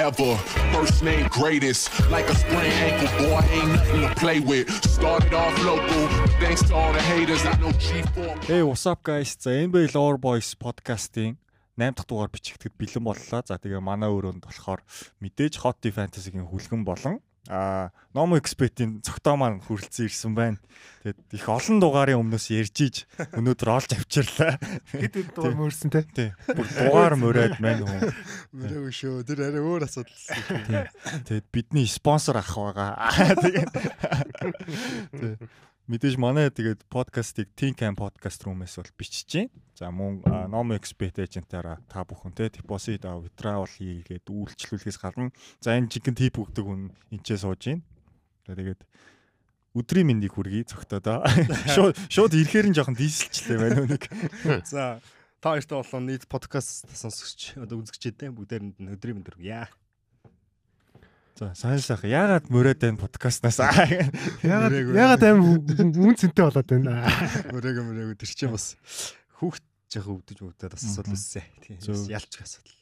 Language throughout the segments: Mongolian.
forever. First name greatest, like a sprained ankle, boy, ain't nothing to play with. Started off local, thanks to all the haters, I know G4. Hey what's up guys? За NBA Lore Boys podcast-ийн 8 дахь дугаар бичигдэхэд бэлэн боллоо. За тэгээ манай өрөөнд болохоор мэдээж Hot Fantasy-гийн хүлгэн болон а Nomo Expert-ийн цогтоо маань хүрэлцэн ирсэн байна. Тэгээд их олон дугаарын өмнөөс ярьж иж өнөөдөр олж авчирлаа. Хэд хэд дугаар мөрсөн те. Тий. Бүр дугаар мөрөөд маань хүн. Мөрөөг шүү. Тэр арай өөр асуудал. Тий. Тэгээд бидний спонсор ах байгаа. Тэгээд мэдээж манай тэгээд подкастыг Think Camp podcast room-ээс бол бичиж чинь. За мөн Nomo Expert agent-аараа та бүхэн те deposit withdrawal хийгээд үйлчлүүлэхээс гадна за энэ жинхэнэ тип өгдөг хүн энчээ сууж гин. Тэгээд өдрийн мэндийг хүргэе цогтоо. Шууд шууд ирэхээр нь жоохон дийсэлчлээ байна нүг. За та хоёртой болон нийт подкаст сонсогч одоо үзэгчтэй бүгдээрэнд нь өдрийн мэнд хүргье. За сайн сайхан яагаад мөрөөд байна подкастнаас Ягаад ягаад аим үн цэнтэй болоод байна. Мөрөөг мөрөөг тэр чинь бас хүүхд жоохон өвдөж өвдөд бас асуудал өссөн. Тийм ялч асуудал.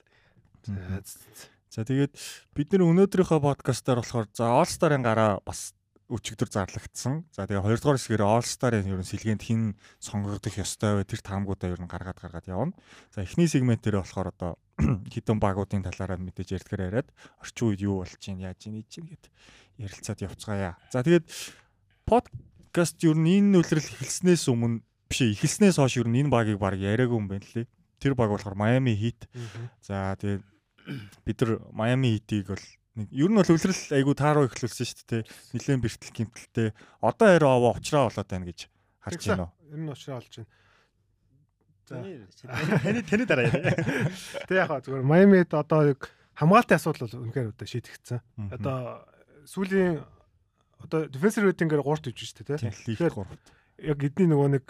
За тэгээд бид нэр өнөөдрийнхөө подкастаар болохоор за All Star-ын гараа бас өчигдөр зарлагдсан. За тэгээ хоёрдугаар хэсгээр All Star-ын ерөн сэлгээнд хин сонгогдох ёстой вэ? Тэр таамгуудаа ер нь гаргаад гаргаад явна. За эхний сегмент дээр болохоор одоо хитэн багуудын талаараа мэдээж ярьдгаар яриад орчин үед юу болж чинь яаж чинь ийж чинь гэд ярилцаад явцгаая. За тэгээд подкаст ер нь энэ нөлрөл эхэлснээс өмнө биш ээ эхэлснээс хойш ер нь энэ багийг баг яриаггүй юм байна лээ. Тэр баг болохоор Miami Heat. За тэгээд бид нар Miami Heat-ийг бол нэг ер нь бол өвлөрл айгу тааруу ихлүүлсэн шүү дээ. Нилээн бэртэл гимтэлтэй. Одоо хараа аваа уучраа болоод байна гэж харж байна уу? Ер нь уушраа олж байна. Таны таны дараа яа. Тэг яг хаа зүгээр Майамид одоо яг хамгаалтын асуудал бол үнэхээр одоо шийдэгдсэн. Одоо сүүлийн одоо defensive rating-ээр 3 төвж шүү дээ. Тэгэхээр 3 яг эдний нөгөө нэг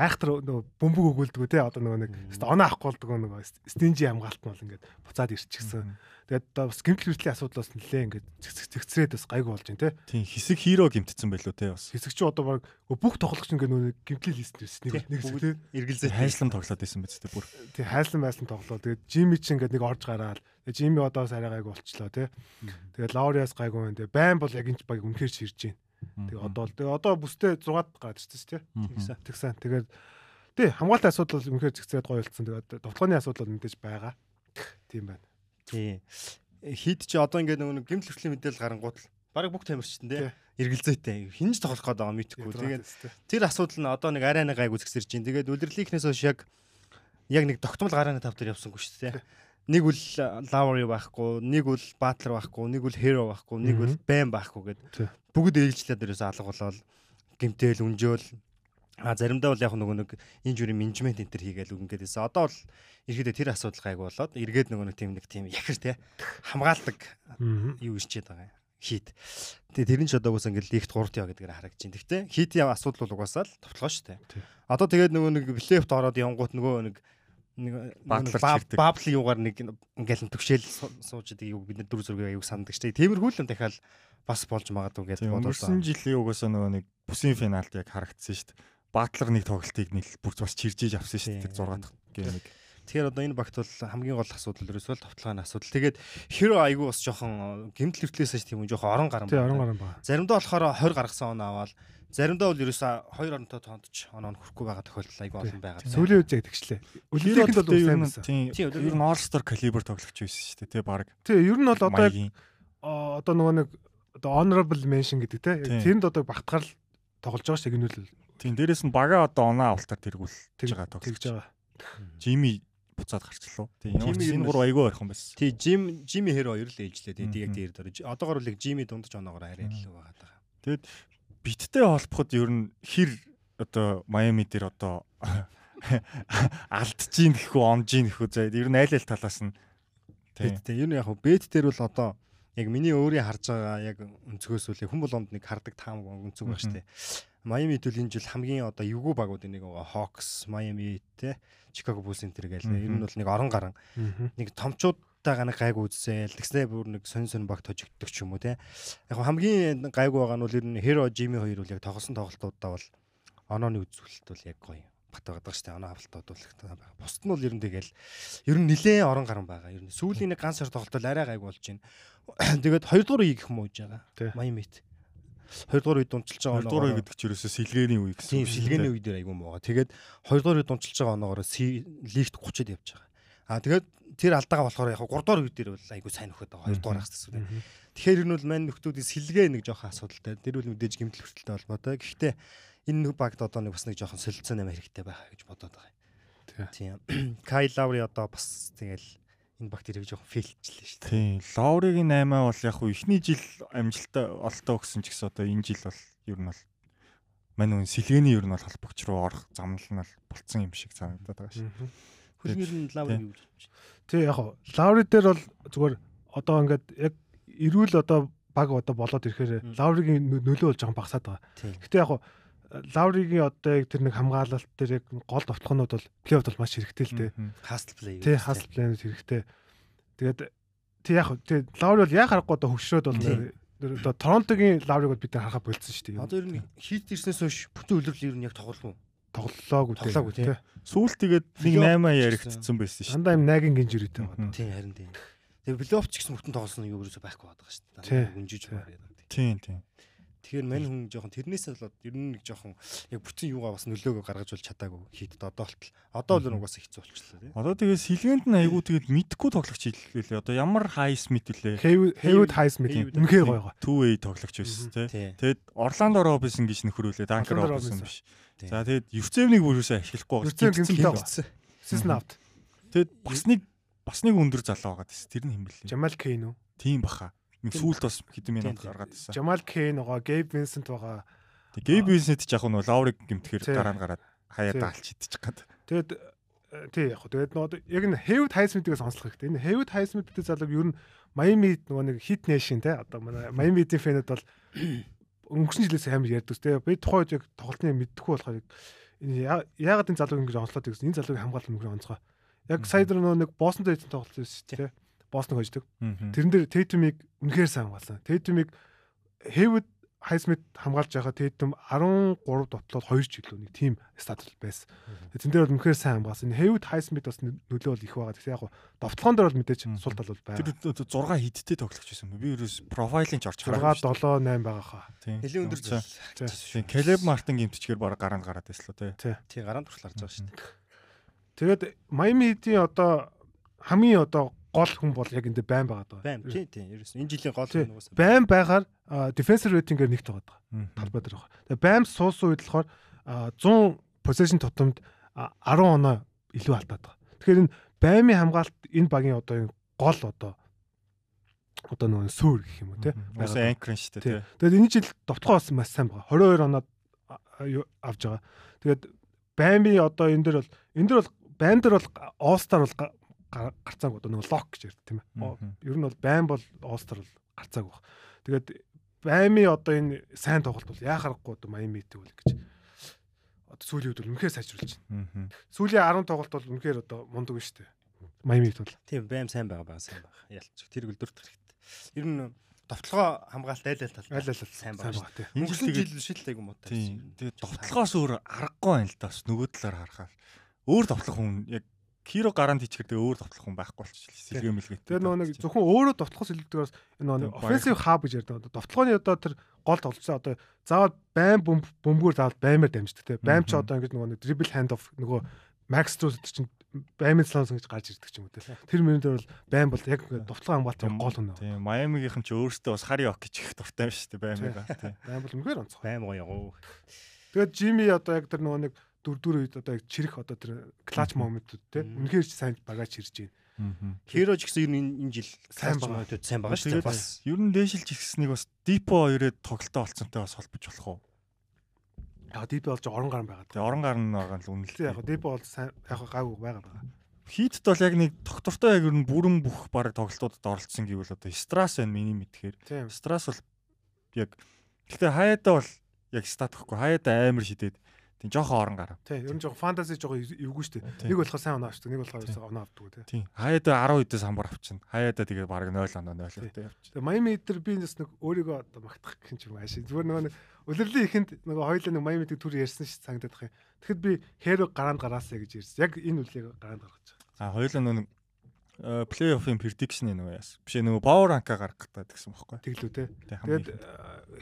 айхтар нөгөө бөмбөг өгүүлдэг те одоо нөгөө нэг оноо авахгүй болдог нөгөө стинжи хамгаалт нь бол ингээд буцаад ирчихсэн. Тэгээд одоо бас гэмтэл хүртлийн асуудлаас нэлээ ингээд цэгцрээд бас гайгүй болж байна те. Тийм хэсэг хиро гимтсэн байлуу те бас. Хэсэг чи одоо баг бүх тоглогч ингээд нөгөө гэмтэл хийсэн байсан нэг нэг бүгд эргэлзээ хайслан тоглоод байсан биз дээ бүр. Тийм хайслан байсан тоглоо. Тэгээд Жими чи ингээд нэг орж гараад тэгээд Жими одоо сарай гайгүй болчлоо те. Тэгээд Лауриас гайгүй байна те. Байн бол яг энэ баг үнэхээр ширж байна. Тэгээ одоо л тэгээ одоо бүстэй 6 гараад ирчихсэн тий. Тэгсэн. Тэгсэн. Тэгээд тий хамгаалалтын асуудал бол үнэхээр зэгцээд гоё болцсон. Тэгээд тоглооны асуудал бол мэдээж байгаа. Тийм байна. Тий. Хид чи одоо ингээд нөгөө гимт хөртлийн мэдээлэл гарангууд л бараг бүх тамирчтан тий эргэлзээтэй хинж тоглох гээд байгаа мэдхгүй. Тэгээд тэр асуудал нь одоо нэг арай нэг гайг үзэгсэрж чинь. Тэгээд үлрэлийнхнээс хойш яг яг нэг тогтмол гарааны тав дээр явсангүй шүү дээ. Нэг үл Lowry байхгүй, нэг үл Butler байхгүй, нэг үл Hero байхгүй, нэг үл Bam байхгүй гэд бүгд ээлжлээд ерөөсө алга болоод гимтэл үнжөөл а заримдаа бол яг нөгөө нэг энэ журийн менежмент энэ төр хийгээл байсан. Одоо бол ерөөдөө тэр асуудал гайг болоод эргээд нөгөө нэг тийм нэг тийм яхэр те хамгаалдаг юу ирчээд байгаа юм хит. Тэгээ тэр нь ч одоо угсаа ингээл лигт 3-т яа гэдгээр харагдаж байна. Гэхдээ хитийн асуудал бол угаасаа л товтлоо шүү дээ. Одоо тэгээд нөгөө нэг плейфт ороод явгоот нөгөө нэг нэг бабл юугаар нэг ингээл төгшөөл сууж идэг юу бид нар дүр зургийг аяуг санддаг штэ. Тиймэрхүү л дахиад бас болж магадгүй гэж бодлоо. Өнгөрсөн жилийн угаасаа нөгөө нэг бүсийн финалд яг харагдсан штэ. Батлер нэг тоглолтыг нэг бүр бас чиржээж авсан штэ. Тэр 6 дахь гэмиг. Тэгэхээр одоо энэ багт бол хамгийн гол асуудал ерөөсөө товтлооны асуудал. Тэгээд хиро айгүй бас жоохон гэмтэл хөртлөөс тийм жоохон орон гарan байна. Тийм орон гарan байна. Заримдаа болохоор 20 гаргасан оноо аваад Заримдаа бол ерөөсө 2 оронтой тоондч оноо нь хүрэхгүй байгаа тохиолдол айгүй олон байгаа. Сүүлийн үед тэгчлээ. Нь бол сайн байсан. Тийм. Ер нь All Star caliber тоглогч байсан шүү дээ, тий баг. Тий, ер нь бол одоо одоо нөгөө нэг одоо honorable mention гэдэг те. Тэнд одоо багтгаар тоглож байгаа шүү гинүүл. Тийм, дээрэс нь бага одоо оноо авалтаар тэргүүлж байгаа тоглож байгаа. Жими буцаад гарчлаа. Тийм ямар ч энэ гур айгүй ойрхон байсан. Тий, Жим Жими хэр хоёр л ээлжлээ. Тийм яг дээр дөрөж. Одоогор л Жими дундаж оноогоор арай л байгаа. Тэгэд биттэй холбоход ер нь хэр одоо Майами дээр одоо алдчихин гэхүү онжин гэхүү за ер нь айл айл талаас нь. Тийм тийм ер нь яг бет дээр бол одоо яг миний өөрийн харж байгаа яг өнцгөөс үлээ хүн болгонд нэг хардаг таам өнцөг баг штэ. Майами төл энэ жил хамгийн одоо эвгүй багууд нэг Hawks, Miami те Chicago Bulls энэ төр гээл ер нь бол нэг орон гарan нэг томчууд таагаа нэг гайг үзсэн. Тэгснээ бүр нэг сонь сонь баг тожигддог ч юм уу те. Яг хамгийн гайг байгаа нь бол ер нь Hero Jimmy хоёр бол яг тоглосон тоглолтуудаа бол онооны үзүүлэлт бол яг гоё бат байгаа шүү дээ. Оноо хавталтууд бол байгаа. Бусд нь бол ер нь тэгэл ер нь нилээн орон гарan байгаа. Ер нь сүүлийн нэг ганц сар тоглолтол арай гайг болж байна. Тэгээд хоёрдугаар үе гэх юм уу гэж байгаа. Майамит. Хоёрдугаар үед дунчилж байгаа оноо. Хоёрдугаар үе гэдэг чинь ерөөсөө сэлгээний үе гэсэн. Тийм сэлгээний үе дээр айгүй муугаа. Тэгээд хоёрдугаар үед дунчилж байгаа оноогоор лигт 30-д явж байгаа. Аа тэгээд тэр алдаага болохоор яг 3 дугаар үе дээр бол айгүй сайн нөхөд байгаа. 2 дугаар хас гэсэн. Тэгэхээр энэ бол мань нөхдүүдийн сэлгээ нэг жоохон асуудалтай. Тэр үл мэдээж гэмтэл хүртэлтэй холбоотой. Гэхдээ энэ нэг багт одоо нэг бас нэг жоохон солилцоо нэмэр хэрэгтэй байх гэж бодоод байгаа. Тийм. Кай Лаври одоо бас тэгэл энэ багт ирэх жоохон фейлчлээ шүү дээ. Тийм. Лавригийн 8 бол яг хуу эхний жил амжилттай олтоо өгсөн ч гэсэн одоо энэ жил бол ер нь бол мань үн сэлгээний ер нь бол холбогч руу орох замнал нь бол болцсон юм шиг санагдаад байгаа шүү. Хөлнөр нь Лаври юу гэж байна. Тий яг хуу Лаври дээр бол зүгээр одоо ингээд яг эрүүл одоо баг одоо болоод ирэхээр Лавригийн нөлөө бол жоохон багасаад байгаа. Гэтэ яг Лавригийн одоо яг тэр нэг хамгаалалт тэр яг гол товтлогнууд бол плейофф бол маш хэрэгтэй л дээ. Хасл плей. Тий, хасл плейнүүд хэрэгтэй. Тэгээд тий яг тий Лаври бол яг харахгүй одоо хөвшрөөд бол одоо Торонтогийн Лавриг бол бид харахаа болцсон шүү дээ. Одоо ер нь хийд ирснээс хойш бүтэн үлрэл ер нь яг тоглоом. Тоглолоогүй тоглоогүй тий. Сүүлд тэгээд нэг 8 яригдсан байсан шүү. Дандаа юм найгийн гинжирээтэй байна. Тий харин тий. Тэгээ плейофф ч гэсэн бүтэн тоглосон юу ерөөсөй байхгүй байгаа шүү дээ. Гүнжиж байна. Тийм тийм. Тэгэхээр мань хүн жоохон тэрнээс болоод ер нь нэг жоохон яг бүтэн юугаа бас нөлөөгөө гаргаж бол чадаагүй хийдэд одоо болтол. Одоо л угаасаа хэцүү болчихлоо тийм. Одоо тэгээ сэлгээнд нь айгүй тэгээд мэдхгүй тоглогч хэллээ. Одоо ямар хайс мэт үлээ. Хэвүүд хайс мэт үнхээр гоё гоё. Two way тоглогч байсан тийм. Тэгээд Орландо Робинсон гэж нөхрүүлээ. Данкер Робинсон биш. За тэгээд Евцевнийг бүрөөсөө ашиглахгүй гэмтсэн. Season out. Тэгээд бас нэг бас нэг өндөр залуу байгаа тест. Тэр нь хэм бэлээ. Жамал Кейн үү? Тийм баха. Нэг сүулт бас хэдэн минут гаргаад ирсэн. Жамал Кейн байгаа, Гейб Винсент байгаа. Тэг Гейб Винсент ч яг нь Лауриг гэмтгэхэр дараа нь гараад хаяа даалч идчих гад. Тэгэд э, тий яг тэгээд нөгөө яг н Хэвд Хайсмитыг сонслох хэрэгтэй. Энэ Хэвд Хайсмит гэдэг залууг ер нь Майами нөгөө нэг хит нэшн те одоо манай Майамидийн фэнүүд бол өнгөрсөн жилээс амар ярьдаг те. Би тухайд яг тоглолтны мэдхгүй болохоор яагаад энэ залууг ингэж онцлоод гэсэн энэ залууг хамгаалах мөнгө онцгой. Яг сая дөр нэг Босонд байсан тоглолт байсан дээ. Бостон хождог. Тэрэн дээр Тейтумыг үнэхээр сайн хамгаалсан. Тейтумыг Хэвд Хайсмит хамгаалж байхад Тейтум 13 дотлоод 2 чиглүү нэг тим статус байсан. Тэн дээр бол үнэхээр сайн хамгаалсан. Хэвд Хайсмит бас нөлөө бол их байгаа. Тэгсэн яг довтлогон дээр бол мэдээж сул тал бол байгаа. Тэр 6 хидтэй тоглогч байсан. Би ерөөс профайлын ч орж хараагүй. 6 7 8 байгаа хаа. Хэлийн өндөр зүйл. Келеб Мартин гимтчгээр баг гараанд гараад байсан л тий. Тий гараанд туслаарж байгаа шүү дээ. Тэгээд Майами Хитийн одоо хамгийн одоо гол хүн бол яг энд байн байгаа даа. Байн тий тий. Ерөөс энэ жилийн гол хүн угаасаа. Байн байгаар defensive rating-ээр нэгт байгаа даа. Талбай дээр байгаа. Тэгээ байн суусан үед болохоор 100 possession тутамд 10 оноо илүү алдаад байгаа. Тэгэхээр энэ баймын хамгаалт энэ багийн одоо энэ гол одоо одоо нөгөө суур гэх юм уу те. Бас анкрын шүү дээ. Тэгээд энэ жил довтгоо бас маш сайн байгаа. 22 оноо авж байгаа. Тэгээд баймын одоо энэ дэр бол энэ дэр бол байн дээр бол All-Star бол гарцааг одоо нэг лок гэж ярьд тийм ээ. Ер нь бол байн бол Олстер бол гарцааг баг. Тэгээд баймын одоо энэ сайн тоглолт бол яа харахгүй одоо Майамитэй үл гэж одоо сүүлийн үед бол үнэхээр сайжруулж байна. Сүүлийн 10 тоглолт бол үнэхээр одоо мундаг шүү дээ. Майамид бол. Тийм байм сайн байгаа байгаа сайн байгаа. Ялч тэр гөлдөрт хэрэгтэй. Ер нь довтлогоо хамгаалт айл айл тал айл айл сайн байгаа шүү дээ. Өнгөрсөн жил шилдэг юм уу? Тийм. Тэгээд довтлогоос өөр аргагүй байна л да. Нөгөө талаар харахаар өөр довтлох хүн яг Хиро гарант хийчихэр тэгээ өөр тоглох хүн байхгүй болчихлоо. Сэлгээ мэлгээ. Тэгээ нөгөө нэг зөвхөн өөрөө тоглохоос илүүдгээс энэ нөгөө offensive hub гэж ярьдаг. Тоглооны одоо тэр гол тоглолцоо одоо заавал байн бөмбөгөөр заавал баймаар дамждаг те. Байм ч одоо ингэж нөгөө нэг dribble hand off нөгөө max truth чинь баймын слонс гэж гарч ирдэг ч юм уу те. Тэр мөрөндөө бол байн бол яг довтлогоо хамгаалт гол хүн. Тийм. Майамигийнхэн ч өөрөөсөө бас хари ок гэж их дуртай байна шүү дээ баймыг. Байн бол үнэхээр онцгой. Байм гоё. Тэгээд Жими одоо яг тэр нөгөө нэг дөрөвдүгээр үед одоо чирэх одоо тэр клач моментууд те үнэхээр сайн багаж чирж байна. Хиро ч гэсэн ер нь энэ жил сайн байгаа сайн байгаа шүү дээ. Бас ер нь дээшилж ихсэнийг бас дипо хоёроо тоглолтоо олцсонтой бас холбож болох уу? Яг дипо болж орон гарan байгаа. Тэгээ орон гарan байгаа л үнэлээ. Яг дипо бол сайн яг гайгүй байгаа байгаа. Хийдт бол яг нэг доктортой яг ер нь бүрэн бүх баг тоглолтуудад оролцсон гэвэл одоо Страс байна миний мэдхээр. Страс бол яг гэхдээ хаяада бол яг стат гэхгүй хаяада амар шидэд Тийм жоохон орон гарав. Тий, ер нь жоохон фэнтези жоохон эвгүй шүү дээ. Тийм. Нэг болохоор сайн оноо авчдаг, нэг болохоор оноо авдаг тий. Тийм. Хаяада 10 үдээс хамбар авчин. Хаяада тэгээ баг 0 оноо 0 өдөө явчих. Майами дээр би нэс нэг өөрийгөө одоо магтах гэх юм чи маш. Зүгээр нөгөө нэг улирлын ихэнд нөгөө хоёлаа нэг Майами дээр түр ярьсан санагдаад байгаа юм. Тэгэхэд би Хэро гараанд гараасаа гэж ярьсан. Яг энэ үлийг гараанд гаргаж байгаа. А хоёулаа нэг плей-оффын prediction нөгөө яасан. Биш нөгөө power rank-а гаргах гэдэг гэсэн бохоггүй. Тэглүү те. Тэг Тэгээд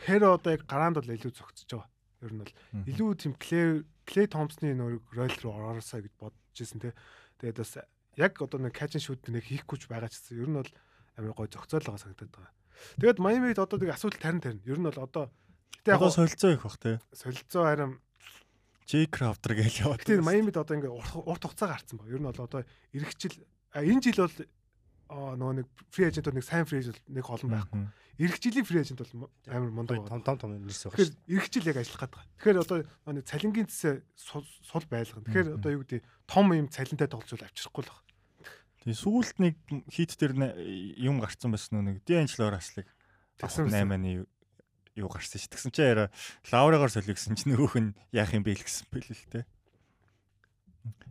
Хэро одоо яг гараанд бол илүү зөгцөж байгаа. Ер нь бол илүү тийм Клей Клей Томпсны нөр ройл руу ороорсоо гэж бодож ирсэн те. Тэгээд бас яг одоо нэг and shoot нэг хийхгүйч байгаа ч гэсэн ер нь бол амар гой зөгцөөл байгаа санагдаад байгаа. Тэгээд Майамид одоо нэг асуудал тарин тарин. Ер нь бол одоо Гэтэ яг солилцоо их бах те. солилцоо харин J Crafter гэж яваад. гэтээ Майамид одоо ингээ урт хугацаа гарцсан ба. Ер нь бол одоо а, энэ жил бол нөгөө нэг фри эйжент нэг сайн фри эйжент нэг олон байхгүй. Ирэх жилийн фри эйжент бол амар мундаг том байна. том том нэрс байгаа Тэгэхээр ирэх жил яг ажиллах гэдэг. Тэгэхээр одоо нэг цалингийн цэсээ сул байлгана. Тэгэхээр одоо юу гэдэг том юм цалинтай тоглож авчрахгүй л баг. Тэгээ сүүлд нэг хит дээр юм гарцсан байсан нэг D'Angelo Russell-ыг Тэгсэн байсан. 8-ны юу гарсан ш. Тэгсэн чинь яра лаврагаар солигсон чинь нөгөөх нь яах юм бэ л гэсэн бэл л те.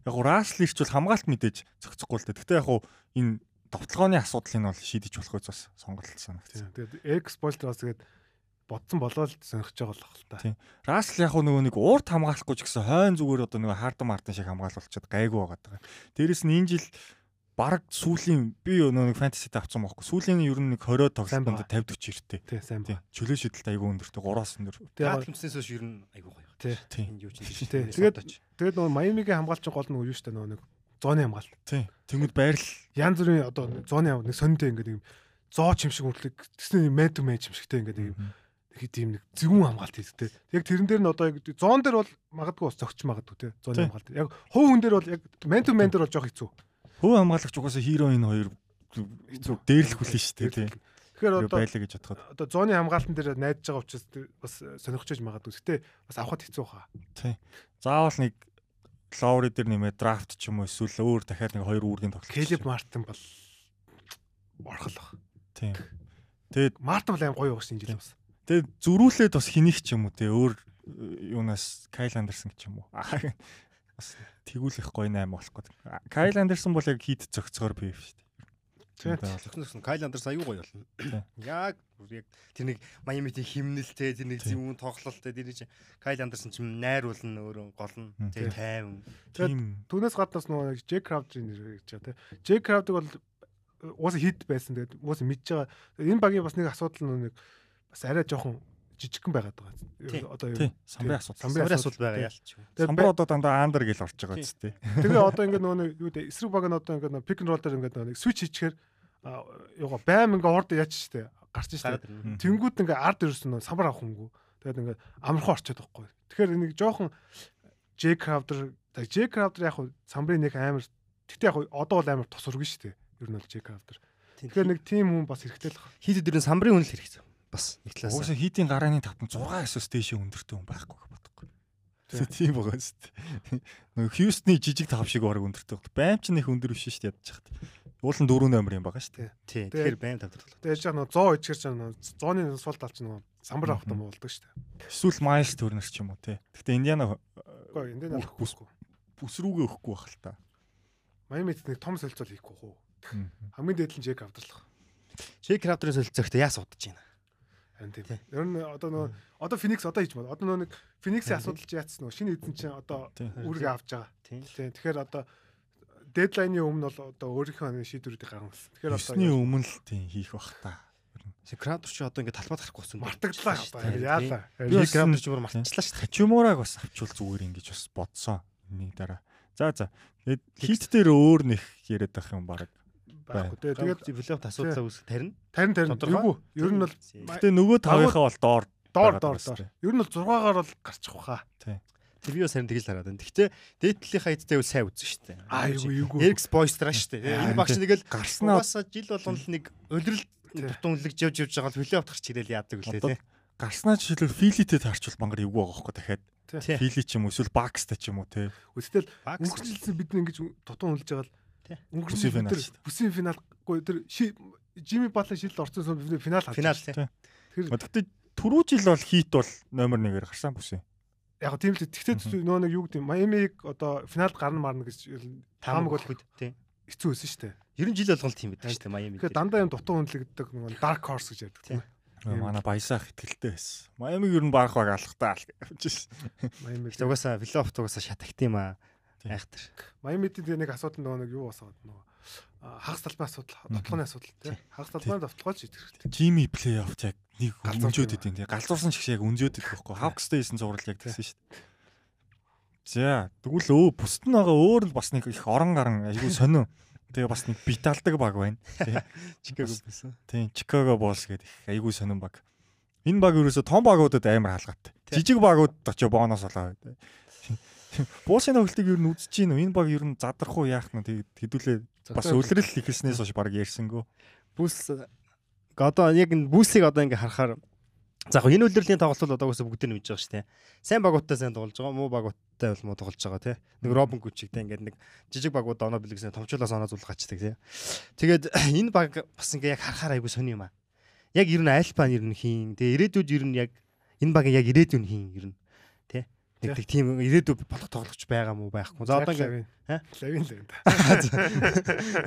Яг гоо ирч бол хамгаалт мэдээж зохицохгүй л те. Гэхдээ яг гоо энэ довтлогооны асуудлыг нь бол шийдэж болох үс бас сонголт санагдсан. Тийм. Тэгээд экс спойлер бас тэгээд бодсон болоо л сонирхож байгаа болох л та. Тийм. Russell яг нөгөө нэг уурт хамгаалахгүй ч гэсэн хойн зүгээр одоо нөгөө хардан мартан шиг хамгаалуулчихад гайгүй байгаа даа. Дээрэс нь энэ жил бараг сүүлийн би нөгөө нэг фэнтезид авсан байхгүй. Сүүлийн ер нь нэг 20 Сайн тоглолтод байгаа. 50 40 иртэй. Тий, сайн Тийм. ба. Чөлөө шидэлт айгүй өндөртэй 3-аас өндөр. Тэгээд Гатлмснээс хойш ер нь айгуу гоё. Тий. Тийм. Энд юу ч Тий. тийм. Тэгээд- тэгээд нөгөө Майамигийн хамгаалчин гол нь юу шүү дээ нөгөө нэг зооны хамгаалт. Тийм. Тэнгүүд байрал Янз бүрийн одоо нэг зооны хамгаалт нэг сонтой ингээд юм зоо чимшиг үргэлэг тэсний мен ту мен ингээд юм нэг тийм нэг зэвүүн хамгаалт хийдэг те. Яг тэрэн дээр нь одоо яг зоон дээр бол магадгүй бас зөгч магадгүй те. Зооны хамгаалт. Яг хувь хүн дээр бол яг мен ту мен дээр бол жоох хэцүү. хөв хамгаалагч угаасаа хиро энэ хоёр хэцүү дээрлэх хүлэн шүү дээ. Тийм. Тэгэхээр одоо байлаа гэж бодоход. одоо зооны хамгаалтан дээр найдаж байгаа учраас бас сонирхож магадгүй. Гэтэ бас авахд хэцүү хаа. Тийм. Заавал нэг ловри дээр нэмээ драфт ч юм уу эсвэл өөр дахиад нэг хоёр үүргийн тоглолт. Келеб Мартин бол орхол баг. Тийм. Тэгээд Мартин бол аим гоё шинэ жил бас. тэгээд зөрүүлээд бас хэнийг ч юм уу те өөр э, юунаас Кайл Андерсон ч юм уу. Бас тэгүүлэх гоё 8 болох гээд. Кайл Андерсон бол яг хит зөгцгөр бив шүү дээ. Тийм. Зөвхөн Кайл Андерс аюу гоё болно. Яг яг тэр нэг Майамитийн химнэлтэй тэр нэг зөвүүн тоглолттой тэр чинь Кайл Андерсон ч найруулна өөрөө гол нь Мм. тий тайван. Тийм. Түүнээс гаднаас нөгөө Джек Краудрийн нэр гэж байгаа те. Джек Краудрыг бол уусаа хит байсан. Тэгээд уусаа мэдж байгаа. Тэгээд Энэ багийн бас нэг асуудал нь нэг бас арай жоохон жижигхэн байгаад байгаа. Одоо юу- Тийм. Самбарын асуудал. Самбарын асуудал байгаа. Тэгээд Самбар одоо дандаа андер гэж орж байгаа Тийм. үст те. Тэгээ одоо ингээд нөгөө юу гэдэг эсрэг баг нь одоо ингээд нөгөө пик н рол дээр ингээд нөгөө нэг switch хийчихээр а, юугаа байм ингээд орд яач штэ гарч штэ. Тэнгүүд ингээд ард ерөөсөн нөгөө самбар авах хөнгөө. Тэгээд ингээд амархан орчод байхгүй. Тэгэхээр нэг жоохон J Crowder J Crowder яг самбарын нэг амар тэгтээ яг одоо бол амар тосургүй штэ. Ер нь бол J Crowder. Тэгэхээр нэг тим хүн бас хэрэгтэй л хит дээр нь самбарын үнэл хэрэгтэй. Бас нэг талаас. Угаасаа хитийн гарааны тавтан 6 эсэс дээшээ өндөртэй хүн байхгүй бодохгүй. Тийм. Байгаа шүү дээ. Нөгөө Хьюстны жижиг тав шиг баг өндөртэй. Байм ч нэх өндөр биш шүү дээ ядчих хат. Уул нь 4 номер юм байгаа шүү дээ. тий. Тэгэхээр байм тавтар. Тэгээд яаж нөгөө 100 ичгэр ч нөгөө зооны сул талч нөгөө самбар авах юм болдог штэ. Эсвэл Майлс төрнөр ч юм уу те. Гэхдээ Индиана Үгүй нэг бүсгүй. бүс рүүгээ өгөхгүй байх л та. Майамид нэг том солилцол хийхгүй хөө. Хамгийн дээд нь J Crowder. Шейк Краудрын солилцоогт яа судаж байна. Харин тийм. Тий. Ер нь одоо нөгөө одоо Phoenix одоо хийж байна. Одоо нөгөө нэг Phoenix-ийн асуудал чи яатсан нөгөө шинэ эзэн чинь одоо үүргээ авч байгаа. Тий. Тийм. Тэгэхээр одоо дедлайны өмнө бол одоо өөрийнхөө шийдвэрүүдийг гаргасан. Тэгэхээр одоо Эсний өмнө л тийм хийх бах та. Кратер ч одоо ингээд талбай гарахгүй болсон. Мартагдлаа одоо яалаа. Би кратер ч бүр мартчихлаа шүү дээ. Хачимуураг бас авчвал зүгээр ингэж бас бодсон. Нэг дараа. За за. Тэгээд хийт дээр өөр нэх яриад байх юм баг байхгүй тий. Тэгээд плейофф асуудлаа үүсгэх тарина. Тарин тарин. Юу? Ер нь бол гэтээ нөгөө тавынхаа бол доор доор доор доор. Ер нь бол 6-аар бол гарчих واخа. Тий би бас харин тэгж хараад байна. Гэхдээ дээдлийнхаа эдтэй бол сайн үзэн шүү дээ. Аа юу юу. Эрикс Бойстраа шүү дээ. Аа, Энэ багш нэг л гарснаа жил болгоно л нэг өлрөл Тий. дутун үлгэж явж явж байгаа л плейофф гарч ирээл яадаг үлээ тий. гарснаа жишээлбэл филитэд харчвал мангар эвгүй байгаа хөөхгүй дахиад. Тий. Фили ч юм уу эсвэл бакстай ч юм уу те. Үстэл өнгөрсөн бид нэг ингэж тутун үлж байгаа л Тий. өнгөрсөн финал дээ. бүсийн финалгүй тэр ши- Жими Батлер шилд орсон сон финал харж Финал тий. Тэр Гэхдээ түрүү жил бол хит бол номер 1-ээр гарсан бүс юм. Яг тийм л тэгтээ нөө нэг юу гэдэг Майамиг одоо финалд гарна марна гэж таамаг бол тий хэцүү байсан шүү дээ. Ер нь жил болгол тийм байдаг шүү дээ Майами. Тэгэхээр дандаа юм дутуу хүндлэгддэг нэг dark horse гэж ярьдаг тийм. Манай баясаах ихтгэлтэй байсан. Майамиг ер нь баах баг алхтаа гэж байна. Майами угаасаа плей-офф угаасаа шатагт юм аа. Айхтар. Майамидын тэгээ нэг асуудал нөгөө нэг юу басаад нөгөө хагас талбай асуудал, тоглооны асуудал тий. Хагас талбайд автолгоо ч идэх хэрэгтэй. Жими плей-офф яг нэг өнжөөд идэв тий. Галзуурсан шиг яг өнжөөд идэх байхгүй. Хавкстай хийсэн зураг яг тэгсэн шүү дээ. За тэгвэл өө бусд нь байгаа өөр л бас нэг их орон гарan айгүй сонин. Тэгээ бас нэг биталдаг баг байна. Чикаго байсан. Тийм, Чикаго Bulls гэдэг их айгүй сонин баг. Энэ баг ерөөсө том багуудад амар хаалгатай. Жижиг багуудад очиж бонус олоо. Булсын хөлтийг ер нь үзэж гин? Энэ баг ер нь задрах уу яах нь тэгээд хэдүүлээ бас өлрөл ихэлснээс хойш баг ярьсангүй. Бүс одоо яг энэ бүсийг одоо ингээ харахаар За яг энэ үлрэлийн тоглолт бол одоогоос бүгд нь мэдж байгаа шүү дээ. Сайн багуудтай сайн тоглож байгаа, муу багуудтай бол муу тоглож байгаа тий. Нэг Робин Гүчигтэй ингээд нэг жижиг багууд оноо бэлгэсэн томчлоос оноо зулах гачдаг тий. Тэгээд энэ баг бас ингээ яг харахаар айгу сони юм аа. Яг ер нь альпан ер нь хийн. Тэгээ ирээдүйд ер нь яг энэ багийн яг ирээдүйн хийн ер нь нэг тэг тийм ирээдүй болох тоглогч байгаа мó байхгүй. За одоо ингээ Левин Левин.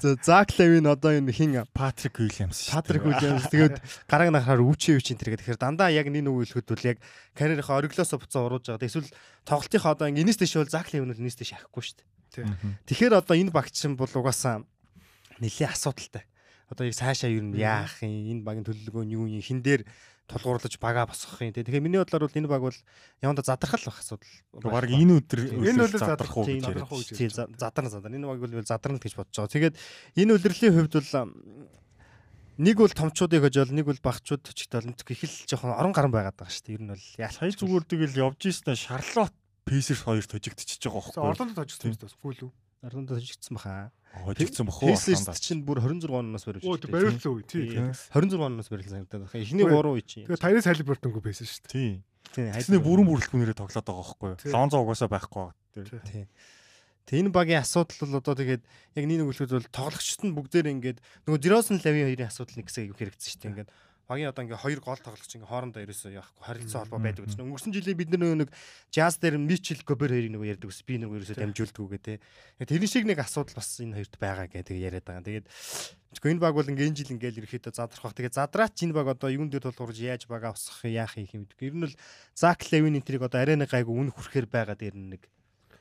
За Зак Левин одоо энэ хин Патрик Уильямс. Патрик Уильямс тэгээд гараг нахаар өвчөө өвчин тэр тэгэхээр дандаа яг нэг үг хэлэхэд бол яг карьерийнхаа ориглоосо буцаа оруулж байгаа. Эсвэл тоглолтынхаа одоо ингээ инээс дэш бол Зак Левин бол инээс дэш шахахгүй шүү дээ. Тэгэхээр одоо энэ багчин бол угаасаа нэлээ асуудалтай. Одоо яг цаашаа юу яах юм энэ багийн төлөвлөгөө нь юу юм хин дээр тулгуурлаж бага босгох юм. Тэгэхээр миний бодлоор бол энэ баг бол яванда задрахал байх асуудал. Баг энэ өдөр энэ өдөр задрах уу гэж яриад. Задарна задарна. Энэ баг бол задарна гэж бодож байгаа. Тэгээд энэ үлрэлийн хувьд бол нэг бол томчуудыг хожоол нэг бол багчууд чигтэл их л жоохон орон гарan байгаад байгаа шүү дээ. Ер нь бол яа сая зүгээр тэгэл явж ийснэ Шарлот Пейсерс хоёр тожигдчихэж байгаа байхгүй. Орлонд тожигдсон юм байна. Фүүл үү? Орлонд тожигдсон баха. Хожигдсон бохоо. Пейсерс чинь бүр 26 оноос барьж. Оо бариулсан үе тий. 26 оноос барьсан санагдаад байна. Эхний 3 үе чинь. Тэгээ Тайрис Халибертонгүй байсан шүү дээ. Тий. Тийм. Тэсний бүрэн бүрэлдэхүүнээрээ тоглоод байгаа байхгүй юу? Лонзо угаасаа байхгүй байгаа. Тий. Тэг энэ багийн асуудал бол одоо тэгээд яг нэг нэг үлгэд бол тоглогчд нь бүгдээр ингээд нөгөө Дросон Лави хоёрын асуудал нэг хэсэг хэрэгцсэн шүү дээ. Ингээд багийн одоо ингээ хоёр гол тоглогч ингээ хоорондоо ерөөсөө яахгүй харилцаа холбоо байдаг гэсэн. Өнгөрсөн жилийн бид нэг Jazz дээр Mitchell Gobert хоёрыг нөгөө ярьдаг ус би нөгөө ерөөсөө дамжуулдаг үгээ те. Тэр шиг нэг асуудал бас энэ хоёрт байгаа гэдэг яриад байгаа. Тэгээд энэ баг бол ингээ энэ жил ингээл ерөөхдөө задрах бах. Тэгээд задраач энэ баг одоо юун дээр тулгуурж яаж багаа усах яах юм гэдэг. Ер нь бол Zach Levine энтрийг одоо арайны гайг үн хүрхээр байгаа дээр нэг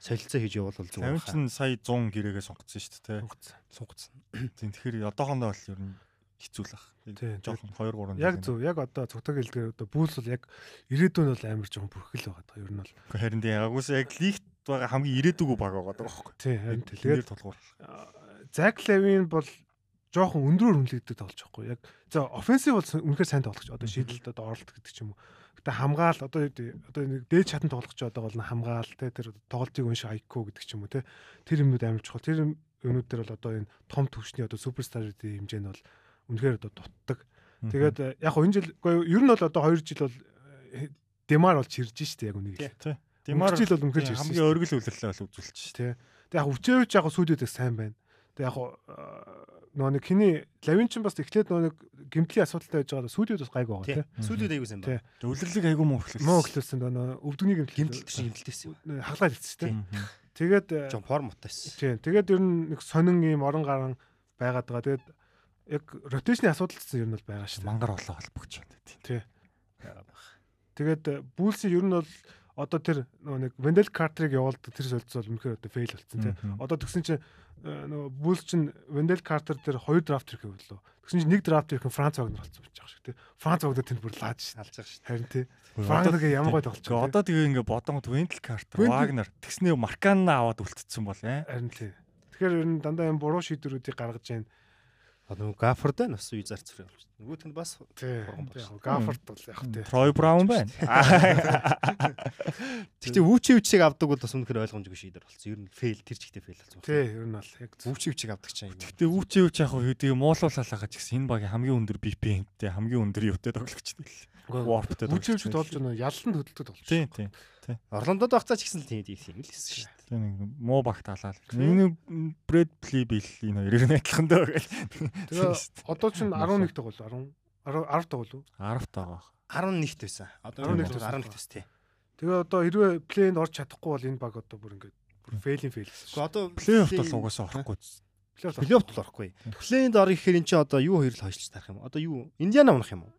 солилцоо хийж явуул зүгээр. Тавин чинь сая 100 гэрээгээ сонгоцсон шүү дээ. Сонгоцсон. Сонгоцсон. Тийм тэгэхээр одоохондоо бол ер нь хэцүү л ах. Жохон 2 3 Яг зөв. Яг одоо цогтог хэлдгээр одоо бүүс бол яг ирээдүйн бол амар жоохон бүрхэл байгаа даа. Ер нь бол. Харин тийм ягуус яг лигт байгаа хамгийн ирээдүгөө баг байгаа даа байхгүй. Тийм тэгээд тулгуур. Зак Левин бол жоохон өндрөөр хүнлэгддэг тоглож байхгүй. Яг за офенсив бол үнэхээр сайн тоглож. Одоо шийдэлд одоо оролт гэдэг ч юм уу. Гэтэ хамгаал одоо одоо нэг дээд чатан тоглож одоо бол хамгаал те тэр тоглолтыг унших айко гэдэг ч юм уу те. Тэр юмнууд амар чухал. Тэр юмнууд дээр бол одоо энэ том төвчний одоо суперстарын хэмжээ нь бол үнэхээр одоо дутдаг. Тэгээд э, яг энэ жил үгүй ер нь бол одоо 2 жил бол Демар бол чирж штэ яг үнийг. Тий. Демар жил бол үнэхээр чирсэн. Хамгийн өргөл үлрэлээ бол үзүүлж штэ. Тэг яг өвчөөч яг сүйдүүдээ сайн байна. Тэг яг нөгөө нэг хиний лавин ч бас эхлээд нөгөө нэг гимтлийн асуудалтай байж байгаа сүйдүүд бас гайг байгаа тий. Сүйдүүд аягүй сайн байна. Өвлөрлөг аягүй муу өглөөсөн. Муу өглөөсөн нөгөө өвдөгний гимтэл гимтэл чинь гимтэлтэйсэн. Хаглаа хэлсэн тий. Тэгээд жон формутайсэн. Тий. Тэгээд ер нь нэг сонин ийм орон гарan байгаад байгаа. Тэгээд яг ротейшны асуудал гэсэн ер нь бол байгаа шүү дээ. Мангар болоо холбогч байна тийм. Тий. Тэгээд Булсын ер нь бол одоо тэр нөгөө нэг Вендел Картерыг явуулдаг тэр солилцоо бол үнэхээр одоо фейл болсон тий. Одоо тэгсэн чинь нөгөө Булс чинь Вендел Картер дээр хоёр драфт ирэх гэвлөө. Тэгсэн чинь нэг драфт ирэх нь Франц Вагнер болсон байж байгаа шиг тий. Франц Вагнер тэнд бүр лааж шин алж байгаа шүү. Харин тий. Францыг ямар гой тоглож байгаа. Одоо тэгээ ингээ бодонгод Вендел Картер, Вагнер тэгснээ Маркана аваад үлдсэн бол ээ. Харин тий. Тэгэхээр ер нь дандаа юм буруу шийдвэрүүдийг гаргаж байна нөгөө Гафорд байна бас үй зарц фри болж. Нөгөөх нь бас Гафорд бол яг тий. Трой Браун байна. Гэхдээ Вүүчи үчиг авдаг бол бас үнэхээр ойлгомжгүй шийдвэр болсон. Ер нь фейл тэр чигтээ фейл болсон. Тий, ер нь бол яг Вүүчи үчиг авдаг чинь. Гэхдээ Вүүчи үч яг тэгээ муулуулалаа гэж гэсэн энэ багийн хамгийн өндөр BPM-тэй хамгийн өндөр юутай тоглогч нь л. Warp-тэй тоглож болж байна. Ялланд хөдөлдөг тоглож. Тийм, тийм. Орлондод багцаа ч гэсэн тийм юм л хэлсэн шүү дээ. Тийм нэг муу багт халаал. Нэг Брэд Пли бил энэ хоёрыг нь адилхан дөө гэл. Тэгээ одоо ч 11 тоглол 10 10 тоглол уу? 10 тагаа. 11-т байсан. Одоо 11-т 11-т байсан тий. Тэгээ одоо хэрвээ плейнд орж чадахгүй бол энэ баг одоо бүр ингээд бүр фейлин фейл. Гэхдээ одоо Плей-офф бол угаасаа орохгүй. Плей-офф бол орохгүй. Плей-энд орох гэхээр эн чинь одоо юу хоёр л хойшлж тарах юм. Одоо юу? Индиана унах юм уу?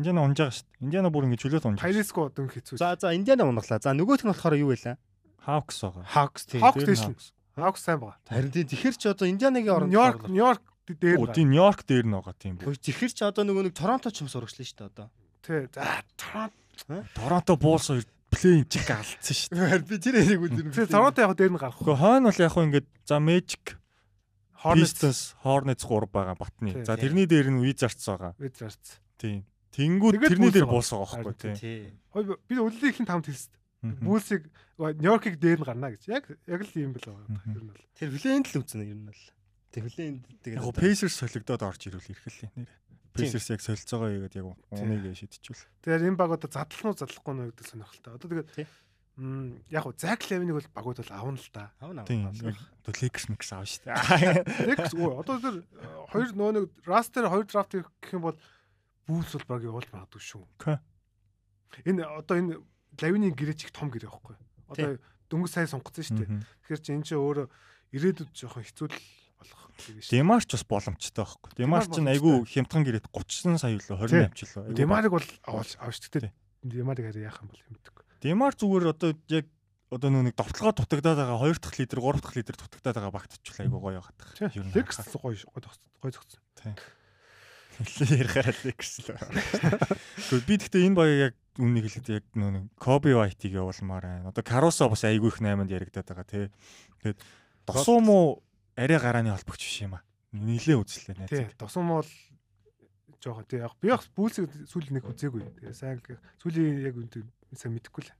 Индиана унж байгаа шүү дээ. Индиана бүр ингэ чөлөөт унж. Пайреско одоо хэцүү. За за Индиана унахлаа. За нөгөөх нь болохоор юу байлаа? Хавкс байгаа. Хавкс тийм. Тийш нь. Хавкс сайн байгаа. Харин тийм тэгэхэр чи одоо Индианагийн оронд Нью-Йорк Нью-Йорк дээр байгаа. тийм Нью-Йорк дээр нь байгаа тийм. Тэгэхэр чи одоо нөгөө нэг Торонто ч юм сурагчлаа шүү дээ одоо. Тий. За Торонто Торонто Булс хоёр плей-ин чиг алдсан шүү дээ. Би тэр яриг үдэр. Тий Торонто яг дээр нь гарах. Гэхдээ хойно бол яг ингээд за Magic Hornets Hornets 3 байгаа батны. За тэрний дээр нь Wizards байгаа. Wizards. Тийм. Тэнгүүд тэрний дээр буулс байгаа байхгүй Харин тий. Тий. Хой би үллийнх нь тамд хэлсэн. Булсыг Нью-Йоркийг дээр нь гарна гэж. Яг яг л юм бэл байгаа. Ер нь бол. Тэр плей-энд л үзнэ ер нь бол. Тэг плей-энд тэгээд Яг Pacers солигдоод орж ирвэл ирхэл нэр. Pacers яг солилцоогоо игээд яг уныг шидчихвэл. Тэгэхээр энэ баг одоо задлах нь задлахгүй нь гэдэг сонирхолтой. Одоо тэгээд яг гоо Зак Левинийг бол багууд бол авна л да. Авна авна. Одоо Lakers mix аав шүү дээ. Next өө одоо тэр э, хоёр нөгөө нэг растер хоёр драфт гэх юм бол бүүс бол баг явуулж магадгүй шүү. Энэ одоо энэ Лавины гэрээч их том гэрээ байхгүй. Одоо дөнгөж сая сонгоцсон шүү дээ. Тэгэхээр чи энэ чи өөрөө ирээдүйд жоохон хэцүү л болох гэрээ шүү. Демарч бас боломжтой байхгүй. Демарч чинь айгүй хямдхан гэрэт 30 сая юу лөө 28 ч. Айгүй Демарыг бол авч авчдаг. Демарыг хараа яах юм бол юмдаг. Демар зүгээр одоо яг одоо нөө нэг довтлогоо дутагдаад байгаа 2 дахь лидер 3 дахь лидер дутагдаад байгаа багтчихвал айгүй гоё хатах. Лекс гоё гоё тогтсон. Гоё ярихаар Лекс л. Гэхдээ би гэхдээ энэ баяг яг үнийг хэлэхдээ яг нөө нэг Коби Вайтиг явуулмаар байна. Одоо Карусо бас айгүй их 8-нд яригадаад байгаа тий. Тэгээд Досум уу арай гарааны холбогч биш юм аа. Нилээ үзлээ Тий, найз. тосон мол жоохон тий яг би яг бүүлсэг сүүл нэг үзээгүй. Тэгээ сайн сүүлийн яг үнтэй сайн мэдэхгүй л.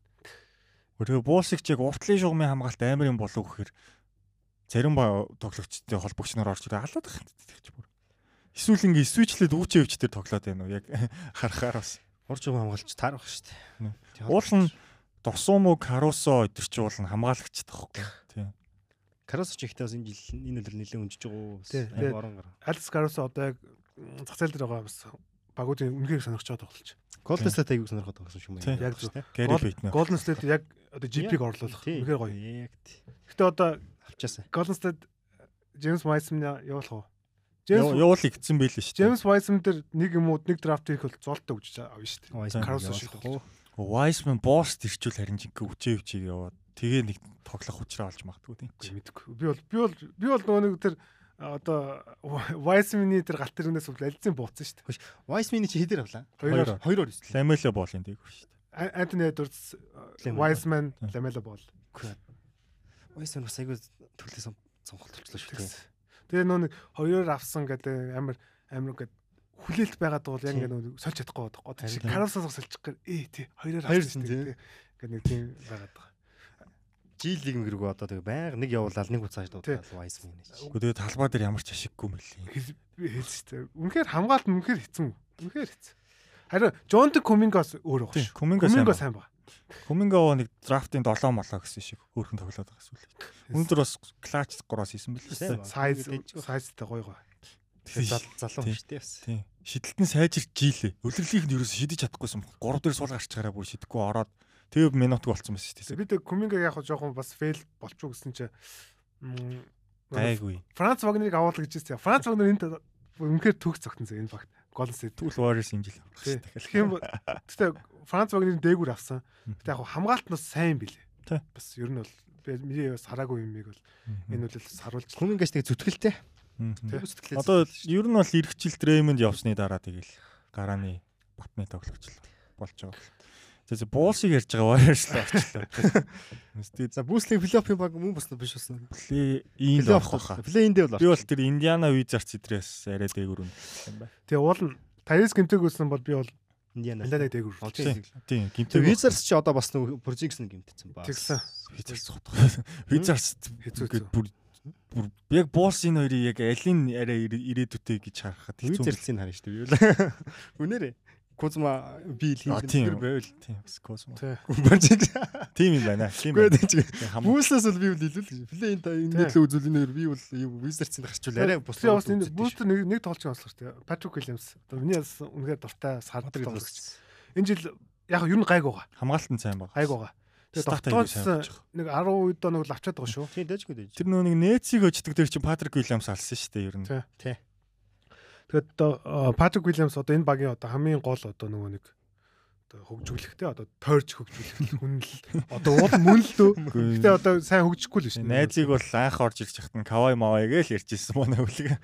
Өөрөөр буулсыг ч яг уртлын шугамын хамгаалт амар юм болов гэхээр зарим ба тоглогчтой холбогч нар орж ирээ алаад гэж бүр. Эсвэл ингээ свичлээд үүчээ өвч төр тоглоод байна уу яг харахаар бас. Урж юм хамгаалч таарах шүү дээ. Уул нь Досумо Карусо өдр чи уул нь хамгаалагч таахгүй. Тийм. Карас ч ихтэй бас энэ жил энэ үйл нэлээд өнжиж байгаа тий. орон гар. Алекс Карус одоо яг зах зээл дээр байгаа бас багуудын үнээр сонирхож байгаа тоглолч. Golden State аягүй сонирхоод байгаа юм шиг юм. Тий. Яг зөв. Бейтнер. Golden State яг одоо GP-г орлуулах үнээр гоё. Яг тий. Гэтэ одоо Авчаасаа. Golden State James Wiseman явуулах уу? Явуул игдсэн байл шүү дээ. James Wiseman дээр нэг юм уу нэг драфт хийх бол золтой өгч авна шүү дээ. Явуулах шиг? Wiseman босс ирчүүл харин жинхэнэ үчээ өвчийг яваад тэгээ нэг тоглох учраа олж магадгүй тийм. Үгүй мэдэхгүй. Би бол би бол би бол нөгөө нэг тэр одоо Wiseman-ы тэр галт тэрнээс бол альцын бууцсан шүү дээ. Wiseman чи хэдэр авлаа? Хоёроор. Хоёроор өсөлөө. Ламело боолын дээгүүр шүү дээ. Anthony Edwards, Lamelo. Wiseman. Lamelo Ball. Wiseman бас аягүй төлөөс сонголт болчихлоо шүү дээ. Тэгээ нөө нэг хоёроор авсан гэдэг амар амар гэдэг хүлээлт байгаад бол яг Тий. ингээ нөө сольж чадахгүй байдаг. Одоо тий. Карусаас сольчих гэр ээ тий хоёроор Хоёр авсан тий. дээ. Ингээ нэг тийм байгаад байгаа. Жилиг мэрэгүү одоо тэгээ байнга нэг явуулаад нэг буцааж Тий. дуудаад Wiseman гэж. Гэхдээ тэгээ талбай дээр ямар ч ашиггүй мөлий. Хэл- Би хэлсэн шүү дээ. Үнэхээр хамгаалт үнэхээр хэцэн. Үнэхээр хэцэн. Харин Джонт Комингос өөр баг шүү. Коминго Коминго сайн. сайн баг. Коминго нэг драфтын 7 молоо гэсэн шиг хөөрхөн тоглоод байгаа эсвэл. Өнөөдөр бас клач 3-аас хийсэн байл Сайн шүү. ба. Сайз сайзтай гоё гоё. Тэгэхээр зал залуу шүү дээ бас. Тийм. Шидэлтэн сайжирч жилээ. Өдөрлийнх нь ерөөсө шидэж чадахгүйсэн. 3 дээр сул гарч гараа бүр шидэхгүй ороод тэг минутг болцсон байсан шүү дээ. Би тэг Коминго яг жоохон бас фейл болчихоо гэсэн чи м, Гайгүй. Франц Вагнерыг аваалаа гэж хэлсэн. Франц Вагнер энд үнэхээр төгс зогтсон энэ багт. Golden State. Түл Warriors энэ жил Тий. шүү Тэгэх юм бол гэтээ Франц Вагнерын дээгүүр авсан. Гэтээ яг хамгаалт нь сайн билээ. Бас ер нь бол миний бас хараагүй юмыг бол энэ үл харуулж Хүмингээс нэг зүтгэлтэй. Одоо ер нь бол эргчил Дреймонд явсны дараа тэгэл гарааны батны тоглогч болж байгаа. Тэгээ буулсыг ярьж байгаа Warriors л орчлоо. Нэстэ За бүүслийн плей-оффын баг мөн бас биш болсон. плей ийм л авах хаа. Плей-индээ бол. Би бол тэр Индиана Wizards эдрээс арай дээгүүр юм байна. Тэгээ уул нь Тарис гэмтэг үзсэн бол би бол Индиана. Индианаг дээгүүр. Окей. Тийм, Тэгээ гимтэй Wizards чи одоо бас нэг Projects нэг гимтсэн ба. Тэгсэн. Wizards хотгоо. Wizards хэцүү. бүр бүр яг буулс энэ хоёрыг яг алин арай ирээ- ирээдүйтэй гэж харахад хэцүү. Wizards-ийг харна шүү дээ. Үнээрээ. Кузма би л хийх тийм байвал. тийм бас. Тий. Project. Тийм юм байна. Тийм байна. Бүүслээс бол би бол илүү л плей энэ ингээд л үзүүл энэ би бол Wizards-ийг харчвал арай бус. Би бас энэ бустер нэг нэг тоглож байгаа болохоор тий. Патрик Уильямс. Одоо миний бас үнэхээр дуртай сардаг тоглогч. Энэ жил Яг ер нь гайг байгаа. Хамгаалтан сайн байгаа. Гайг байгаа. Болж байгаа. нэг 10 үед нэг л авчаад байгаа шүү. Тийм дэжгүй дэж. Тэр нөө нэг нээцийг өчтөг дээр чинь Патрик Уильямс алсан шүү дээ ер нь. Тий. Тэгээд одоо Патрик Уильямс одоо энэ багийн одоо хамгийн гол одоо нөгөө нэг одоо хөгжүүлэхтэй одоо тойрч хөгжүүлэх хүн л одоо уул мөн л дөө. Гэтэ одоо сайн хөгжихгүй л шүү. Найзыг бол анх орж ирж хахад нь Кавай Мавай гээл ярьжсэн манай хүлэг.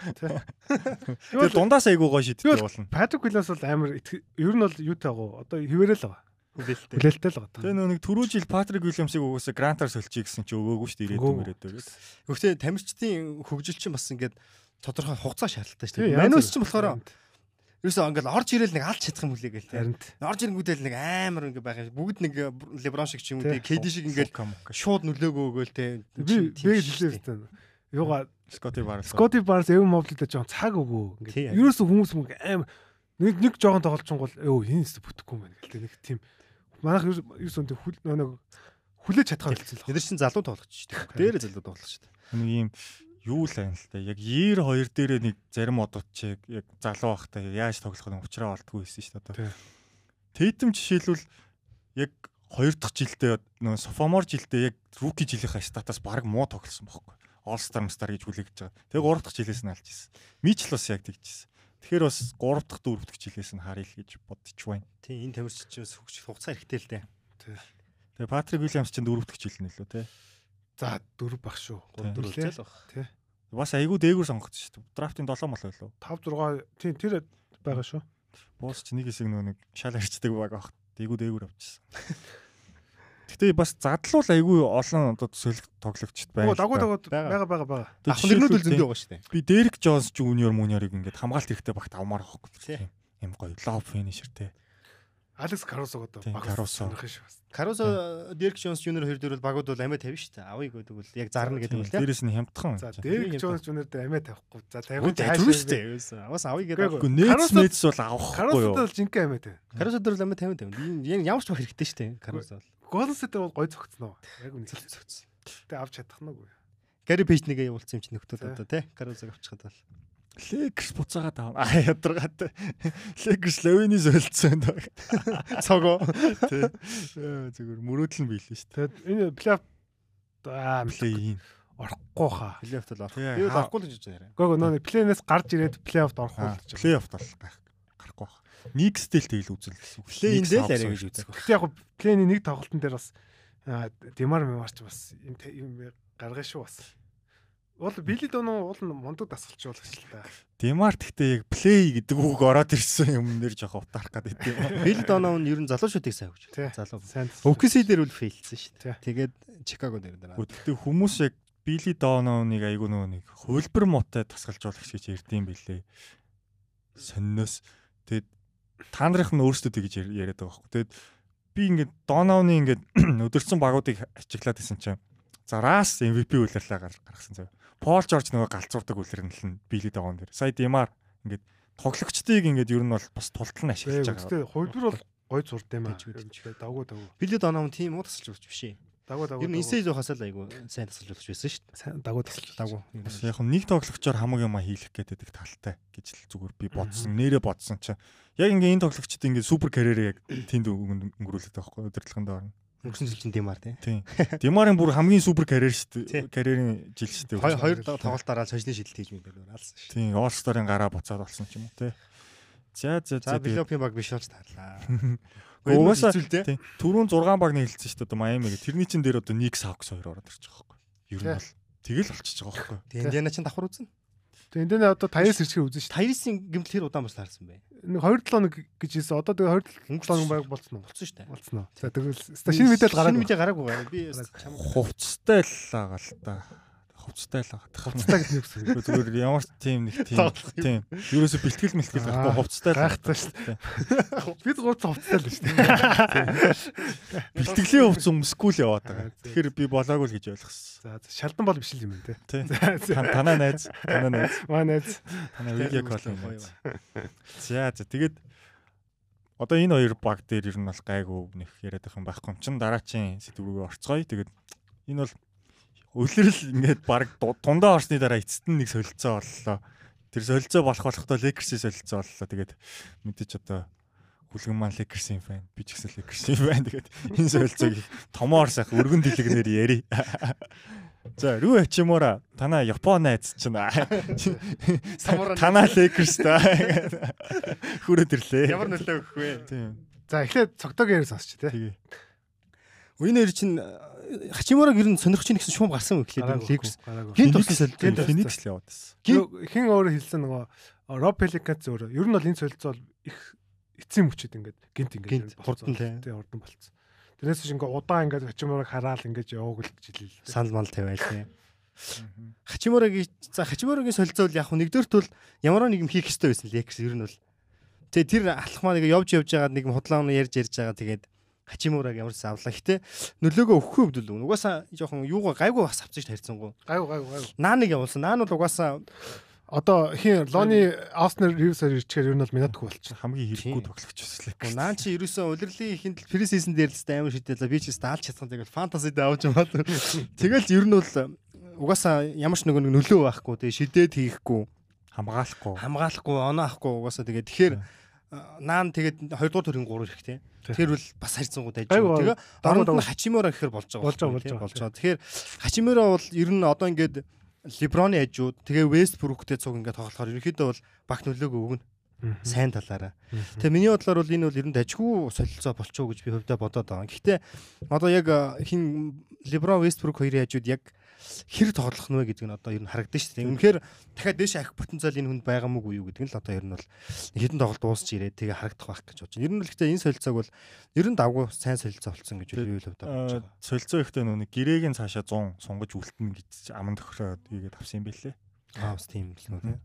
Юу Тэр дундаас айгуу гоо шийддэг Тэгэл- болно. Патрик Уильямс бол амар ер нь бол юутай байгаа. Одоо хിവэрэл байгаа. Хүлээлттэй. Хүлээлттэй л байгаа. Тэгээ нэг түрүү жил Патрик Уильямсыг угаасаа грантаар сөлчих гэсэн чи өгөөгүй шүү дээ ирээдүйн ирээдүйг. Гэхдээ тамирчдын хөгжилчин бас ингээд тодорхой хугацаа шаардлагатай шүү дээ. Манус ч болохоор ерөөсөө ингээд орж ирэл нэг алж чадах юм хүлээ гээл. Харин Орж ирэнгүүтэл нэг амар ингээд байгаа. юм. Бүгд нэг леброн шиг ч юм уу Тий. тий, KD шиг ингээд шууд нөлөөгөө гээл те. би би хэвээр. Юугаа Скоти Барс. Скоти Барс эв моблид жоохон цаг өгөө. Ингээд ерөөсөө хүмүүс мөн аим нэг нэг жоохон тоглолчонгол өө энэ өстө бүтэхгүй юм байна гэлтэй нэг тийм манайх ерөөсөө нэг хүл нэг хүлээж чадхаа хэлсэн л Эдгээр чинь залуу тоглогч шүү дээ. Дээрээ залуу тоглогч шүү дээ. нэг юм юу л байна л та. Яг 92 дээрээ нэг зарим одод чи яг залуу байхдаа яаж тоглох нь уучраа болтгүй байсан шүү дээ. Тэйтэм жишээлбэл яг хоёр дахь жилдээ нөө софомор жилдээ яг руки жилийнхаа статаас баг муу тоглосон байхгүй. Star Star гэж хүлээгдэж байгаа. Тэгээ гурав дахь жилээс нь алж ирсэн. Мич л бас яг тэгжсэн. Тэгэхээр бас гурав дахь дөрөв дахь жилээс нь харъя л гэж бодчих байна. Тий, энэ тамирч чинь хөгжих хугацаа хэрэгтэй л дээ. Тэгээ Патрик Уильямс чинь дөрөв дахь жил нэлөө те. За дөрөв баг шүү. Тий. Дөрөв Тий. жил баг. Бас айгүй дээгүүр сонгогдсон шүү дээ. Драфтын 7 мол байлоо. 5 6 тийм тэр байгаа шүү. Буус ч нэг хэсэг нөө нэг шал харьцдаг баг баг. Дээгүү дээгүүр авчихсан. Гэтэ бас задлуул айгүй олон одоо төсөөлөх тоглогчд байна. Дагуу дагуу байгаа. байгаа байгаа байгаа. Тэгээ Ахын нэрнүүд л зөндөө байгаа шүү дээ. Би Дерек Джонс Жуниор Муниорыг ингээд хамгаалт хэрэгтэй багт авмаар байхгүй. Тий. Им гоё лоб финишер те. Алекс Карусог одоо Тийм, Caruso. сонирх шүү. бас. Карусо Дерек Джонс Жуниор хоёр дээр бол багууд бол амиа тавина шүү дээ. Авъя гэдэг бол яг зарна гэдэг тий. Дээрээс нь хямдхан. За Тийм, Джонс Жуниор дээр амиа тавихгүй. За тавихгүй тавьчих шүү дээ. Аваас авъя гэдэг. Үгүй Гэхдээ нээц мэдс бол авахгүй юу? бол жинхэнэ амиа тавь. Карусо дээр л амиа тавина тавина. Ямар ч баг хэрэгтэй шүү дээ. Карусо бол. Голден Стейт бол гой цогцсон уу? Яг үнэ. Тэ авч чадах нь үгүй. Гари пейж нэгэ явуулсан юм чи нөхдөд одоо тий. Карусог авчихад бол. Лекс буцаагаад аав. А ядаргаад. Лекс Левини солилцсон даа. Цогоо. Тэ. Зүгээр мөрөөдөл нь биелээ шүү дээ. Тэгээд энэ плей аа Плей ин. орохгүй хаа. Плейофф бол орох. Би хаа- орохгүй л гэж байна. Гөө нөө плейнээс гарч ирээд плей-оффт орохгүй Аа, л гэж. Плей-офф бол гах- гарахгүй байх. Никстэй л тэгэл үзэл гэсэн. үг. Плей-ин Никс дээр л арай гэж шүү үздэг. дээ. Гэтэ яг плейний нэг тоглолтын дээр бас Димар Мемарч бас юм гаргаж шүү бас. Уул Били Доно уул нь мундаг дасгалч болох шүү дээ. Димар гэхдээ яг плей гэдэг үг ороод ирсэн юм нэр жоохон утаарах гэдэг юм. Бил Доноун ер нь залуу шүтийг сайн хөгж. Тий. Залуу. OKC дээр үл фейлсэн шүү дээ. Тэгээд Чикаго дээр дараа. Гэхдээ хүмүүс яг Били Доноуныг айгүй нөгөө нэг хөлбөр муутай тасгалжуулагч гэж ярьдсан билээ. Сонноос тэгээд та нарын нь өөрсдөө тэгж яр- яриад байгаа байхгүй. Тэгээд би ингээд Донауны ингээд өдөрцөн багуудыг ачиглаад исэн чинь за Рас MVP үлэрлээ гар- гаргасан зав. Пол Жорж нөгөө галзуурдаг үлрэнэл нь Били Доон дээр. Сая Димар ингээд тоглогчдыг ингээд ер нь бол бас тултал нь ашиглаж байгаа. Гэтэ хувьбар бол гой зурд юм аа. Дагуу дагуу. Бил Доноун тийм уу тасалж өгч биш ээ. Дагуу дагуу. Ер нь инсей зохиос л айгу сайн тасалж өгч байсан шүү дээ. сайн дагуу тасалж. Дагуу. Бас яг нь нэг тоглогчоор хамаг юма хийлэх гэдэг талтай гэж л зүгээр би бодсон. Нэрээ бодсон чи. Яг ингээ энэ тоглогчд ингээ супер карьерээ яг тэнд өнгөрүүлээд байгаа байхгүй удирдлагын доор. Өнгөрсөн жил чинь Димар тийм. Димарын бүр хамгийн супер карьер шүү дээ. Карьерийн жил шүү дээ. Хоёр тоглолт дараа шашны шилэлт хийж мэдээлэл алсан шүү. Тийм, All Star-ын гараа буцаад болсон ч юм уу тийм. За за за. За Билопи баг биш болж таарлаа. Угаасаа тийм. Түрүүн 6 баг нээлсэн шүү дээ Майами гэх. Тэрний чин дээр одоо Никс Hawks хоёр ороод ирчих واخхой. Ер нь бол тэгэл болчихж байгаа واخхой. Тийм, Диана чин давхар үзэн. Тэгээ энэ дээр одоо Тайс ирчгээ үзэн шүү. Тайрисын гэмтэл хэр удаан бас таарсан бэ? Нэг 2 7 хоног гэж хэлсэн. Одоо тэгээ 2 7 хоног байг болцсон уу? Болцсон шүү дээ. Болцсон уу? За тэгвэл шинэ мэдээлэл гараад. Шинэ мэдээ гараагүй байна. Би чамд Хувцастай л байгаа л та. Хувцастай л байгаа. Хувцтай гэж нэгсэн. Гэхдээ зүгээр ямар ч тийм нэг тийм юм. тийм ерөөсө бэлтгэл мэлтгэл байхгүй хувцастай л байгаа. шүү Тийм. Бид гурц хувцтай л шүү дээ. Бэлтгэлийн хувцас өмсөхгүй л яваад байгаа. Тэгэхээр би болоогүй л гэж ойлгосон. За шалдан бол биш л юм те. За. Тан- Танаа найз, танаа найз, Манайз. танаа видео колл найз. За за тэгээд одоо энэ хоёр баг дээр ер нь бол гайгүй нэх яриад байх юм байхгүй юм чин дараачийн сэдв рүүгээ орцгоё. Тэгээд энэ бол өлөрл ингээд баг ду- дундаа орсны дараа эцэст нь нэг солилцоо боллоо. Тэр солилцоо болох болохтой Lakers-ийн солилцоо боллоо. Тэгээд мэдээч одоо Хүлгэн маань Lakers-ийн фэн, би ч гэсэн Lakers-ийн фэн. Тэгээд энэ солилцоог томоор сайх өргөн дэлгэнээр ярий. За, Рүү Хачимура танаа Япон найз чинь танаа Lakers та хүрээд ирлээ. Ямар нөлөө өгөх вэ? Тийм. За эхлээд цогтойг ярь сонсч тий. Тэгээ. Үеийнэр чинь Хачимураг ер нь сонирхож ийн гэсэн шуум гарсан үг лээ. Лекс. Гинт туслан солилцоо. Феникс л яваад байсан. Хин өөрөө хэлсэн нөгөө Роб Пеликанц өөрөө ер нь бол энэ солилцоо бол их эцсийн мөчөд ингээд гинт ингээд хурдан тий хурдан болцсон. Тэрнээс чинь ингээд удаан ингээд Хачимураг хараал ингээд яваг л жилээ. Санал мал тавиал тий. Хачимурагийн за Хачимурагийн солилцоо бол яг нэгдүгээрт бол ямар нэгэн хийх ёстой байсан Лекс ер нь бол. Тэгээ тэр алхмаа нэг явж явж байгаа нэг худлааны ярьж ярьж байгаа тэгээд Хачимураг ямар ч авлаа. Гэтэ нөлөөгөө өгөхгүй хувьд л угаасаа жоохон юугаа гайгүй бас авчих тарьцсангүй. Гайгүй гайгүй гайгүй. Наа нэг явуулсан. Наа нь бол угаасаа одоо хин Лони Аснер Ривсээр ирчихээр ер нь бол минутгүй болчихсон. Хамгийн хэрэггүй тоглогч байсан. Наа чи ерөөсөө улирлын ихэнд пресизн дээр л амар шидээл би ч тест даалж чадсан тэгэл фэнтези дээр авч юмаа. Тэгэл ер нь бол угаасаа ямар ч нэг нөлөө байхгүй тэгээ шидээд хийхгүй хамгаалахгүй хамгаалахгүй оноо авахгүй угаасаа тэгээ тэгэхээр наан тэгээд 2 дугаар төрийн 3 хэрэгтэй. Тэр бол бас харьцангуй дайж байгаа. Тэгээ оронд нь Хачимора гэхэр болж байгаа. Болж байгаа болж байгаа. Тэгэхээр Хачимора бол ер нь одоо ингээд Леброны ажууд тэгээ Вестбруктэй цуг ингээд тоглохоор ерөнхийдөө бол баг нөлөөгөө өгнө. Сайн талаараа. Тэгээ миний бодлоор бол энэ бол ер нь дажгүй солилцоо болчихоо гэж би хувьдаа бодоод байгаа. Гэхдээ одоо яг хин Леброн Вестбрук хоёрын ажууд яг хэр тоглох нь вэ гэдэг нь одоо ер нь харагдаж шүү дээ. Үнэхээр дахиад дэше ахих потенциал энэ хүнд байгаа мүү юу гэдэг нь л одоо ер нь бол хэдэн тоглолт дуусч ирээ тэгээ харагдах байх гэж бодож байна. Ер нь л гэхдээ энэ солилцоог бол ер нь давгүй сайн солилцоо болсон гэж би л бодож байгаа. Солилцоо ихтэй нүг гэрээгийн цаашаа 100 сунгаж үлдэнэ гэж аман тохироод игээд авсан юм бэлээ. Аа бас тийм л нүү.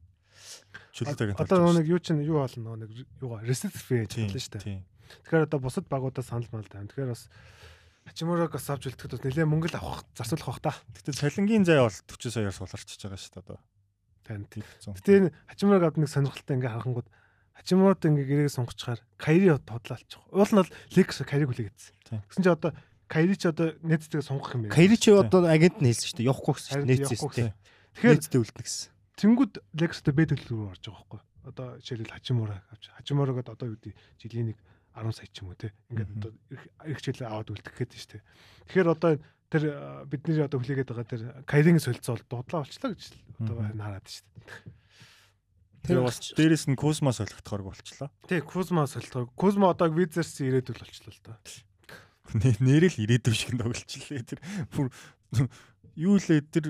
Чөлөөтэйг одоо нэг юу чинь юу болно нэг юугаа reset free гэж хэлсэн шүү дээ. Тэгэхээр одоо бусад багуудаа санал мал тайм. Тэгэхээр бас Хачимураг бас авч үлдэхэд бас нэлээд мөнгө л авах зарцуулах бах та. Гэтэ цалингийн зай бол 40 саяар сууларчиж байгаа шүү дээ одоо. Тань тийм. Гэтэ энэ Хачимураг авд нэг сонирхолтой ингээ харахангууд Хачимурад ингээ гэрээ сунгачаар Кайри тодлоалчих. Уул нь бол Лекс Кайриг хүлээгээдсэн. Гэсэн чи одоо Кайри ч одоо нэцтэйг сунгах юм байна. Кайри чи одоо агент нь хэлсэн шүү дээ. Явахгүй гэсэн шүү дээ. Нэцээс тийм. Тэгэхээр нэцтэй үлдэнэ гэсэн. Тэнгүүд Лекстэй Б төлөв рүү орж байгаа байхгүй. Одоо жишээлбэл Хачимураг авч Хачимурагад одоо юу гэдэг жилийн нэг 10 сая ч юм уу те ингээд одоо их хичээл аваад үлдэх гээд дээ. Тэгэхээр одоо тэр бидний одоо хүлээгээд байгаа тэр Кайрийн солилцоо бол дудлаа болчлаа гэж одоо хараад дээ. Тэр бас дээрэс нь Кузма солигдохоор болчлоо. Тий, Кузма солигдохоор. Кузма одоо Визерс ирээдүл болчлоо л доо. Нэрэл ирээдүв шиг тоглолчлээ. Тэр бүр юу лээ тэр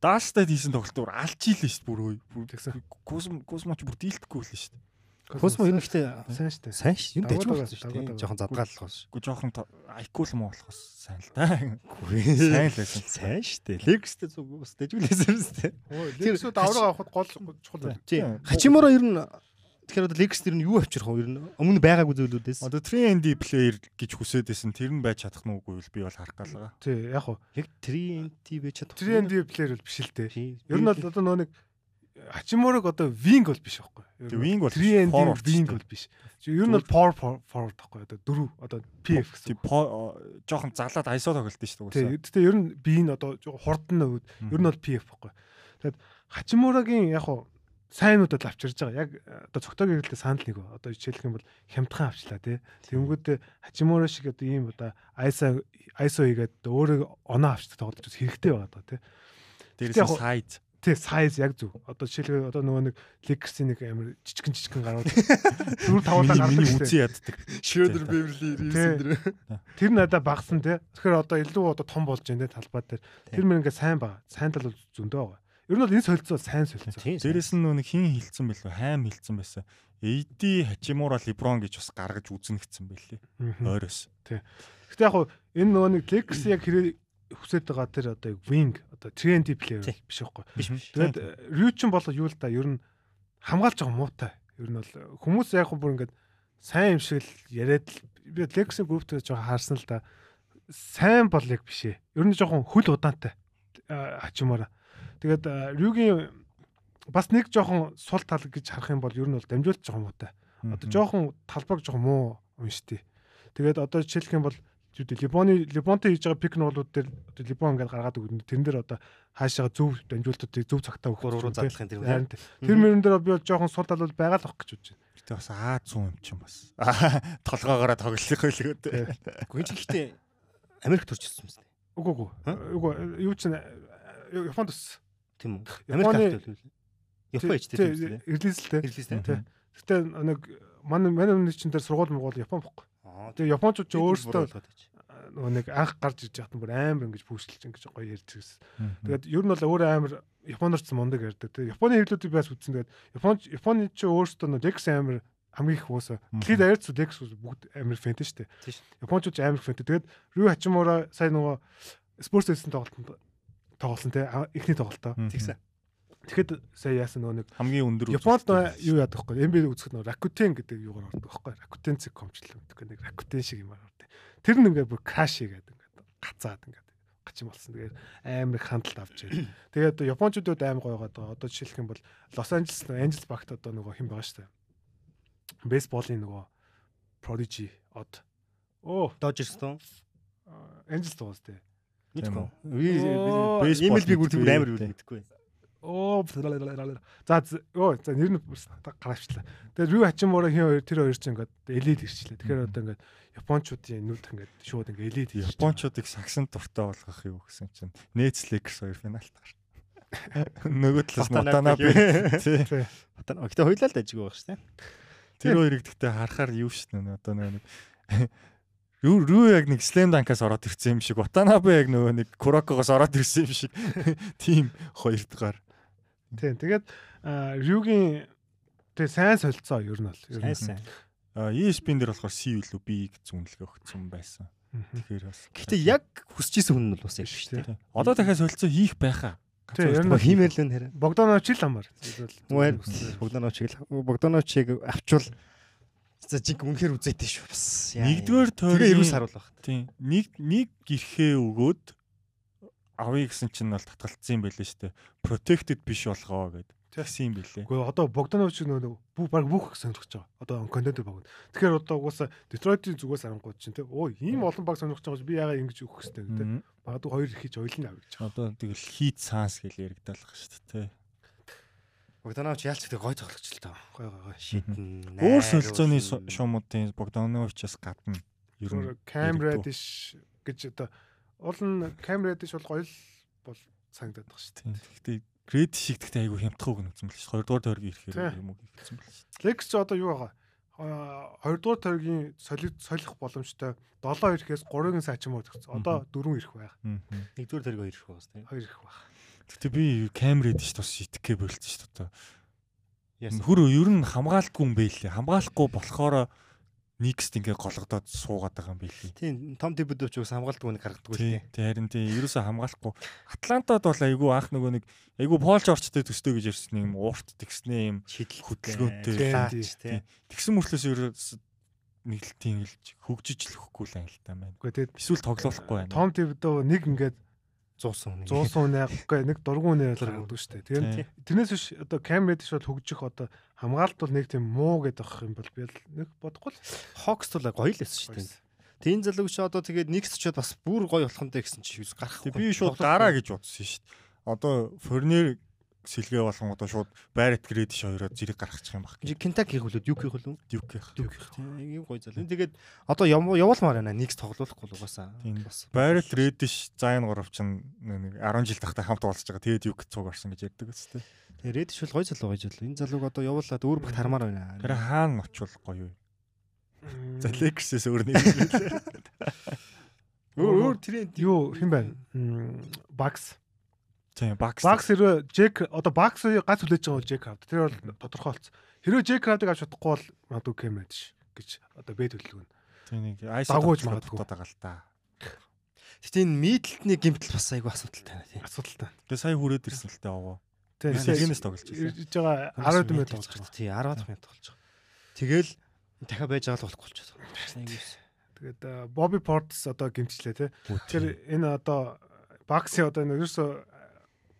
даастад хийсэн тоглолтоор алж ийлээ шүү дээ бүр бүр тэгсэн. Кузма Кузмач бүр дийлдэхгүй л шүү дээ. Космо ер нь ихтэй сайн шүү дээ. Сайн шүү. Юу дэж болсон шүү дээ. Жохон задгааллах бас. Уу жохон айкул муу болохоос сайн л да. Сайн л байсан. Сайн шүү дээ. Лекстэй зүг бас дэжүүлээсэн шүү дээ. Лексүүд авраг авахд гол чухал байна. Тийм. Хачиморо ер нь Тэгэхээр одоо Lex тэр нь юу авчрах вэ? Ер нь өмнө байгаагүй зүйлүүдээс. Одоо 3ND player гэж хүсээд байсан тэр нь байж чадах нь үгүй би бол харах гал байгаа. Тий, яг уу. Яг 3ND байж чадах. 3ND player бол биш л дээ. Ер нь бол одоо нөө нэг Хачиморог одоо wing бол биш байхгүй. Wing бол 3ND wing бол биш. Ер нь бол power forward байхгүй. Одоо дөрөв одоо PF гэсэн. Жохон залаад ISO тоглолт шүү дээ. Тэгтээ ер нь би энэ одоо хурдан өвд ер нь бол PF байхгүй. Тэгэд Хачиморогийн яг хуу сайнуудад авчирж байгаа. Яг одоо цогтойг хэрэглээ санал нэг. Одоо жишээлх юм бол хямдхан авчлаа тий. Тэнгүүд Хачиморо шиг одоо ийм одоо ISO ISO хийгээд өөрөө оноо авчдаг тоглож хэрэгтэй байгаа даа тий. Дээрээс сайз тий size яг зөв. Одоо жишээлбэл одоо нөгөө нэг Lakers-ийн нэг амар жижигэн жижигэн гарууд 4 5 удаа гардаг. Миний үзий яддаг. Schroeder Beverly Reeves дэр. Тэр надад багсан тий. Тэгэхээр одоо илүү одоо том болж байна тий талбай дээр. Тэр мөр ингээ сайн байгаа. Сайн тал бол зөндөө байгаа. Ер нь бол энэ солилцоо сайн солилцоо. Дээрээс нь нөгөө хин хилцэн байлгүй хайм хилцэн байсан. AD Hachimura LeBron гэж бас гаргаж үзнэ гэсэн байлээ. Ойроос. Тий. Гэтэ яг энэ нөгөө нэг Lakers яг хэрэг хүсэж байгаа тэр одоо wing одоо trendy player биш байхгүй. Тэгээд Ryu ч бол юу л да ер нь хамгаалж байгаа муутай. Ер нь бол хүмүүс яг бүр ингээд сайн юм шиг л яриад би Lexi group-тэй жоохон хаарсан л да. Сайн бол яг биш ээ. Ер нь жоохон хөл удаантай хачимаараа. Тэгээд Ryu-гийн бас нэг жоохон сул тал гэж харах юм бол ер нь бол дамжуулт жоохон муутай. Одоо жоохон талбайг жоохон муу уншдээ. Тэгээд одоо жишээлх юм бол Зүгт Либоны Либонтой хийж байгаа пик бол дээр одоо Либон ингээд гаргаад өгнө. Тэрэн дээр одоо хаашаа зөв дамжуултуудыг зөв цагтаа өгөх руу задлахын тэр Харин тэр мөрөн дээр би бол жоохон сул талбал байгаа л авах гэж бодож байна. Гэтэ бас Аа 100 юм чинь бас. Толгоогоороо тоглох дээ. Гүн чи гэхдээ Америк төрж ирсэн юм байна. Үгүй үгүй. Үгүй юу ч Японд өссөн. Тийм үү? Америк авт байл. Япон ичтэй тийм үү? Ирлээсэлтэй. Ирлээстэй. Тий. Гэтэ нэг манай манай өмнө чинь дээр сургууль мургуул Япон бохгүй. Тэгээ Япончууд ч өөрсдөө өөрсдөө нөгөө нэг анх гарч иж яхад бүр амар ингэж пүүсэлж ингэж гоё ярьж ирсэн. Тэгээд ер нь бол өөр амар Японорч мундаг ярьдаг. Тэгээ Японы хэвлүүдийг бас үзсэн. Тэгээд Япон Японы ч өөрсдөө нөгөө Dex амар хамгийн их уусаа. Дэлхийд аярц Dex бүгд амар фэнтэ штэ. Ч амар фэнтэ. Тэгээд Рю Хачимура сая нөгөө спорт эссэн тоглолтод тоглосон а- эхний тоглолтоо. Тэгсэн. Тэгэхэд сая яасан нөгөө нэг хамгийн өндөр Японд нөө юу яадаг вэ? NBA үзэхэд нөө Rakuten гэдэг юугаар ордог байхгүй? Rakuten цэг комчлол гэдэг нэг Rakuten шиг юм ордог. Тэр нь ингээд бүр каши гэдэг ингээд гацаад ингээд гачин болсон. Тэгээд амар их хандлт авч байна. Тэгээд Япончуудад амар гоё байгаа. Одоо жишээлх юм бол Лос Анжелес нөө Angels багт одоо нөгөө хэн байгаа шүү дээ. Бейсболын нөгөө Prodigy од. Оо, Dodgers тоо. Angels дуус тээ. Мэдгүй. Оо, Би baseball имэл би бүр амар юу мэдгүй. Оо. За ёо за нэр нь гаравчлаа. Тэгээд Рю Хачимура хин хоёр тэр хоёр чинь ингээд элит ирчлээ. Тэгэхээр одоо ингээд японочдын нүд ингээд шууд ингээд элит ирж. Япончуудыг сагсан дуртай болгох юу гэсэн чинь Lakers хоёр финалт гарсан. Нөгөө талаас. Watanabe. Тий. Тий. Одоо гэтээ хоёлаа л ажиг байгаа шүү дээ. Тэр хоёрыг гэхдээ харахаар юу шнэ нэ одоо нэг Рүү рүү яг нэг slam dunk-аас ороод ирсэн юм шиг Watanabe яг нөгөө нэг Kuroko-гоос ороод ирсэн юм шиг тийм хоёрдугаар. Тийм. Тэгээд Рюгийн тэг сайн солилцоо ер нь бол. ер нь. Сайн сайн. А ESPN дээр болохоор C илүү B гэж үнэлгээ өгсөн байсан. Тэгэхээр бас Гэтээ яг хүсэж исэн хүн нь бол бас яг шүү дээ. Одоо дахиад солилцоо хийх байхаа. Тий, ер нь хиймэл л нэр. Богданович л амар. Мөн Богдановичиг Богдановичиг авчвал за жиг үнэхээр үзээтэй шүү бас. Нэгдүгээр тойрны 90 сар болох. Тийм. Нэг нэг гэрхээ өгөөд авъя гэсэн чинь бол татгалцсан юм байлээ шүү дээ. Protected биш болгоо гэд. Тэгсэн юм байлээ. Гэхдээ одоо Богданович нөгөө бүх баг бүх сонирхож байгаа. Одоо контентер баг. Тэгэхээр одоо угаасаа Детройтын зүгээс харангууд чинь те. Өө ийм олон баг сонирхож байгаа би яагаад ингэж өгөх хэвтэй гэдэг. Мгм. Магадгүй хоёр их хийж ойлно авъя гэж. Одоо тэгэл хийт цаанс гэж яригдалах шүү дээ. Богданович яалч гэдэг гой тоглогч л таа. Гой гой гой. Шидэн. Өөр солилцооны шуумуудын Богдановичаас гадна ер нь Cam. Reddish гэж одоо уул нь Cam Reddish бол гоё л бол санагдаад байгаа шүү Тийм. Гэхдээ грейд шиг гэхдээ айгүй хямдхан үг нэгсэн байл шүү. 2 дугаар тойрог ирэхээр юм уу гэсэн байл шүү. дээ. Ч одоо юу байгаа? Аа, Хоёрдугаар тойргийн солих солих боломжтой 7 ирэхээс 3-ын саачмаа төгсөн. Одоо 4 ирэх байх. Мгм. Нэгдүгээр тэрэг хоёр их байгаас тийм. 2 ирэх байх. Гэхдээ би камерад ш тус итгэхэ болчихсон шүү дээ. Яасан. Хөр ер нь хамгаалтгүй юм байлээ. Хамгаалахгүй болохоор Никст ингээ голгодоод суугаад байгаа юм байлээ. Тийм том дебют ч бас хамгаалдаг нэг гаргадаг Тий. үлээ. Тий харин тий ерөөсөө хамгаалахгүй. Атлантад бол айгүй анх нөгөө нэг айгүй Пол Жорчтой төстэй гэж ярьсан юм уурт тэгснэ юм хөдөлгөөнтэй. тэгсэн мөртлөөс ерөөс нэг л тийм л хөгжиж л өгөхгүй л ангилтаа байна. Үгүй тэгээд Эсвэл тоглохгүй байна. Том Дэвдөө нэг ингээд 100 хүн. 100 үнэ үгүй нэг дургуун үнэ гаргадаг шүү дээ. Тэгээд тэрнээс биш одоо Cam Reddish бол хөгжих одоо хамгаалт бол нэг тийм муу гэдэг ах юм бол би л нэг бодохгүй л. Хокс бол гоё л байсан шүү дээ. Тийм залуу чи одоо тэгээд нэгс ч бас бүр гоё болох нь гэсэн чи юус гарахгүй. Би шууд гараа гэж бодсон шүү дээ. Одоо Форнер сэлгээ болгон одоо шууд Баррет Грэдиш хоёроо зэрэг гаргачих юм баг. Кентаки хөлөөд юу хийх хөлөө? Дюких. Тийм гоё залуу. Тэгээд одоо яв- явуулмаар байна. Нэгс тоглоулахгүй л угаасаа. Тийм. бас Баррет Рэдиш Зайн 3 чинь нэг 10 жил тахтай хамт уулзж байгаа. Тэгээд юг цуг орсон гэж ярьдаг үстэй. Рэдиш бол гоё залуу гоё залуу. Энэ залууг одоо явуулаад өөр багт хармаар байна. Тэр хаана очвол гоё юу? За Лексээс өөр нэг юм лээ. өөр өөр тренд юу хэн байна? Бакс. Тийм, Бакс. Бакс хэрвээ Джек одоо Бакс гац хүлээж байгаа бол Джек авд. Тэр бол тодорхойлцсон. Хэрвээ Джек авдаг авч чадахгүй бол магадгүй Cam Reddish гэж одоо бэ төлөвлөгөө. Тийм нэг айс Дагууж магадгүй. байгаа л та. Гэтэ энэ мидэлтний гимтэл бас айгүй асуудалтай байна тийм. Асуудалтай. Тэгээ сая хүрээд ирсэн л дээ аваа. Тийм. Сэлгэнээс тоглож байсан. Ирж байгаа 10 минут болж байгаа. Тий 10 минут болж байгаа. Тэгэл дахиад байж байгаа л болохгүй болчиход байна. Тэгээд Бобби Портс одоо гимчлээ те. Тэгэхээр энэ одоо Бакси одоо энэ ерөөсө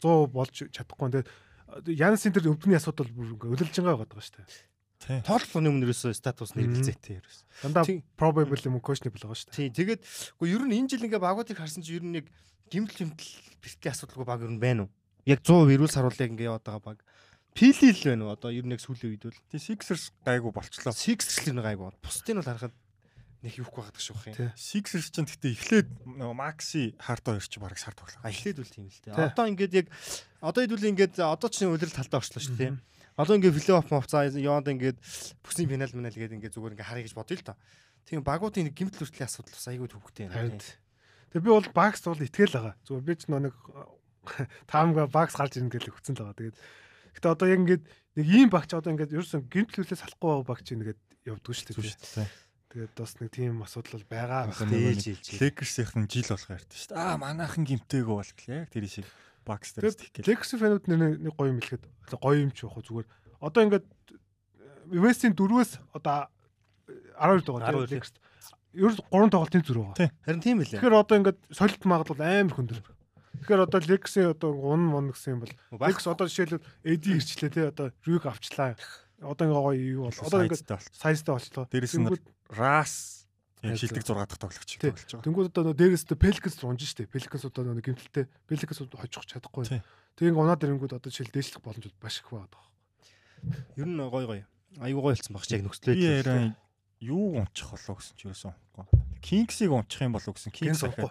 100 болж чадахгүй. Тэгээд Янсын тэр өвдний асуудал бүр ингээ өлөлж байгаа байгаа шүү дээ. Тий. Тоглолтын өмнө ерөөсөө статус нь эргэлзээтэй ерөөс. Дандаа Тий. probable юм questionable байгаа шүү дээ. Тий. Тэгээд үгүй ер нь энэ жил ингээ багуудыг харсан чи ер нь нэг гимтэл гимтэл бэртлийн асуудалгүй баг ер нь байна уу? Яг 100% эрүүл саруулыг ингээ яваад байгаа баг. Пили л байна уу? Одоо ер нь яг сүүлийн үед бол Тий Sixers гайгүй болчлоо. Sixers л нэг гайгүй. Бусдын бол харахад нэг юухгүй шүү Тий. хин. Sixers ч гэхдээ эхлээд нөгөө Maxi Hard хоёр ч бараг сар тоглоо. Эхлээд үл тийм л дээ. Одоо ингээд яг одоо хэдүүл ингээд одоо ч үлрэл талдаа орчлоо шүү дээ. Одоо ингээд плей офф мовцаа яваад ингээд бүсийн финал минал гээд ингээд зүгээр ингээд харъя гэж бодъё л доо. Тийм багуудын нэг гимтэл хүртлийн асуудал бас айгүй төвхтэй байна. Тэгээ би бол багс бол итгэл байгаа. Зүгээр би ч нэг таамга багс гарч ирнэ гэж хүцэн л байгаа. Тэгээд гэтээ одоо яг ингээд нэг ийм багч одоо ингээд ерөөсөн гинтлүүлээ салахгүй байгаа багч ингээд явдггүй шүү дээ. Тэгээд бас нэг тийм асуудал бол байгаа. Одоо Ээж ээж. Lakers-ийн жил болох ярьдаа шүү дээ. Аа манайхан гимтэйгөө бол яг тэр шиг Bucks дээр Тэгээд стих гэх. Лекс фэнүүд нэг гоё юм хэлэхэд гоё юм ч вэ зүгээр. Одоо ингээд Вестийн дөрвөөс одоо 12 дугаар 12 Лекс. Ер нь 3 тоглолтын зүрх байгаа. Тий. Харин тийм ээ. Тэгэхээр одоо ингээд солилт магадлал амар хөндөр. Тэгэхээр одоо Лексийн одоо гун мон гэсэн юм бол Лекс одоо жишээлбэл AD ирчлээ тий одоо Рюг авчлаа. Одоо ингээ гоё юу бол одоо ингээд Сайзтай бол. сайзтай болчлоо. Дээрэс нь Ras Хайр шилдэг 6 дахь тоглогч болж байгаа. тэнгүүд одоо дээрээс тэ Пеликс унж штэ. Пеликс одоо нэг гимтэлтэй Пеликс хожих чадахгүй. Тэгээ унаад ирэнгүүд одоо жишээл дээшлэх боломж маш их байгаа. Ер нь гой гой. Аюу гой болсон баг чи яг нөхцлөө. Би яран юу унчих болов гэсэн чи юусэн унахгүй. Kings-ийг унчих юм болов гэсэн Kings Kings унахгүй.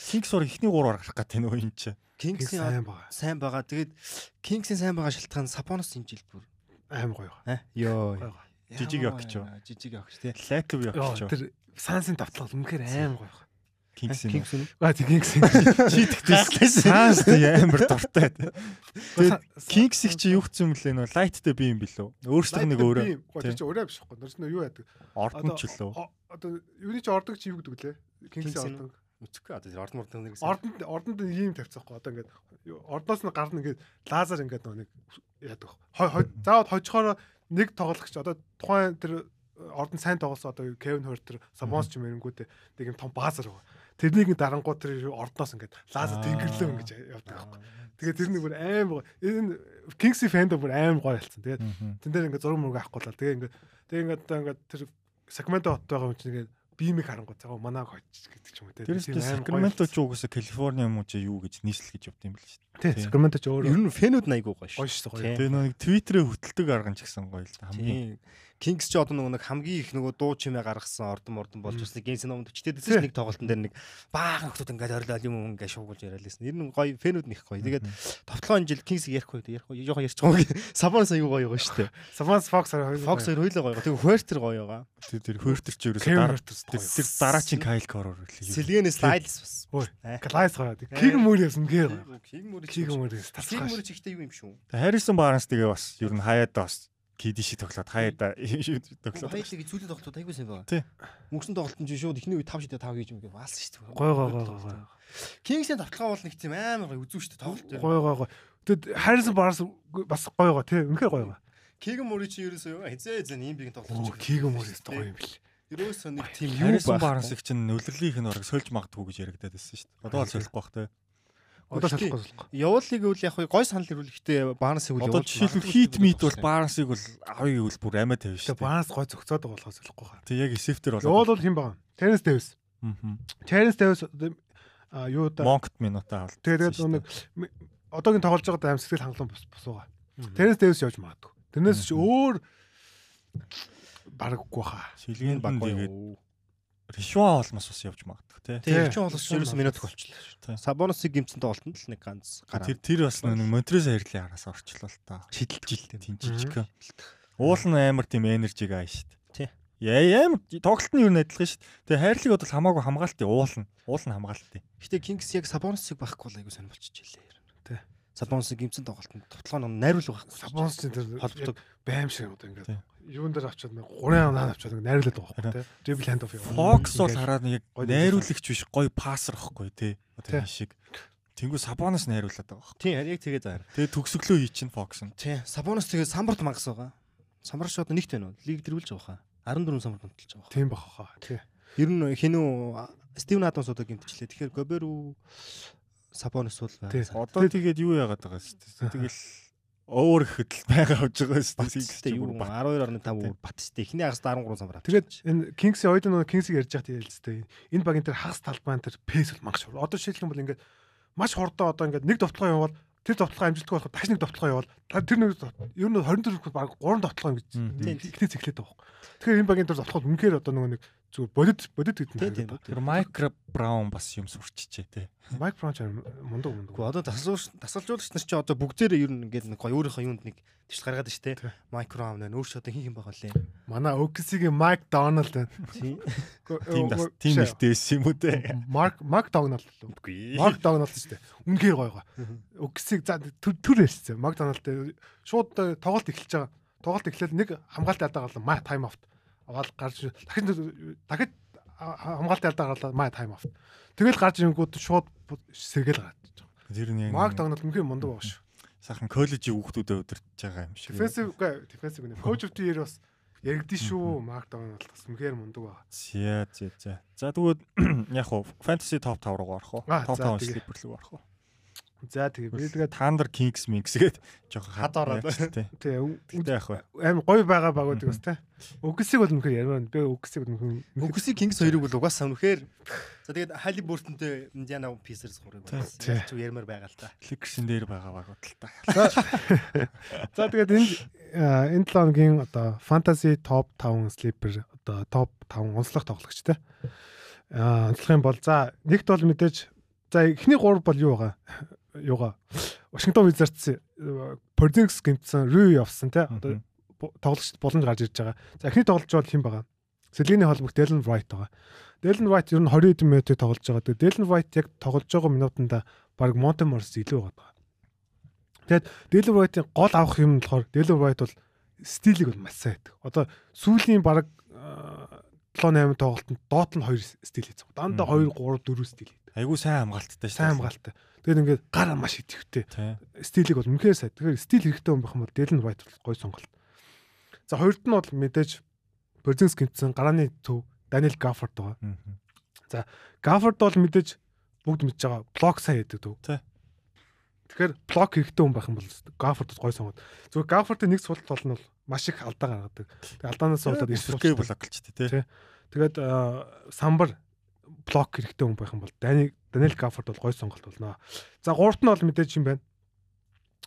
Kings ор ихний 3-аар гарах гэдэг нөө юм чи. Кингсийн сайн байгаа. сайн байгаа. Тэгээд Кингсийн сайн байгаа шалтгаан Сапонос энэ жил бүр. Аим гоё. Гоё байгаа. Жижиг явах ч. Жижиг явах ч тий. Лаков Йоо, явчих. Тэр Сансийн давталгал үнэхээр аим гоё. Kings нь Аа тийм Кингс. Чи тэгтээ Sans амар дуртай. Тэгээд Kings-ийг чи юу гэсэн юм лээ нөө Light-тэй би юм билүү? Өөрсдөө нэг өөрөө чи өөрөө биш байхгүй. Нэрс нь юу яадаг? ордон ч лөө. Одоо юуны чи ордог чи юу гэдэг лээ? Кингсийн ордог. үцэхгүй одоо тэр орд морд нэг Ордонд ордонд ийм тавьцаахгүй. Одоо ингээд ордоос нь гарна ингээд лазер ингээд нэг яадаг. Заавал хожихоор нэг тоглогч одоо тухайн тэр ордон сайн тоглосон одоо Кевин Хортер Сабонс ч юм эрэнгүүтээ нэг юм том баазар байгаа. Тэрнийг дарангууд тэр ордоос ингээд лазер тэнгэрлөө ингэж явдаг байхгүй. Тэгээд тэр нэг бүр аим гоё. Энэ Kings фэнд бүр аим гоё болсон. Тэгээд тэн дээр ингээд зураг мөрөг авахгүй л тэгээ ингээд тэгээ ингээд одоо ингээд тэр Сакраменту хот байгаа юм чинь ингээд биемиг харангуй цагаа манаг хойч гэдэг ч юм уу те. Тэрс Тийм гоё Сакраменто ч угсаа Калифорни юм уу чи юу гэж нийслэл гэж явд юм бэл шүү дээ. Тий, Сакраменто ч өөрөө Ер нь фэнүүд айгуу гоё гоё шүү. шүү дээ. Тий. Тэгээ нэг Twitter-ээ хөтэлдэг арган ч гэсэн гоё л да хамгийн. Кингс ч одоо нөгөө нэг хамгийн их нөгөө дуу чимээ гаргасан ордон мордон болж бас нэг генс ном төчтэй дэсэн нэг тоглолтын дээр нэг баахан хүмүүс ингээд орилол юм ингээд шуугуулж яриад лсэн. Ер нь гоё фэнүүд нэх гоё. Тэгээд товтлогоо жил Кингс ярихгүй ярихгүй жоохон ярьж байгаа юм. Сабонс аюу гоё гоё шүү дээ. Хоёр Фокс хоёр хоёулаа гоё. Тэгээ Хуертер гоё байгаа. Тэр тэр хөөртөр ч ерөөсөө дараа Huerter тэр дараагийн Kyle Koror үлээ. Сэлгэнэ Стайлс бас. Клайс гоё. Киг мөр ясан гээ. Киг мөр Киг мөр Киг тасгаш. мөр чихтэй юу юм шүү. Харрисон Барнс тэгээ бас ер нь хаяада бас Шиг тоглоод хаяада тоглоод. Хоёулыг зүйлийн тоглолтууд айгуу сайн байгаа. Тий. Мөнгөсөн тоглолтын чинь шууд ихний үе 5 шидэ 5 гэж юм гээд ваалсан шүү дээ. Гой гой гой гой. Кингсийн тоглолтоо бол нэг тийм амар гоё үзүү шүү дээ тоглолт. Гой гой гой. Тэгэд Харрисон Барс бас гоё гоо тий. Үнэхээр гоё гоо. Киг мөр чи ерөөсөө юу хизээ хизээ ийм бигийн Оо, тоглолт. Киг мөр ястаа гоё юм бэл. Ерөөсөө нэг тийм юу Харрисон байх. Барнсыг чинь нөлөрлийнх нь орог сольж магадгүй гэж яригадаад байсан шүү дээ. Одоо л солихгүй бах те. Одоо салахгүй салахгүй. Явуулыг үл яг гой санал ирүүл ихтэй Барнсыг үл Одоо жишээлбэл хит мид бол Барнсыг бол авъя гэвэл бүр амиа тавина шүү Тэгээ. Барс гой зөгцөөд байгаа болохоос салахгүй хаа. Тэг яг эсэфтер Явал болоод. бол хэн байгаа? Теренс Дэвис. Мгм. Теренс Дэвис а юу да Монкт минутаа авал. тэгээд нэг одоогийн тоглож байгаа сэтгэл хангалуун бус бусууга. Теренс Дэвис явж магадгүй. Тэрнээс ч өөр бараггүй хаа. Шилгээнд баг нь Ришуа олмос бас явж магадгүй те. Тэгээ чинь болос ерөөсөө минут болчихлоо Тий. шүү. Сабоносыг гимцэн тоглолтод л нэг ганц гараа. Тэр тэр бас нэг Монтрес хайрлын араас орчлоо л та. шидэлж илтэй. Тийм жижиг. Уул нь амар тийм энержиг аа шүү Тий. Яа амар тоглолт нь юу нь адилхан шүү дээ. Тэгээ хайрлыг бол хамаагүй хамгаалтыг уул нь. Уул нь хамгаалтыг. Гэтэ Кингс яг Сабоносыг байхгүй бол айгуу сонир болчихжээ лээ. Тий. Сабоносыг гимцэн тоглолтод тоглоом найруулга байхгүй. Сабонс чинь тэр холбогддог. байм шиг одоо ингээд Тий. Юун дээр авчаад нэг 3 оноо авчаад нэг найруулад байгаа байхгүй тий. Dribble hand off яваа. Фокс бол хараад гоё найруулагч биш гоё пассер. Одоо Тий. энэ шиг. Тэнгүү Сабонос найруулад байгаа байхгүй. Тийм харин яг тэгээ заяа. Тэгээ төгсөглөө хий чинь Фокс нь. Тий. Сабонос тэгээ самбарт мангас байгаа. Самбар шууд нэгт байна уу? Лиг дэрвүүлж байгаа хаа. 14 самбар гомдолж байгаа. Тийм бах хаа. Тий. Ер нь хинүү Стивен Адамс одоо гимтчлээ. Тэгэхээр Гоберу Сабонос бол Тий. байгаа. Одоо тэгээд юу яагаад байгаа шүү дээ. Тэгэл Өөр ихэд л байгаа авж байгаа шүү дээ. Юу 12.5 бат шүү дээ. Эхний хагас 13 самбар авчих. Тэгээд энэ Kings-ийн ойд нөгөө Kings-ийг ярьж байхад хэлэлцтэй. Энэ багийн тэр хагас талбайн тэр пэс бол мангаш. Одоо жишээлх юм бол ингээд маш хурдан одоо ингээд нэг довтлогоо явал тэр довтлогоо амжилтгүй болох дахиж нэг довтлогоо явал тэр нэг ер нь 24 баг 3 довтлогоо ингэж ихнээс эхлэх таах. Тэгэхээр энэ багийн тэр довтлогоо үнэхээр одоо нөгөө нэг зүгээр бодит бодит гэдэг нь. Тэр Майкро Браун бас юм сурчижээ те. Майк Браун ч мундаг мундаг. Гэхдээ одоо тасалжуулагч нар ч одоо бүгдээрээ ер нь ингээд нэг гоё өөрийнхөө юунд нэг тийш гаргаад штэ. Майк Браун байна. Өөр ч одоо хин хин байгаа лээ. Манай OKC-ийн Майк Доналд байна. Тийм бас тийм нэртэйс юм уу те. Марк Марк Доналд л үгүй. Марк Доналд штэ. Үнэхээр гоё гоо. OKC-г за төр ярьсан. Марк Доналд шууд тоглолт эхэлж байгаа. Тоглолт эхлээл нэг хамгаалт ядаа гарлаа. Тайм авт аваад гарч дахин дахид хамгаалтын алдаа гарлаа маа тайм авт. Тэгэл гарч ирэнгүүт шууд сэргээл гараад. Тэр нь яг Маг дагнал мөнхийн мундаг байгаа шүү. Сайхан коллежийн хүүхдүүдэд өдөрч байгаа юм шиг. Defensive үгүй defensive гэнэ. Coach of the year бас яригдэн шүү. Маг дагнал бас мөнхээр мундаг байгаа. За за за. За тэгвэл яг хуу fantasy top 5 руу орох уу? Top 5 sleeper руу орох уу? За тэгээ би тэгээд Thunder Kings Minx гээд жоохон хад ороод тий. Тий. яг бай. Аим гоё байгаа багуудыг бас тий. Өгсийг бол мөхөр ярмаар би өгсийг бол мөхөр Өгсийг Kings хоёрыг бол угаасаа үнэхээр за тэгээд Хали Бүртэнтэй Indiana Pacers гурыг бас ч ярмаар байгаа л та. Lakers-ын дээр байгаа багууд л та. За тэгээд энэ энэ 7 хоногийн одоо fantasy top 5 sleeper одоо top 5 онцлог тоглогч тий. Аа онцлох юм бол за нэгт бол мэдээж за эхний 3 бол юу байгаа? Юугаа Вашингтон Wizards Porzingis гэмтсэн Rui явсан тий. Одоо тоглогчд боломж гарч ирж байгаа. За эхний тоглолч бол хэн байгаа? Сэлгэний холбогд Dylan Wright байгаа. Dylan Wright ер нь 20 хэдэн минутыг тоглож байгаа. Тэгээд Dylan Wright яг тоглож байгаа минутанда баг Monte Morris илүү байгаа. Тэгээд Dylan Wright-ийн гол авах юм нь болохоор Dylan Wright бол стилийг бол маш сайн байдаг. Одоо сүүлийн баг 7 8 тоглолтод доот нь 2 стил хийсэн. Дандаа 2 3 4 стил хийдэг. Айгуу сайн хамгаалттай шүү. Сайн хамгаалтай. Тэгээд ингээд гар маш идэвхтэй. Стилийг бол үнэхээр сайн. Тэгэхээр стил хэрэгтэй юм байх юм бол Dylan White бол гой сонголт. За хоёрт нь бол мэдээж Борзинс гинцэн гарааны төв Даниэл Гафорд байгаа. За Гафорд бол мэдээж бүгд мэдж байгаа блок сайн яадаг төв. Тэгэхээр блок хэрэгтэй хүн байх юм бол Гафорд гой сонгоод. Зүгээр Гафордын нэг суулт бол нь бол маш их алдаа гаргадаг. Тэгээ алдаанаас болоод эсрэхгээ блоклчтэй тий. Тэгээд самбар блок хэрэгтэй хүн байх юм бол Дани Даниэл Гафорд бол гой сонголт болно. За гуравт нь бол мэдээж юм байна.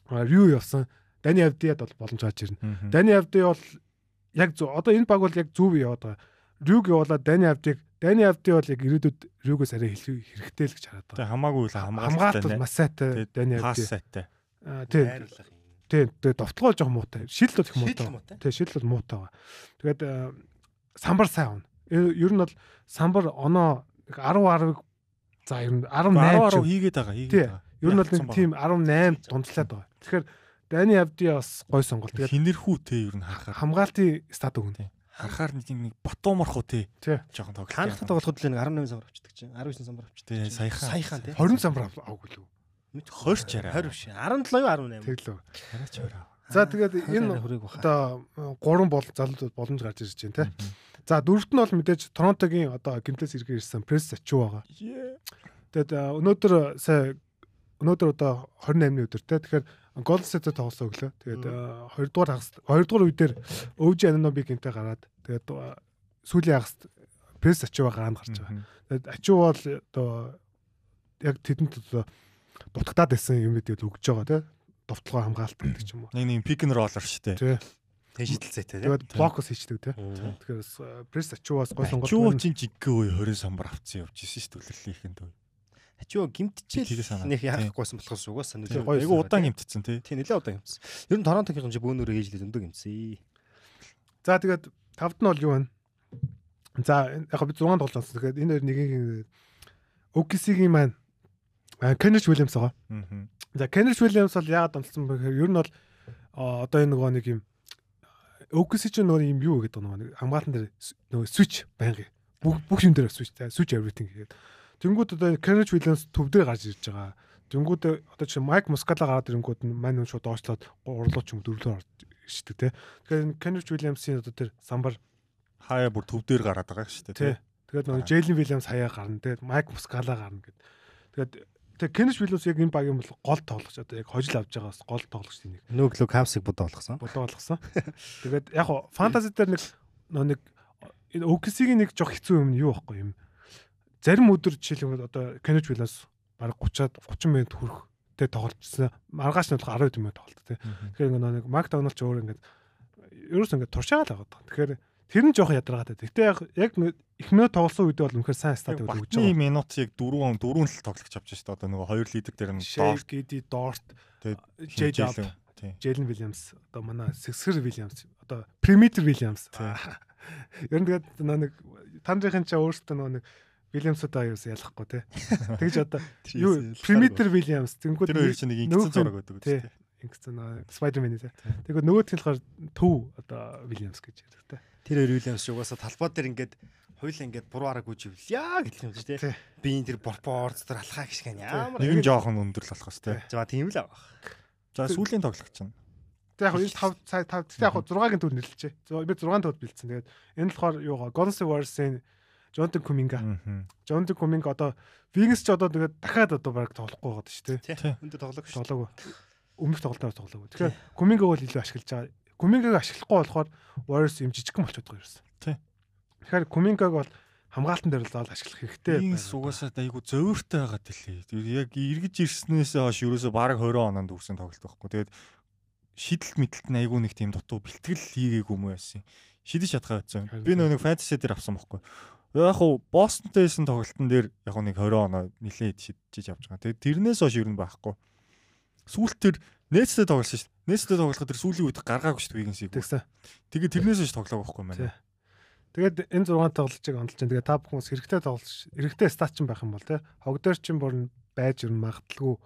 Рю явсан. Дани Авдиад бол боломж гарч ирнэ. Дани Авди бол яг одоо энэ баг бол яг зүв яваад байгаа. Рюг явуулаад Дани Авдиг Дани Авди бол яг ирээдүйд Рюгээс арай хэрэгтэй л гэж хараад байгаа. Тэг хамаагүй л хамгаалалт маш сайтай Дани Авди. Пас сайтай. Аа тийм. Тийм. Тэгээ довтлогоо жоох муутай. Шил бол их муутай. Тийм шил бол муутай байгаа. Тэгээд самбар сайн авна. Ер нь бол самбар оноо 10 10-ыг за ер нь 18 10 хийгээд байгаа хийгээд байгаа. Ер нь бол нэг тийм 18 дундчлаад байгаа. Тэгэхээр Дани Авди бас гой сонголт. Тэгээд хинэрхүү те ер нь харахаар хамгаалтын стат өгнө. Харахаар нэг нэг ботоморхоо те. Жохон тоглох. Хаанхтай тоглоход л нэг 18 самбар авчдаг чинь 19 самбар авчдаг. Саяхан. Саяхан те. 20 самбар авгүй л үү. 20 ч арай. 20 биш. 17 18. Тэглөө. Арай ч орой. За тэгээд энэ одоо гурван бол залууд боломж гарч ирж байна те. За дөрөвт нь бол мэдээж Торонтогийн одоо гимтээс иргэн ирсэн пресс ачуу байгаа. Тэгээд өнөөдөр сая өнөөдөр одоо 28-ны өдөр те. Тэгэхээр Golden State тоглосон өглөө. Тэгээд 2 дугаар хагас 2 дугаар үедэр OG Anunoby гинтэй гараад тэгээд сүүлийн хагас пресс ачуу гараад гарч байгаа. Тэгээд ачуу бол одоо яг тэдэнд одоо дутагдаад байсан юм гэдэг өгж байгаа те. Довтлогоо хамгаалт гэдэг ч юм уу. Нэг нэг пик н роллер шүү дээ. Тэ шидэлцээтэй тий. Тэгээд блокос хийчдэг тий. Тэгэхээр пресс ачууваас гой сонголт. Ачуу чинь жиггээ үе 20 самбар авцсан явж исэн шүү дээ төлөрлийнхэнд үе. Ачуу гимтчихэл нэг яахгүйсэн болохоос угаасаа нөлөө. Айгу удаан гимтцсэн тий. Тий нэлээд удаан гимтсэн. Ер нь Торонтогийн хэмжээ бөөнөрөө ээжлээ зөндөө гимтсэн. За тэгээд тавд нь бол юу вэ? За яг би 6 тоглож байсан. Тэгэхээр энэ хоёр нэгийг OKC-гийн маань Кенрич Уильямс байгаа. За Кенрич Уильямс бол яагаад онцлсон бэ гэхээр ер нь бол одоо энэ нөгөө нэг юм OKC ч нөгөө юм юу гэдэг нөгөө хамгаалан дээр нөгөө switch байнга бүх юм дээр switch switch everything гэдэг. Тэнгүүд одоо Кенрич Уильямс төв дээр гарч ирж байгаа. Тэнгүүд одоо чи Майк Мускала гараад ирэнгүүд мань нь шууд доошлоод урлуу ч юм дөрвөлөөр иршдэг те. Тэгэхээр Кенрич Уильямсын одоо тэр самбар хаяа бүр төв дээр гараад байгаа шүү дээ. Тэгээд нөгөө Джейлен Вильямс хаяа гарна те. Майк Мускала гарна гэд. Тэгээд Тэгээ Кенеш Вильямс яг энэ багийн бол гол тоглогч одоо яг хожил авч байгаа бас гол тоглогч тийм нэг Нөөглөө Кавсыг бодоо болгосон. бодоо болгосон. Тэгээд яг хуу фэнтези дээр нэг нөө нэг энэ OKC-ийн нэг жоох хэцүү юм нь юу байхгүй юм. Зарим өдөр жишээлбэл одоо Кенеш Вильямс бараг 30-аад 30 минут хүрэх тэ тоглолцсон. Маргааш нь болох 10 минут тоглолт тэ. Тэгэхээр ингээ нөө нэг Макдоналд ч өөр ингээ ерөөс ингээ туршаагаал байгаа. Тэгэхээр тэр нь жоох ядаргаатай. Гэтэ яг яг их минут тоглосон үедээ бол үнэхээр сайн стат өгч байгаа. минут яг 4 4 л тоглож авч шүү дээ. Одоо нөгөө хоёр лидер дээр нь Дорт, Тэгээд Джей Жаб, тий. Джейлен Вильямс, одоо манай Сэгсгэр Вильямс, одоо Примитер Вильямс. Ер нь тэгээд нэг тандрын чаа өөртөө нөө нэг Вильямсудаа юус ялахгүй те. Тэгж одоо юу Примитер Вильямс тэнгүүд Тэр хоёр чинь нэг ингэсэн зураг тий. үү? Ингэсэн Спайдермен те. Тэгвэл нөгөөх нь болохоор төв одоо Вильямс гэж ярьдаг те. Тэр хоёр Уильямс угаасаа талбай дээр ингээд хоёул ингээд буруу арга гүйж ивэл яа гэх юм шүү Тий. Би энэ тэр борпорц тэр алхаа гიშгэн ямар Нэг нь жоохон өндөр л болох бас тий. За тийм л аа. За сүүлийн тоглогч чинь. Тэг яг энэ 5 цай 5 тэг яг 6-гийн төр нэрлэлжээ. Би 6 төвд бэлдсэн. Тэгээд энэ болохоор юугаа State Warriors-ийн Jonathan Kuminga. Jonathan Kuminga одоо Wings ч одоо тэгээд дахиад одоо баг тоглохгүй байгаа шүү дээ. Тий. Тий. Өндөр тоглох шүү. Тоглоогүй. Өмнөх тоглолтоор тоглоогүй. Тэгэхээр Kuminga бол илүү ашиглаж байгаа. Kuminga-г ашиглахгүй болохоор Warriors юм жижигхэн болчиход байгаа юм. Тий. Тэгэхээр Kuminga-г бол хамгаалтан дээр л заавал ашиглах хэрэгтэй. Энэ байна. сугасаа айгу зөөвөртэй байгаа дэлхий. Тэр яг эргэж ирснээс хойш ерөөсө баг 20 оноонд үрсэн тоглолт байхгүй. Тэгээд шидэлт мэдлэлт нь айгу нэг тийм дутуу бэлтгэл хийгээгүй юм байсан. Шидэж чадхаа байсан. Би нөгөө нэг фэнтези дээр авсан байхгүй. Яг хуу Бостонтэй хийсэн тоглолтын дээр яг нэг 20 оноо нилээд шидэж авч байгаа. Тэгээд тэрнээс хойш ер нь байхгүй. Сүүлд тэр нээцтэй тоглосон шүү. Нээцтэй тоглоход тэр сүүлийн үед гаргаагүй шүү дээ Вигэнсийг. Тэгсэн. Тэгээд тэрнээс хойш тоглоагүй байхгүй Тий. маань. Тэгээд энэ 6 тоглолцыг онлж чинь тэгээд та бүхэн бас хэрэгтэй тоглолч хэрэгтэй стат ч байх юм бол те хогдоор чинь бүр байж ер нь магадaltaгүй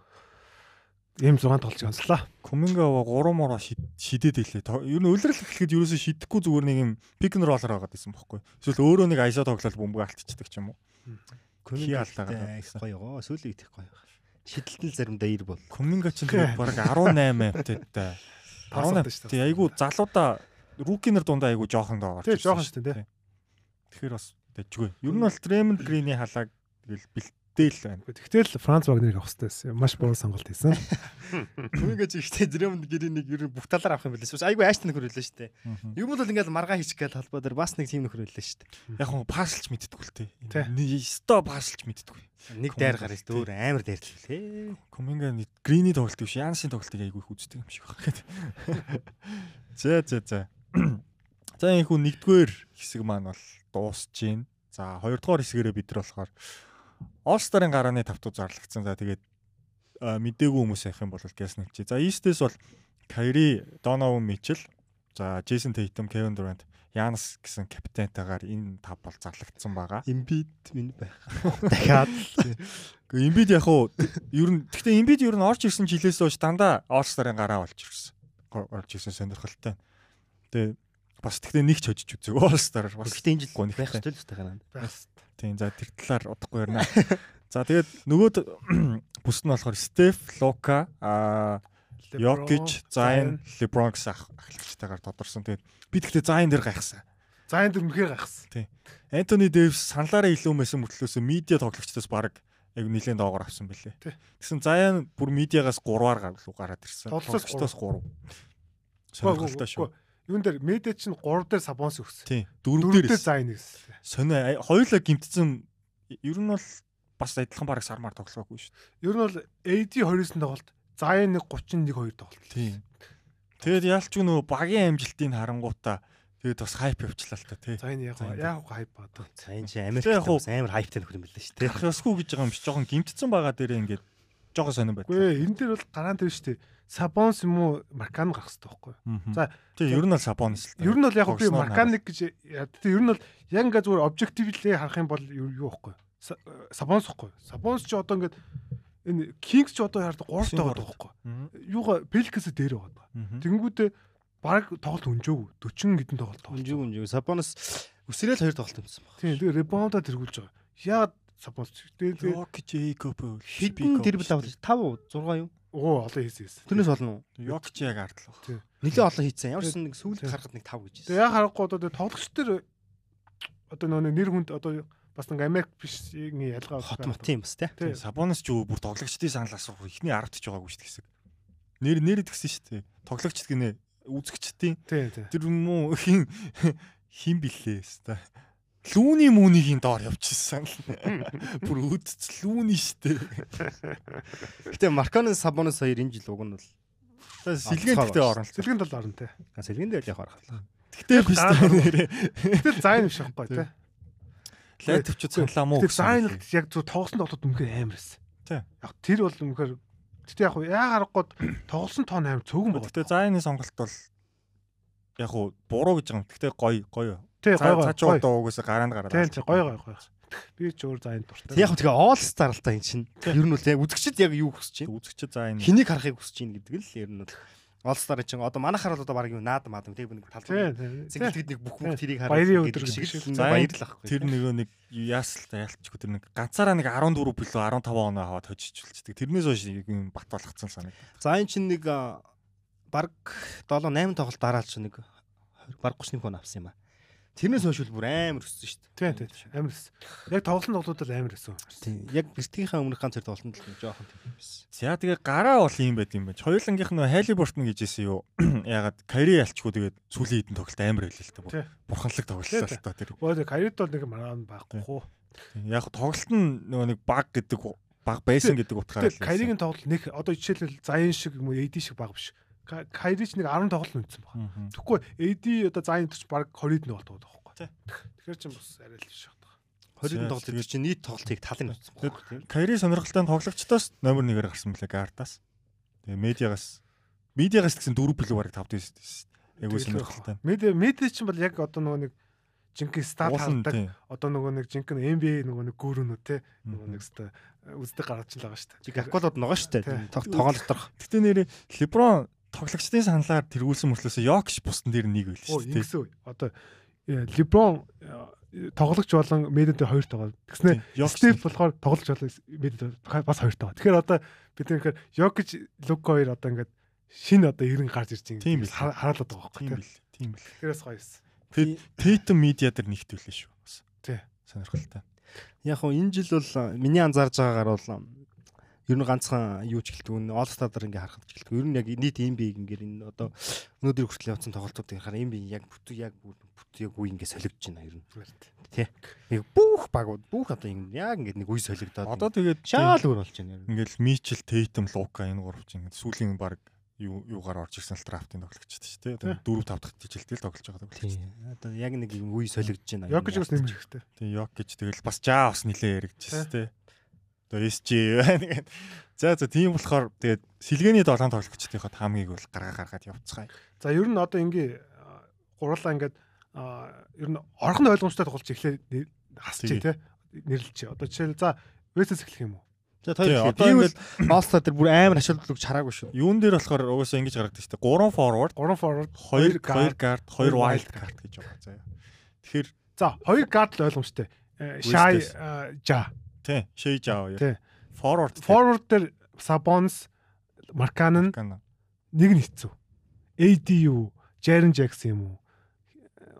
ийм 6 тоглолцыг онцлоо. Куминга 3 мороо шидэд хэлээ. Ер нь улирал эхлэхэд ерөөсөө шидэхгүй зүгээр нэг юм пик н роллер байгаад байсан бохоггүй. Эсвэл өөрөө нэг айсаа тоглол бөмбөг алдчихдаг ч юм уу. Их гоё гоо. Сүүлийн их гоё. Шидэлтэн заримдаа ир бол. Куминга ч тэгээд баг 18 амттай. 18 шүү тий айгу залуудаа рукинер дундаа айгу жоохон доо орж Тий, жоохон шүү дээ. Тэгэхээр бас дэжгүй. Ер нь бол Тремент Грины халааг тэгэл бэлтээл байна. Тэгтэл Франц Вагнерыг авах хэрэгтэй байсан. Маш буруу сонголт хийсэн. Күнэг ихтэй Дремонд гэрийн нэг ер нь бүх талаар авах юм билээ. Айгүй ааштай нөхөр хэлээ шүү дээ. Юм бол ингээд маргаа хийчих гээл талбай дээр бас нэг тийм нөхөр хэлээ шүү дээ. Яг хөө паслж мэддэггүй л. Нэг сто паслж мэддэггүй. Нэг дайр дээ. Өөр амар дайрлээ. Куминга Грини тоглолт биш Янсын тоглолтыг айгүй их үздэг юм шиг байна. За за за. За энэ хүн нэгдүгээр хэсэг маань бол дуусж байна. За хоёрдугаар хэсгээрээ бид нар болохоор All Star-ын гарааны тавтуу зарлагдсан. За тэгээд а, мдээгүй хүмүүс явах юм бол нэгчээ. За East-с бол Kyrie, Donovan Mitchell, за Jason Tatum, Kevin Durant, Giannis гэсэн капитантайгаар энэ тав бол зарлагдсан байгаа. Имбит минь байх. Дахиад Гэхдээ Embiid яг уу ер нь гэхдээ Embiid ер нь орж ирсэн жилээс хойш дандаа All Star-ын гараа болж ирсэн. Орж ирсэн сонирхолтой. Тэгээ бас гэхдээ нэг ч хожиж үзег All Star бас. Гэхдээ энэ жил байх шүү дээ тахаа. Бас Тийм за тэр талаар удахгүй ярина. За тэгээд нөгөөд бүс нь болохоор Steph, Luka, аа Jokic, Zion, LeBron гэсэн ах- ахлагчтайгаар тодорсон. Тэгээд би тэгтээ Zion дээр гайхсан. За энэ дөр мөхөр гахсан. Anthony Davis саналаараа илүү мэсэн мөртлөөсөө медиа тоглогчдоос баг яг нэлээд доогоор авсан бэлээ. Тэгсэн Zion бүр медиагаас 3-аар гаргалуу гараад ирсэн. Тоглогчдоос 3. Сонирхолтой шүү. Юун дээр медиа чинь 3 дээр сабонс өгсөн. Тий. 4 4 дээр зайн гэсэн. сонио хоёулаа гимтсэн ер нь бол бас адилхан бараг сармаар тоглоогүй шүү. Ер нь бол AD 29 тоглолт, Zion нэг 31 2 тоглолт. Тийм. Тэгээд яалч нөгөө багийн амжилтыг харангуудаа тэгээд бас хайп явчлаа л та тий. Zion яг яг хайп. За энэ чи Америк амар хайптай нөхөр юм билээ шүү дээ. Ёсгүй гэж байгаа юм биш. Жохон гимтсэн байгаа дээрээ ингээд жоохон сонирн байт. Үгүй энэ дээр бол гараан дээр шүү дээ. Сабонс юм уу Маркан гарах хэрэгтэй байхгүй. За, тий ер нь бол Сабонс л та. Ер нь бол яг би Марканик гэж. Тэгээ ер нь бол яг ингээ зүгээр объективлээ харах юм бол юу юу байхгүй. Сабонс байхгүй. Сабонс ч одоо ингээд энэ Кингс ч одоо яард 3 Син таагаад гурав. байхгүй. Мгм. Юугаа Пелкэс дээр байгаа. Мгм. Тэнгүүдээ баг тоглолт өнжөөгүй. 40 хэдэн тоглолт тоглолт. Үнжиг үнжиг. Сабонос өсрөөл хоёр тоглолт юмсан баг. Тийм тэгээ ребаунда тэргүүлж байгаа. Яагаад Сабонс тэгээ тэгээ Йокич Эйкоп Хитэн тэр бил авах 5 6 юу? Оо олон хийсэн хийсэн. Тэрнээс болно уу? Йокич яг ардлах. Нилээ олон хийцэн. Ямар ч нэг сүүлд харахад нэг 5 гэж Тэгээ яг харахгүй одоо тоглогч төр одоо нөгөө нэр хүнд одоо бас нэг Америк бишийн ялгаа Хот мот тийм бас тий. Сабонос ч бүр тоглогчдын санал асуух ихний 10 ч байгаагүй шүү дээ хэсэг. Нэр нэр идгсэн шүү дээ. Тоглогчд гинэ үзэгчдийн тэр муу хин хин билээ хэвээр. Лүүний үүнийгийн доор явчихсан. Бүр үдц лүүний штэ. Гэтэ Марконы Сабонос хоёр энэ жил уг нь бол Сэлгэн гэхдээ орно л. Сэлгэн тал орно тий. сэлгэн дээр явах арга. Гэтэ биш нэрээ. Тэгэл зайн биш байхгүй тий. Лайтвч саналаа муу. Тэр зайн л яг зөв тоглосон тоглоод үнэхээр амар эс. Тий. Яг тэр бол үнэхээр Гэтэ яг яа харахгүй тоглосон тоон амар цөөхөн байна. Гэтэ зааны сонголт бол яг уу буруу гэж байгаа юм. Гэтэ гоё гоё. Тий гой гой. Цаачаа одоо угсаа гараанд гараад. Тий гой гой гой. Би ч өөр зайн дуртай. Яг тэгээ All Star л та эн чинь. Ер нь бол яг үзэгчд яг юу хүсэж байна? Үзэгчд заа энэ Хэнийг харахыг хүсэж байна гэдэг л ер нь бол All Star чинь одоо манайхаар бол одоо баг юу наад маад тэг нэг тал. Тий. Зингэлтэд нэг бүх бүх тэрийг Баярын гэдэг өдөр шиг л шиг. баярлах байхгүй. тэр нөгөө нэг яасалтай ялцчихгүй тэр нэг ганцаараа нэг 14 билүү 15 оноо аваад хожижүүлчихдэг. Тэрнээс хойш юм бат болгоцсон санаг. За энэ чинь нэг баг 7 8 тоглолт дараалж нэг баг 31 хүн авсан юм а. Тэрнээс хойш бүр амар өссөн шүү дээ. тий. Амар эс. Яг тоглосон тоглолтод амар эсэн. Тийм. Яг бэртгийнхаа өмнөх ганц цэр тоглолтод л жоохон тийм байсан. За тэгээ гараа бол юм байт юм байна. Хоёулангийнх нь Хайли Бортон гэжсэн юу? Ягаад Кари ялчгүй тэгээд сүүлийн хэдэн тоглолт амар хэлээ л. Тий. Бурханлаг тоглолт л та тэр. Өө карьерд бол нэг маргаан байхгүй хуу. Яг тоглолт нь нөгөө нэг баг гэдэг баг байсан гэдэг утгаараа. Тэгэл Кайригийн тоглолт нэг одоо жишээлбэл Заян шиг юм уу AD шиг баг биш. Кайри ч нэг 10 тоглолт нүцсэн баг. Тэгэхгүй AD одоо Заян төрч баг 20-д нэг болдог байхгүй. Тэгэхээр ч бас арай л биш байна. 20 тоглолт гэдэг чинь нийт тоглолтыг талын утсан баг. Кари сонирхолтой тоглогчдоос номер 1-ээр гарсан мөлий Гардаас. Тэгээ медиагаас медиагаас гэсэн дөрөв билүү бараг тавд байсан шүү дээ. Айгуу сонирхолтой. Медиа медиа чинь бол яг одоо нөгөө нэг жинхэнэ стат тийм. одоо нөгөө нэг жинхэнэ NBA нөгөө нэг гүүрүүнүүд те нөгөө нэг өстө үздэг гаргаж л байгаа шүү дээ. Гаколод байгаа шүү Тий. дээ. Тоглоом доторх. Гэтэ нэрээ Леброн тоглогчдын саналаар тэргүүлсэн мөртлөөсөө Йокш бусдан дээр нэг байл шүү дээ. ингэсэн. Одоо э, Леброн э, тоглогч болон медиад хоёр тоглоо. Тэгснэ Степ болохоор тоглож болон медиад бас хоёр тоглоо. Тэгэхээр одоо бид нэр Йокич Лука хоёр одоо ингээд шинэ одоо ирэн гарч ирж байгаа Тийм хараалаад байгаа Тийм байхгүй. бил. Тийм бил. Тэрээс гоё юмсан. Тэр Тейтэн медиа дээр нэгтүүлээ шүү. Тий. Сонирхолтой. Яг хөө энэ жил бол а, миний анзаарж байгаагаар бол ер нь ганцхан юу ч нь All Star дээр ингээ харахад ч гэлдэг. Ер нь яг нийт NBA гингээр энэ одоо өнөөдөр хүртэл явсан тоглолтуудыг харахаар NBA яг бүтэн яг бүтэн яг үе ингээ солигдож байна ер нь. Тий. Яг бүх багууд бүх одоо ингэ яг ингээ нэг үе солигдоод. Одоо тэгээд шаал өөр болж байна ер нь. ингээл Мичел, Тейтэн, Лука энэ гурав чинь сүүлийн баг юу юугаар орж ирсэн л драфтын тоглогчд шүү дээ. Одоо 4 5 дахь жилдээ л тоглож байгаа тоглогч. Одоо яг нэг юм үе солигдож байна. Йокич бас нэмэр хэрэгтэй. Тэгээ Йок гэж тэгэл бас жаа бас нилээ яригдчихсэн тий. Одоо SG байна гэдэг. За за тийм болохоор тэгээд сэлгээний долоон тоглогчдынхаа таамгийг бол гаргаа гаргаад явцгаая. За ер нь одоо ингээ гурлаа ингээд ер нь орхон ойлгомжтой тоглож эхлэх хасчих те нэрлэлч. Одоо жишээл за Весэс эхлэх юм уу? За Тий, хоёр одоо ингээд Star дээр бүр амар ашиглалт хараагүй шүү. юун дээр болохоор угаасаа ингэж гаргадаг шүү дээ. 3 forward, 3 forward, 2 guard. 2 guard, 2 wild card гэж байгаа заяа. Тэгэхээр За хоёр гард л ойлгомжтой. Э, э, жа. Тий, Shea Jao Тий. яа. Forward Forward дээр Sabonis, Markkanen нэг нь хэцүү. AD юу, Jaren Jackson юм уу?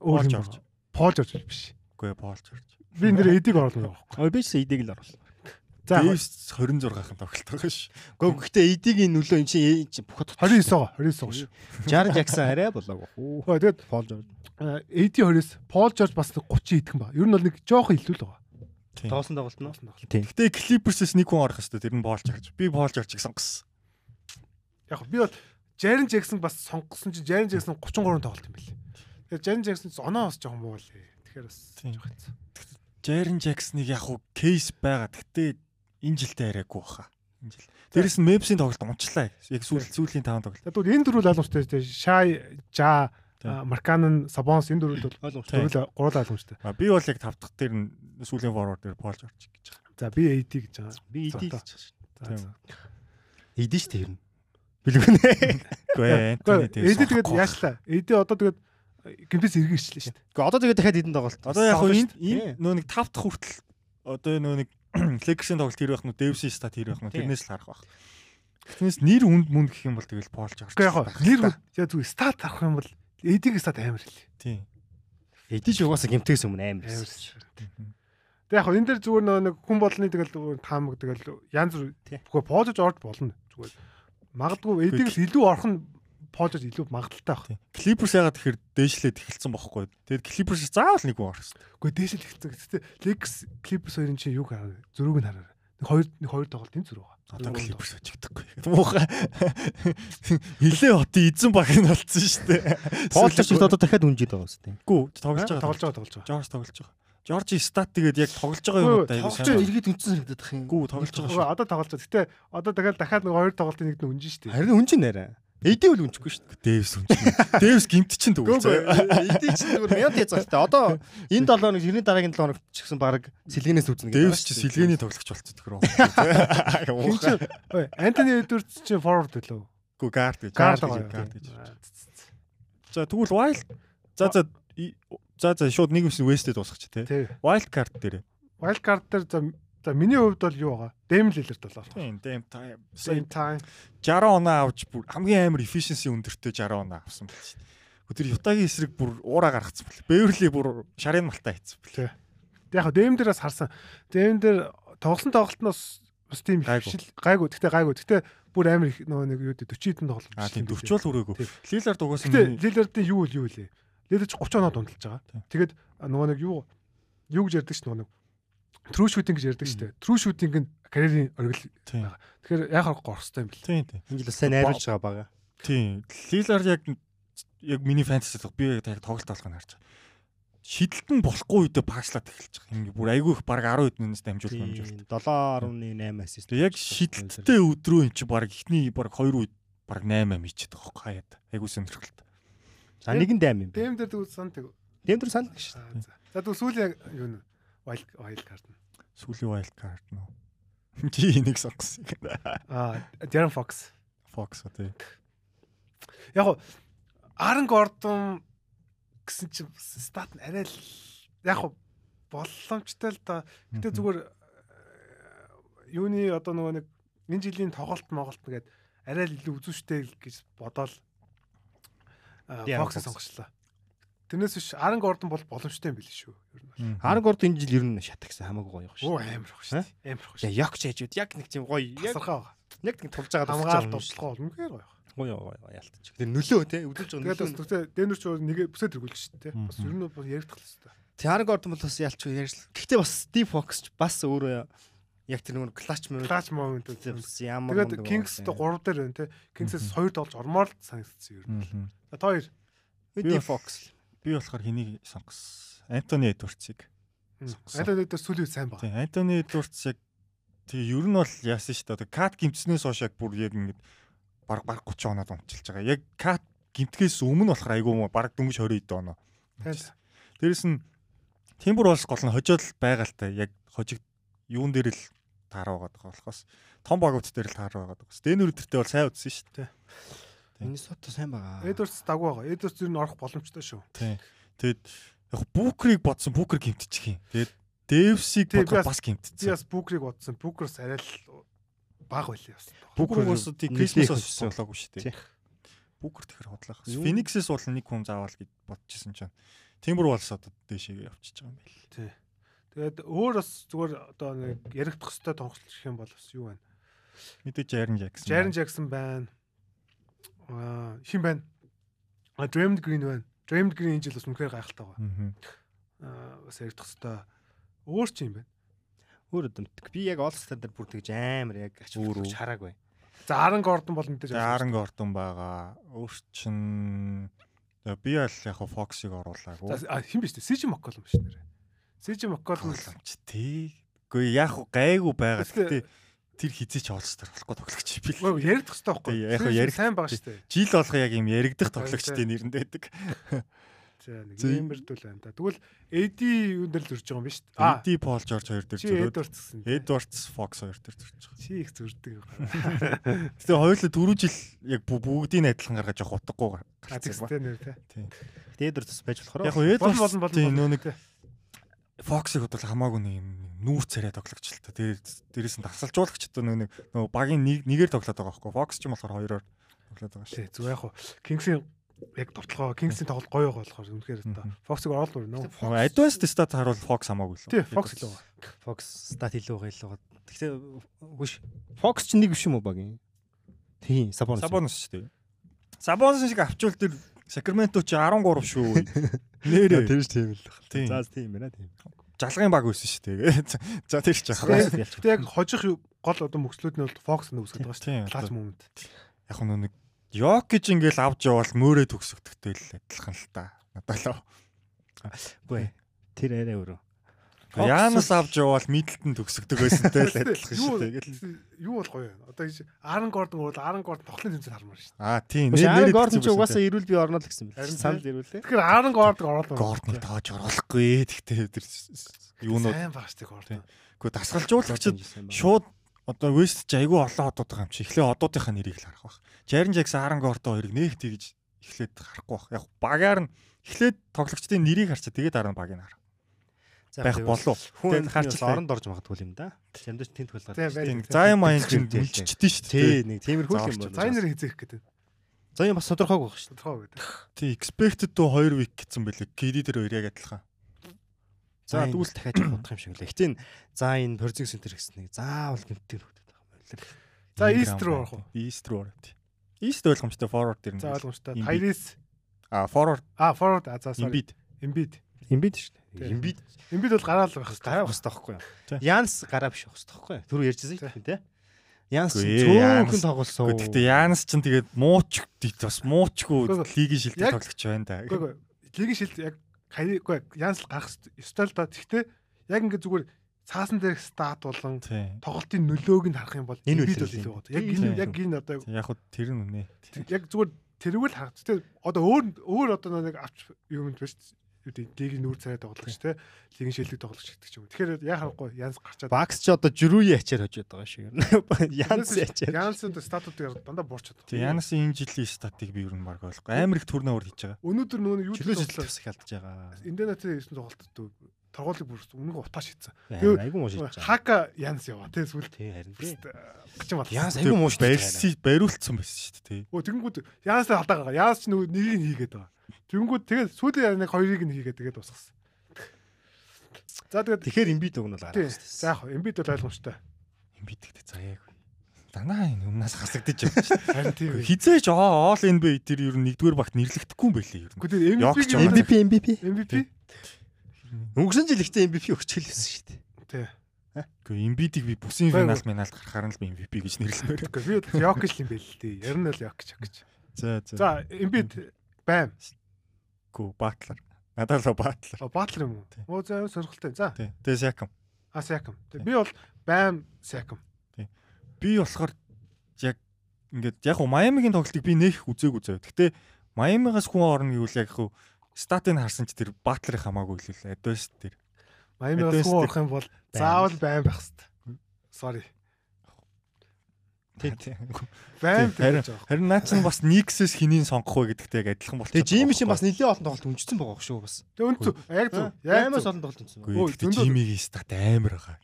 Өөр юм байна. Paul George биш. Үгүй Paul George. Би энэ дээр AD-г оруулна байгаа. Ой би ч эдийг л оруулсан. За Davis 26-ын тоглолт байгаа ш. Гэхдээ гэхдээ эдигийн нөлөө эн чинь бүх 29 байгаа. 29 байгаа шүү. Жар Жаксон арай болоогүй. Хөө. Тэгээд Пол Жорж. э, AD 20-с Paul George бас 30 идэх юм ба. Ер нь бол нэг жоохон илүү л байгаа. Тоглосон тоглолт нь. Гэтэ Clippers-с нэг хүн орох хэвээр тэр нь Paul George. Би Paul George-ыг сонгосон. Яг би бол Jaren Jackson бас сонгосон чи Jaren Jackson 33 тоглолт юм билээ. Тэгээд Jaren Jackson оноо бас жоохон муу лээ. Тэгэхээр бас жоох хэцүү. Jaren Jackson-ыг яг хуу кейс байгаа. Гэтэ энэ жилдээ арайгүй баха. Энэ жил. Дээрэс нь Mavs-ийн тоглолт унчлаа. Яг сүүл сүүлийн таван тоглолт. Тэгвэл энэ дөрвөл тийм Шай, Жа, Тийм. Марканен, Сабонс энэ дөрвөл бол дөрвөл гурал ойлгомжтой. Би бол яг тав дахь дээр нь сүүлийн forward дээр Paul George гэж байгаа. За би AD гэж байгаа. Би чаш. За, Тийм. за. Эдийн шүү дээ ер нь. Билгүнэ. Үгүй ээ. Гэхдээ AD тэгээд яашлаа. AD одоо тэгээд гимпэс эргэжлээ шүү дээ. Гэхдээ одоо тэгээд дахиад эдэн тоглолт. Одоо яг энэ энэ нөө нэг тав дахь хүртэл одоо нөө нэг Lakers-ийн тоглолт хэр байх нь Davis-ийн стат хэр байх нь тэрнээс л харах байх. Тэрнээс нэр үнд мүнд гэх юм бол тэгэл Paul George. Гэхдээ яг нэр яг зүгээр стат авах юм бол AD-ийн стат амар л. Тийм. Ч угаасаа гимтээс өмнө амар шүү. Тэг яг энэ дээр зүгээр нэг хүн болгоны тэгэл таамаг тэгэл янз бүр бүхэ поожж орж болно. Зүгээр магадгүй эдийг л илүү орхон поожж илүү магадaltaй баг. Clippers ягаад тэгэхээр дээшлээд эхэлсэн бохоггүй. Тэгээд Clippers заавал нэг хүн орох хэрэгтэй. Үгүй дээшэл эхэлсэн. Гэхдээ Lakers Clippers хоёрын чинь юу хараа? Зөрүүг нь хараа. Нэг хоёр нэг хоёр тоглолт энэ зөрүү байгаа. Одоо Clippers очигдахгүй. Муухай. Хилээ хотын эзэн баг нь болцсон шүү дээ. Поолч ч одоо дахиад үнжид байгаа шүү дээ. Гүү тоглож байгаа. Тоглож байгаа тоглож байгаа. Жорж тоглож байгаа. Жоржи стат тэгээд яг тоглож байгаа юм да. Тоглож байгаа иргэд үнцэн санагдаад бах юм. Гүү тоглож байгаа шүү. Одоо тоглож байгаа. Гэтэ одоо дахиад дахиад нэг хоёр тоглолтын нэг нь үнжин шүү дээ. Харин үнжин нэрэ. Эдийн үл үнчихгүй шүү дээ. Дэвс үнч. Дэвс гимт чин дүүл. Эдийн чин зүгээр мяд яцгаалтай. Одоо энэ 7 хоног тэрний дараагийн 7 хоног ч гэсэн баг сэлгэнээс үзнэ гэдэг. Дэвс чи сэлгэний тоглогч болцсон тэр. Ой, Антони Эдвардс чи форвард билүү? Гүү гард гэж. Гард гэж. За тэгвэл wild за за за за шууд нэг үс вестэд дуусгач тий. Wild card дээр. Wild card дээр за За миний хувьд бол юу байгаа? Дэм лилэрт бол болох. Тийм, дэм time. Same time. 60 оноо авч бүр хамгийн амар efficiency өндөртэй 60 оноо авсан байл шүү дээ. Тэр Ютагийн эсрэг бүр уураа гаргацсан бэл. Бэверли бүр шарын малтаа хийцэн бэл. Тэг яг дэм дээрээс харсан. Дэм дээр тоглосон тоглолтноос бас тийм хвшил гайгүй. Гэтэ гайгүй. Гэтэ бүр амар их нөгөө нэг юу дээ 40 хэдэн тоглолт. Аа тийм 40 бол хүрээгүй. Лилард угаасан. Гэтэ Лилардын юу л юу лээ. Лилард ч 30 оноо дундалж байгаа. Тэгээд нөгөө нэг юу юу гэж ярьдаг ш нөгөө нэг True shooting гэж ярьдаг шүү дээ. True shooting нь карьерийн оргил байгаа. Тэгэхээр яг харахгүй орохтой юм бэл. Тийм тийм. Энэ жил сайн найруулж байгаа бага. Тийм. Lillard яг яг миний фэнтези би яг тоглолт болгох нь харж байгаа. Шидэлт нь болохгүй үедээ паачлаад эхэлж байгаа. Ингээ бүр айгүй их баг 10 хэднээс дамжуулах дамжуулт. 7.8 ассист. Яг шидэлттэй өдрөө эн чи баг ихний баг 2 үед баг 8 мичээд байгаа хөөе хаяад. Айгүй сонирхолтой. За нэгэн дайм юм. Дэм дээр тэгвэл сан тэг. Дэм дээр сан гэж. За тэгвэл сүүлийн юу нэ wild wild card нь. Сүүлийн wild card нь. Чи энийг сонгосон. Аа, Darren Fox. Fox тий. Яг Aaron Gordon гэсэн чинь стат нь арай л яг боломжтой л да. Гэтэ зүгээр юуны одоо нөгөө нэг энэ жилийн тоглолт моголт нэгэд арай л илүү үзүүштэй гэж бодоол Fox сонгочлоо. Тэрнээс биш Aaron Gordon бол боломжтой юм билээ шүү. Ер нь. Aaron Gordon энэ жил ер нь шатагсан хамаагүй гоё шүү. Оо амар гоё шүү. Амар гоё шүү. Яг ч яжууд яг нэг тийм гоё. Яг нэг тулж байгаа хамгаалалт дуршлага бол үнэхээр гоё. Гоё гоё яалтч. Тэр нөлөө те өдөрж байгаа нөлөө. Тэгээд Дэнер ч нэг бүсэд тэргүүлж шүү дээ. Бас ер нь бас яригдах л шүү. Aaron Gordon бол бас ялч ярьж. Гэхдээ бас Steve Fox ч бас өөрөө яг тэр нэг клач момент клач момент үзсэн ямар тэгээд Kings дэ 3 дээр байна те Kings-с 2 долж ормоор л санагдсан ер нь. За та хоёр Steve Fox Би болохоор хэнийг сонгосон? Антони Эдвардсыг. Антони Эдвардс сүүлийн сайн баг. Тийм, Антони Эдвардс яг тэгээ ер нь бол яасан шүү дээ. Кат гимтснээс хойш яг бүр яг ингэ баг баг 30 оноод унчилж байгаа. Яг кат гимтгээс өмнө болохоор айгүй баг дөнгөж 20 ид оноо. Дээрэс нь Тимбур улс гол нь хожоол байгальтай яг хожиг юун дээр л таараа байгаа болохоос том багууд дээр л таараа байгаа. Стэнер өдөртөө бол сайн үзсэн шүү дээ. Миннесота сайн байгаа. Эдвардс дагуу байгаа. Эдвардс ер нь орох боломжтой шүү. Тийм. Тэгэд яг Букрийг бодсон Букер гимтчих юм. Тэгээд Дэвсийг бас гимтчихсэн. Би бас Букрийг бодсон. Букерс арай л баг байлээ бас. Букер бас тийм Крисмас болоогүй шүү дээ. Букер тэгэхээр хотлох. Фениксээс бол нэг хүн заавал гэж бодчихсон чинь. Тимбэр болс одоо дээшээ явчихж байгаа юм байл. Тий. Тэгээд өөр бас зүгээр одоо нэг яригдах хөстэй тоглолт гэх юм бол бас юу байна? Мэдээж Jaren Jackson. Jaren Jackson байна аа хин байна. А Draymond Green байна. Draymond Green энэ жил бас үнэхээр гайхалтай байгаа. Аа бас яригдах хэвээр өөр ч юм байна. Өөр өдөртг. Би яг All Star дээр бүр тэгж амар яг өөр хараагүй. За Aaron Gordon бол мэдээж Aaron Gordon байгаа. Өөр чин би аль яг Fox-ыг оруулаагүй. За хин биш үү? CJ McCollum биш нэрэ. CJ McCollum ч тий. Гэхдээ яг гайгүй байгаа. Гэхдээ тэр хизээч олстер болохгүй тоглогч бил. Яригдах хэрэгтэй байхгүй. Яг яриг сайн байгаа шүү дээ. Жил болго яг юм яригдах тоглогчтой нэрэнд байдаг. За нэг юмэрдүүл байна та. Тэгвэл AD юун дээр л зурж байгаа юм биш үү? AD Paul George хоёр дээр зураад. Edwards Fox хоёр дээр зурж байгаа. Чи их зурдаг. Тэгээ хоёулаа дөрөв жил яг бүгдийг адилхан гаргаж явах утгагүй гарцсан байна. Тийм. Edwards байж болохоор. Яг Edwards болон болон нөө нэг Fox-ыг бодвол хамаагүй нэг юм нүүр царай тоглогч л та. Тэгээд дээрээс нь тасалжуулагч одоо нэг нөгөө багийн нэг нэгээр тоглоод байгаа байхгүй. Fox ч юм болохоор хоёроор тоглоод байгаа шүү. Зүгээр яг хуу Kings-ийн яг тоглоо Kings-ийн тоглолт гоё байгаа болохоор үнэхээр та Fox-ыг уу нөө. Advanced stat харуул Fox хамаагүй л. Тий, Fox л байгаа. Fox стат илүү байгаа л байгаа. Гэхдээ үгүй ш. Fox ч нэг биш юм уу багийн? Тийм, Sabonis. Sabonis шүү дээ. Sabonis шиг авчвал тэр Sacramento чи 13 шүү. Нэрээ. Тэр ч тийм л байна. За тийм байна тийм. Жалгын баг байсан шүү дээ. За тэр ч яхаа. Гэтэ яг хожих гол одоо мөкслүүд нь бол Fox нь үсгэж байгаа шүү дээ. Клач момент. Яг нь нэг Йок гэж ингээл авч явал мөөрөө төгсөгдөхтэй л адилхан л та. Надад л. Үгүй. Тэр арай өөрөө. Янас авч явал Мидэлтэн төгсөгдөг байсантай л адилхан шүү дээ. Юу бол гоё. Одоо энэ Аарон Гордон бол Аарон Гордон тоглолтын тэмцээн хармаар шүү. Аа тийм. Аарон нэр Гордон ч угаасаа ирүүл би орно л гэсэн бэл. Санал ирүүлээ. Тэгэхээр Аарон Гордон оруулаа. Гордон тоож оруулахгүй. Тэгтээ тэр юунууд сайн дээ Гордон. Гэхдээ дасгалжуулагчид шууд одоо West ч айгүй олон одууд байгаа юм чи. Эхлээ одуудынхаа нэрийг л харах байх. Jaren Jackson, Aaron Gordon хоёрыг нэг тэгж эхлээд харахгүй байх. Яг багаар нь эхлээд тоглогчдын нэрийг харчаа тэгээд дараа нь багийг харах. Байх болов. Хүн Тэгээд харч оронд орж магадгүй юм да. Ямдч тент хулгаар. байна. Зайн маяг чинь үлччихдээ шүү Тий, дээ. нэг тиймэрхүү юм байна. За энэ хийх гэдэг. За юм бас тодорхойгүй байх шүү. Тодорхой гэдэг. Тий, expected to 2 week гэсэн бэлээ. KD тэр хоёр яг адилхан. За За, тэгвэл дахиад бодох юм шиг лээ. Гэтэ энэ за энэ Porzingis центр гэсэн нэг заавал гэмтдэг нөхдөд байгаа юм байна. За East руу орох уу? East руу орох. тий. East ойлгомжтой forward дэр. За ойлгомжтой. Tyrese А forward а forward а за sorry. Embiid. Embiid. Эмбид шүү дээ. Эмбид Embiid бол гараал байх хэрэгтэй. гараа бас таахгүй юу? Тий. Янс гараа биш байх хэрэгтэй байхгүй юу? Түр ярьжсэн юм тий. Янс Үгүй ээ, цөөхөн Янс- тоглосон. Гэхдээ Янс ч тэгээд мууч бас муучгүй Үгүй, лигийн шилдэг тоглогч байна да. Үгүй үгүй. Лигийн шилд яг хайргүй Янс л гарах ёстой л да. Гэхдээ яг ингэ зүгээр цаасан дээрх стат болон тоглолтын нөлөөг нь харах юм бол Энэ үлрэл бол илүү юм. гоо. Яг энэ яг энэ одоо Яг хөө тэр нь үнэ. яг зүгээр тэрүүл харах. Тэ одоо өөр өөр одоо нэг авч юм биш лигийн нүүр царай тоглогч те лигийн шилдэг тоглогч гэдэг ч юм. Тэгэхээр яа харахгүй Янс гарчаад Бакс ч одоо жирүүи ячаар хожоод байгаа шиг юм. Янс ячаар. Янсын статуудыг дандаа буурчаад. Тий Янасын энэ жилийн статыг би ер нь баг ойлгохгүй. Амар их төрнө өөр хийж байгаа. Өнөөдөр нөгөө юу зэтэл бас их алдаж байгаа. Индонезийн 9 тоглолтод торгуулийг бүр үнэгүй утааш хийсэн. Айгу айгу муу байгаа. Хака Янс яваа те сүлд. Тий харин тий. Гчин бол. Янс айгу муу. Барьси бариулцсан байсан шүү дээ. тий. Өө тэгэнгүүт Янс алдаа байгаа. Янс ч нөгөө нэгийг нь хийгээд байгаа. Тэгэнгүүт тэгээд сүүлийн нэг хоёрыг нь хийгээд тэгээд тусгасан. За тэгээд Тэгэхээр эмбид үг нь бол тий. гарах За яг эмбид бол ойлгомжтой. Юм бидэгтэй заяаг. Данаа энэ өмнөөс хасагдаж явж байна. Харин тийм. Хизээж all NBA тэр ер нь нэгдүгээр багт нэрлэгдэхгүй юм байлээ ер нь. Гэхдээ MVP юм. MVP MVP. MVP Өнгөрсөн жил ихтэй MVP өгчихлээсэн шүү дээ. тий. Гэхдээ Embiid-ийг би бүсийн финалд миналд гарахаар нь л би MVP гэж нэрлэмээр. Гэхдээ би Йокич юм байл л дээ. Ер нь л Йокич гэж. За за. За эмбид байм. Гүү Батлер. Надад л. О Батлер юм уу? Тий. Оо за сонирхолтой. За Тий. Тэгээ Сякам. а Сякам. Би бол байм Сякам. Би болохоор яг ингээд яг уу Майамигийн тоглолтыг би нэх үзээгүй зөө. Гэтэ Майамигаас хүн орно гэвэл яг хуу статыг харсан ч тэр Батлерыг хамаагүй л лээ. Адвайс тэр. Майами Advanced бас орох юм бол заавал байм байх хэрэгтэй. Sorry. Байм Харин гэж байгаа. харин наа чинь бас Никсээс хэнийг сонгох вэ гэдэгтэй яг адилхан болчихсон. Тэгээ Жими шин бас нэлээд олон тоглолт өмжсөн байгаа шүү бас. Тэг үн зү. Яг зү. Аймаас олон тоглолт Өө, гэхдээ Жимигийн стат амар байгаа.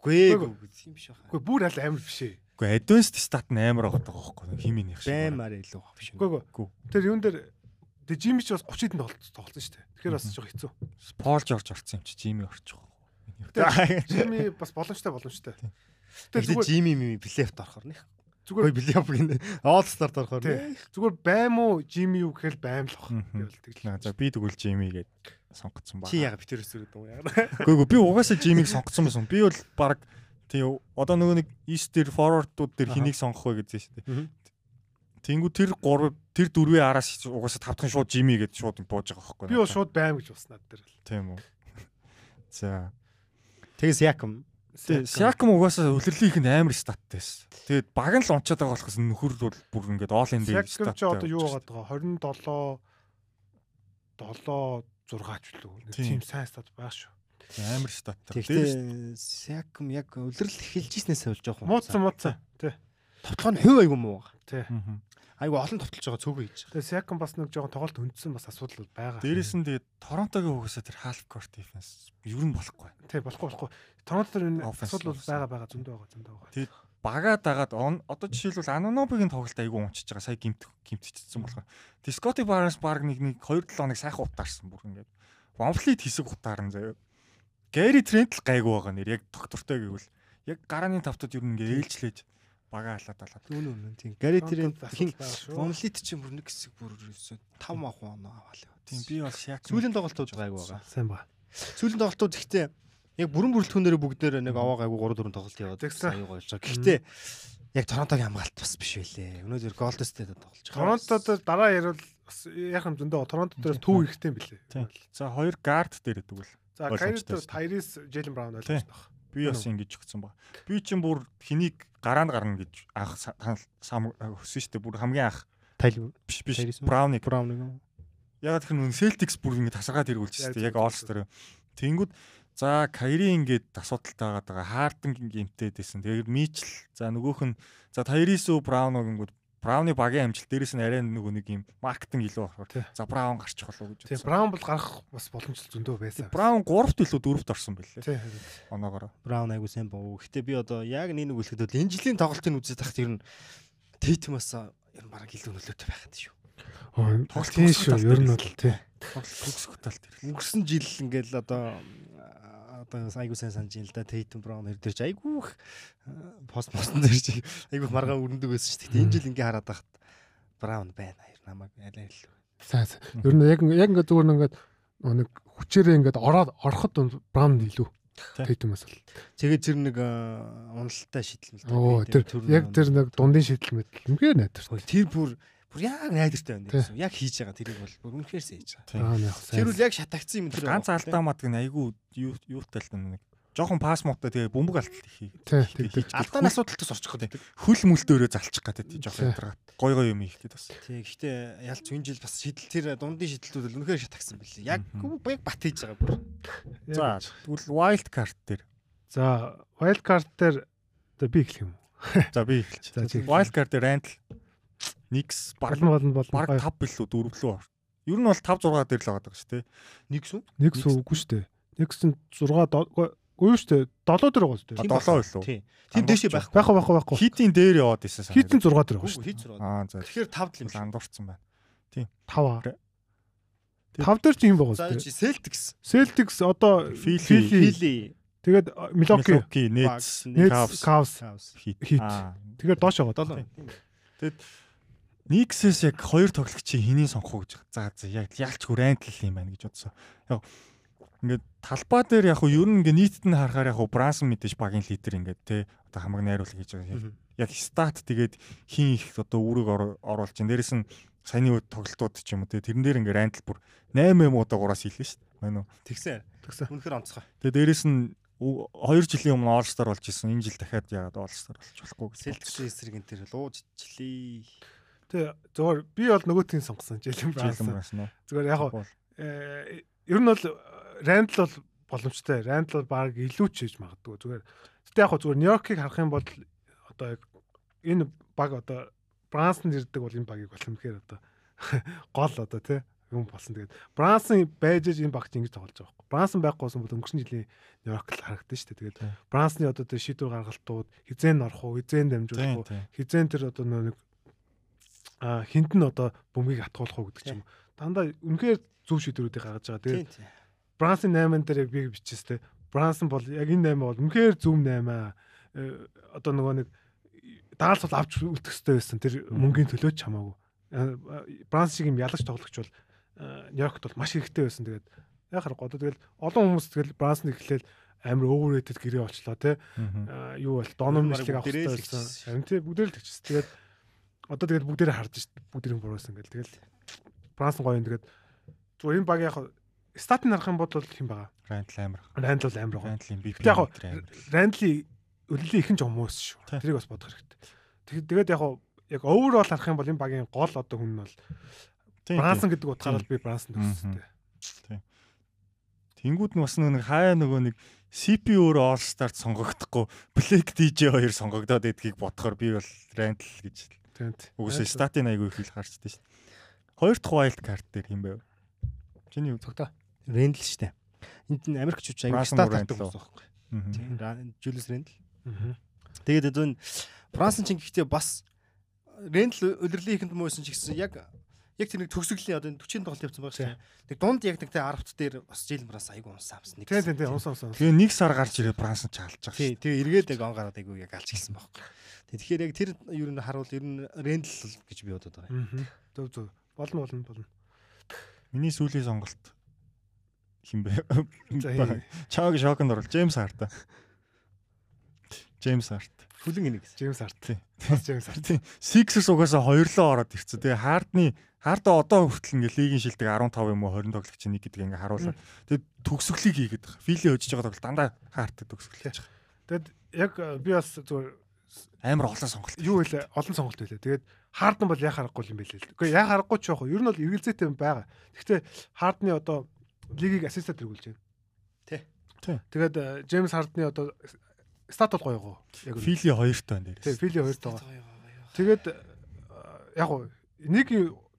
Үгүй. Тийм биш байна. Үгүй бүр аль амар биш ээ. Үгүй advanced stat нь амар байгаа байхгүй химийн их шиг. Баймаар илүү биш. Үгүй үгүй. Үгүй. Тэр юун дээр Тэг Жими ч бас 30 хэдэн тоглолт тоглосон шүү дээ. Тэгэхээр бас жоох хэцүү. Пол Жорж орсон юм чи Жими орчих. Жими бас боломжтой боломжтой. Тэг Тэгээ Жими ми плейофф орохор нэх. зүгээр Ой плейофф гинэ. All Star орохор. Тий. Зүгээр байм уу Жими юу гэхэл байм л бах. Тэгэл. За би тэгвэл Жими гээд сонгоцсон ба. Чи яга битэрээс өрөөд юм яга. Үгүй би угаасаа Жимиг сонгоцсон байсан. Би бол баг тий одоо нөгөө нэг Easter forward-ууд дээр хэнийг сонгох вэ гэж шүү дээ. Тэнгүү тэр 3 тэр дөрвийн араас угаасаа тавтхан шууд Жими гээд шууд бууж байгаа байхгүй. Би бол шууд байм гэж бас над дээр. тийм үү. За Тэгээс Якам. Тэгээ Сякам угаасаа үлрэлийнх нь амар статтайсэн. Тэгээд баг нь л унчаад байгаа болохоос нөхөр бол бүр ингээд all in дээр Сякам ч одоо юу байгаа даа 27 7 6 ч. Нэг Тийм. сайн стат байх шүү. амар статтай. Тэгтээ Якам яг үлрэл эхэлж ирснээс болж жоох. Мууцсан мууцсан. Тий. Товтлогоо нь хувь айгу муу. Тий. Айгу олон товтлож байгаа цөөхөө хийж. Тэгээ Сякам бас нэг жоохон тоглолт хөндсөн бас асуудал бол байгаа. Дээрээс нь тэгээд Торонтогийн угаасаа тэр half court defense ер нь болохгүй. Тий болохгүй болохгүй. Торонто төр энэ асуудал бол байгаа байгаа зөндөө байгаа зөндөө байгаа. бага дагаад одоо жишээлбэл Анонобигийн тоглолт айгүй унчиж байгаа. Сая гимт гимтчихсэн болохоор. Scotty Barnes баг нэг нэг 2 7 хоног сайхан утаарсан бүр ингээд. Ванфлит хэсэг утаарна заяа. Гэри Трент л гайгүй байгаа нэр яг доктортой гэвэл яг гарааны тавтад юу нэг ээлжлээж бага халаад алаад. Үнэн үнэн тийм. Хин Ванфлит ч юм бүр нэг хэсэг бүр 5 мах оноо аваал. Тийм би бол шаак. Сүүлийн тоглолтууд гайгүй байгаа. Сайн ба. Сүүлийн тоглолтууд ихтэй яг бүрэн бүрэлдэхүүнээр бүгдээр нэг аваа гайгүй 3 4 тоглолт яваад аюу болж байгаа. Гэхдээ яг Торонтогийн хамгаалт бас биш байлээ. Өнөөдөр Golden State тоглож байгаа. Торонтод дараа ярил бас яхан зөндөө Торонто дээр төв ихтэй билээ. За хоёр гард дээр гэдэг үл. За Кайрис Тайрис Джейлен Браун ойлгож байна. Би бас ингэж өгсөн баг. Би чинь бүр хэнийг гараанд гарна гэж анх сам хөсөн штэ бүр хамгийн анх Тайл биш биш Брауник Брауник. Яг тэр нүн Celtics бүр ингэ тасаргаад хэрэгүүлж штэ яг All-Star. Тэнгүүд За Кайри ингээд асуудалтай байгаа. Харден гимтэй дэсэн. Тэгээд Мичл за нөгөөх нь за Тайрису Брауно гингүүд Брауны багийн амжилт дээрэс нь арай нөгөө нэг юм маркетинг илүү болохоор за Браун гарчих болов гэж. Тийм Браун бол гарах бас боломжтой зөндөө байсан. Браун 3-т илүү 4-т орсон байлээ. Тийм. Оноогоор. Браун айгу сайн боо. Гэтэ би одоо яг нэг нэг бол энэ жилийн тоглолтын үзэж тахт ер нь Тейтмас ер нь бараг илүү нөлөөтэй байхад шүү. Тоглолт тийм шүү. Ер нь бол тийм. Тоглолт төгсөх талт. Өнгөрсөн жил ингээл одоо одоо айгуу сайн санаж ин л да Tatum Brown хэр дээр ч айгуу пост постон дээр чи айгуу маргаа өрнөдөг байсан шүү дээ. Энэ жил ингээ хараад байхад Brown байна. Хоёр намайг алай л. Сайн. Ер нь яг яг ингээ зүгээр ингээд нэг хүчээрээ ингээд ороод ороход Brown илүү. Tatum-аас л. Тэгээд тэр нэг уналтай шидэлмэл. Оо тэр яг тэр нэг дундын шидэлмэл. Үнхээр найдар. Тэр бүр бүр яг найдвартай байна гэсэн. Яг хийж байгаа тэрийг бол бүр үнэхээр хийж байгаа. Тэр үл яг шатагдсан юм тэр. Ганц алдаа мат гэн айгүй юу юутай л нэг жоохон пас муутай тэгээ бөмбөг алдалт их хийж алдааны асуудалтаас орчих гэдэг. Хөл мүлдөөрөө залчих гэдэг жоохон ядаргаад гой гой юм хийх гэдэг бас. Тий гэхдээ ялц энэ жил бас шидэл тэр дундын шидэлтүүд л үнэхээр шатагсан билээ. Яг яг бат хийж байгаа бүр. За тэгвэл wild card дээр. За wild card дээр би эхлэх юм уу? За би эхэлж. Wild card дээр Randall Никс баг болно бол баг 5 билүү 4 лөө. Ер нь бол 5 6 дээр л байгаа даа шүү дээ. Никс үү? Никс үгүй шүү дээ. Никс нь 6 Үгүй шүү дээ. 7 дээр байгаа шүү дээ. 7 билүү? Тийм. Тийм дээшээ байхгүй. Байхгүй байхгүй байхгүй. Хитийн дээр яваад исэн санаа. Хитийн 6 дээр байгаа шүү. Хит 6. Аа за. Тэгэхээр 5 л юм шиг андуурсан байна. Тийм. 5 аа. 5 дээр чи юм байгаа шүү дээ. За Celtics. Celtics одоо Philly. Тэгээд Milwaukee, Nets, Cavs, Heat. Тэгэхээр доош байгаа 7. Никсээс яг хоёр тоглогчийн хэнийг сонгох гэж за за яг яалч хүрээндл юм байна гэж бодсон. Яг ингээд талбай дээр яг юу ингээд нийтэд нь харахаар яг Брансон мэдээж багийн лидер ингээд те одоо хамаг найруулга хийж байгаа. Яг стат тэгээд хин их одоо үүрэг оруулж чинь дээрэс нь саяны үед тоглолтууд ч юм уу те тэрэн дээр ингээд рандл бүр 8 8 удаа гураас хийлээ шүү дээ. Мань уу. Тэгсэн. Тэгсэн. Үнэхээр онцгой. Тэгээд дээрэс нь 2 жилийн өмнө All Star болж исэн. Энэ жил дахиад яагаад All Star болж болохгүй гэж. Celtics эсрэг энэ тэр луужчлээ. Тэ зөвөр би бол нөгөөтгийг сонгосон Jalen Brown. Зүгээр яг э ер нь бол Randall бол боломжтой. Randall бол баг илүү ч хийж магадгүй. Зүгээр. Гэтэ яг зүгээр Нью-Йоркийг харах юм бол одоо яг энэ баг одоо Брансон ирдэг бол энэ багийг болох юм гэхээр одоо гол одоо тий юм болсон. Тэгээд Брансон байж энэ багт ингэж тоглож байгаа байхгүй. Брансон байхгүйсэн бол өнгөрсөн жилийн Нью-Йорк л харагдсан шүү дээ. Тэгээд Брансны одоо тэр шийдвэр гаргалтууд хизээн орох уу, хизээн дамжуулах уу, хизээн тэр одоо нэг хинт нь одоо бөмбөгийг атгуулах уу гэдэг ч юм. Дандаа үнэхээр зөв шийдвэрүүдийг гаргаж байгаа. Тэгээд Брансын 8 дээр яг би бичээс те. Брансон бол яг энэ 8 бол үнэхээр зөв 8 аа. Э, одоо нөгөө нэг даалц бол авч үлдэх хэрэгтэй байсан. Тэр мөнгөний төлөөч хамаагүй. Э, Бранс шиг юм ялагч тоглогч бол Нью-Йоркт бол маш хэрэгтэй байсан. Тэгээд яг харахгүй одоо тэгэл олон хүмүүс тэгэл Бранс нэглээл амар overrated гэрээ олчлоо те. Юу бол доном нэшлиг авах хэрэгтэй байсан. Харин тий бүгдээ л тэгчихсэн. Тэгээд одоо тэгээд бүгдээрээ харж шít бүгдэрийн буруулсан гэл тэгэл Брансон гоё юм тэгээд зүгээр энэ баг яг статын харах юм бол хэм байгаа. Рандл амар. Рандл бол амар байгаа. Рандлийн би. Яг Рандли өлөлийн ихэн жом мөөс шүү. Тэрийг бас бодох хэрэгтэй. Тэгээд яг яг overall харах юм бол энэ багийн гол одоо хүн нь бол Брансон гэдэг утгаараа би Брансон төссөн. Тийм. Тэнгүүд нь бас нэг хаяа нөгөө нэг CPU-өр All Star-т сонгогдохгүй Black DJ 2 сонгогдоод байдгийг бодохоор би бол Randall гэж Үгүйсээ статын айгүй их л харчдээ шүү дээ. Хоёр дахь wild card дээр хэм байв? Чиний цогтой. Рендл шүү дээ. Энд нь Америкч хүч айгүй стат авдаг ус байхгүй. Тийм. Julius Randle. Тэгээд энэ Францын чинь гэхдээ бас Рендл удирдлын ихэнд муусан ч гэсэн яг яг тэр нэг төгсгөлийн одоо 40 тоглолт явсан байгаа шүү дээ. Тэг дунд яг нэг тэ 10 т дээр бас Жил Бранс айгу унсан амс нэг. Тийм тийм тийм унсан унсан. Тэгээ нэг сар гарч ирээ Франц ч алж байгаа. Тий, тэгээ эргээд яг он гараад айгу яг алж гэлсэн байхгүй. Тэгэхээр яг тэр юу н харуул ер нь Рендл гэж би бодод байгаа. Аа. Зөв зөв. Болно болно болно. Миний сүүлийн сонголт хин бэ? Чааг шоконд орвол Джеймс Харт. Джеймс Харт. Хүлэн энийг. Джеймс Харт. Бас Джеймс Харт. Sixers угаасаа хоёрлоо ороод ирсэн. Тэгээ Хардны Хардаа одоо хүртэл ингээ лигийн шилдэг 15 юм уу 20 тоглогч нэг гэдэг ингээ харуулаад. Тэгээ төгсгөлийг хийгээд байгаа. Фили өжиж байгаа тоглолт дандаа Хардтай төгсгөл хийж байгаа. Тэгэд яг э, би бас зүгээр Амар олон сонголт. юу вэ? Олон сонголт байлаа. Тэгээд Хардн бол яа харахгүй юм байлээ л. Үгүй яа харахгүй ч яах вэ? Ер нь бол эргэлзээтэй юм байгаа. Гэхдээ Хардны одоо лигийг ассистент тэргүүлж байна. Тий. Тэгээд э, Джеймс Хардны одоо стат бол гоё гоо. Яг. Фили хоёртой байна Тий, дээрээс. Фили хоёрт байгаа. Тэгээд э, яг нэг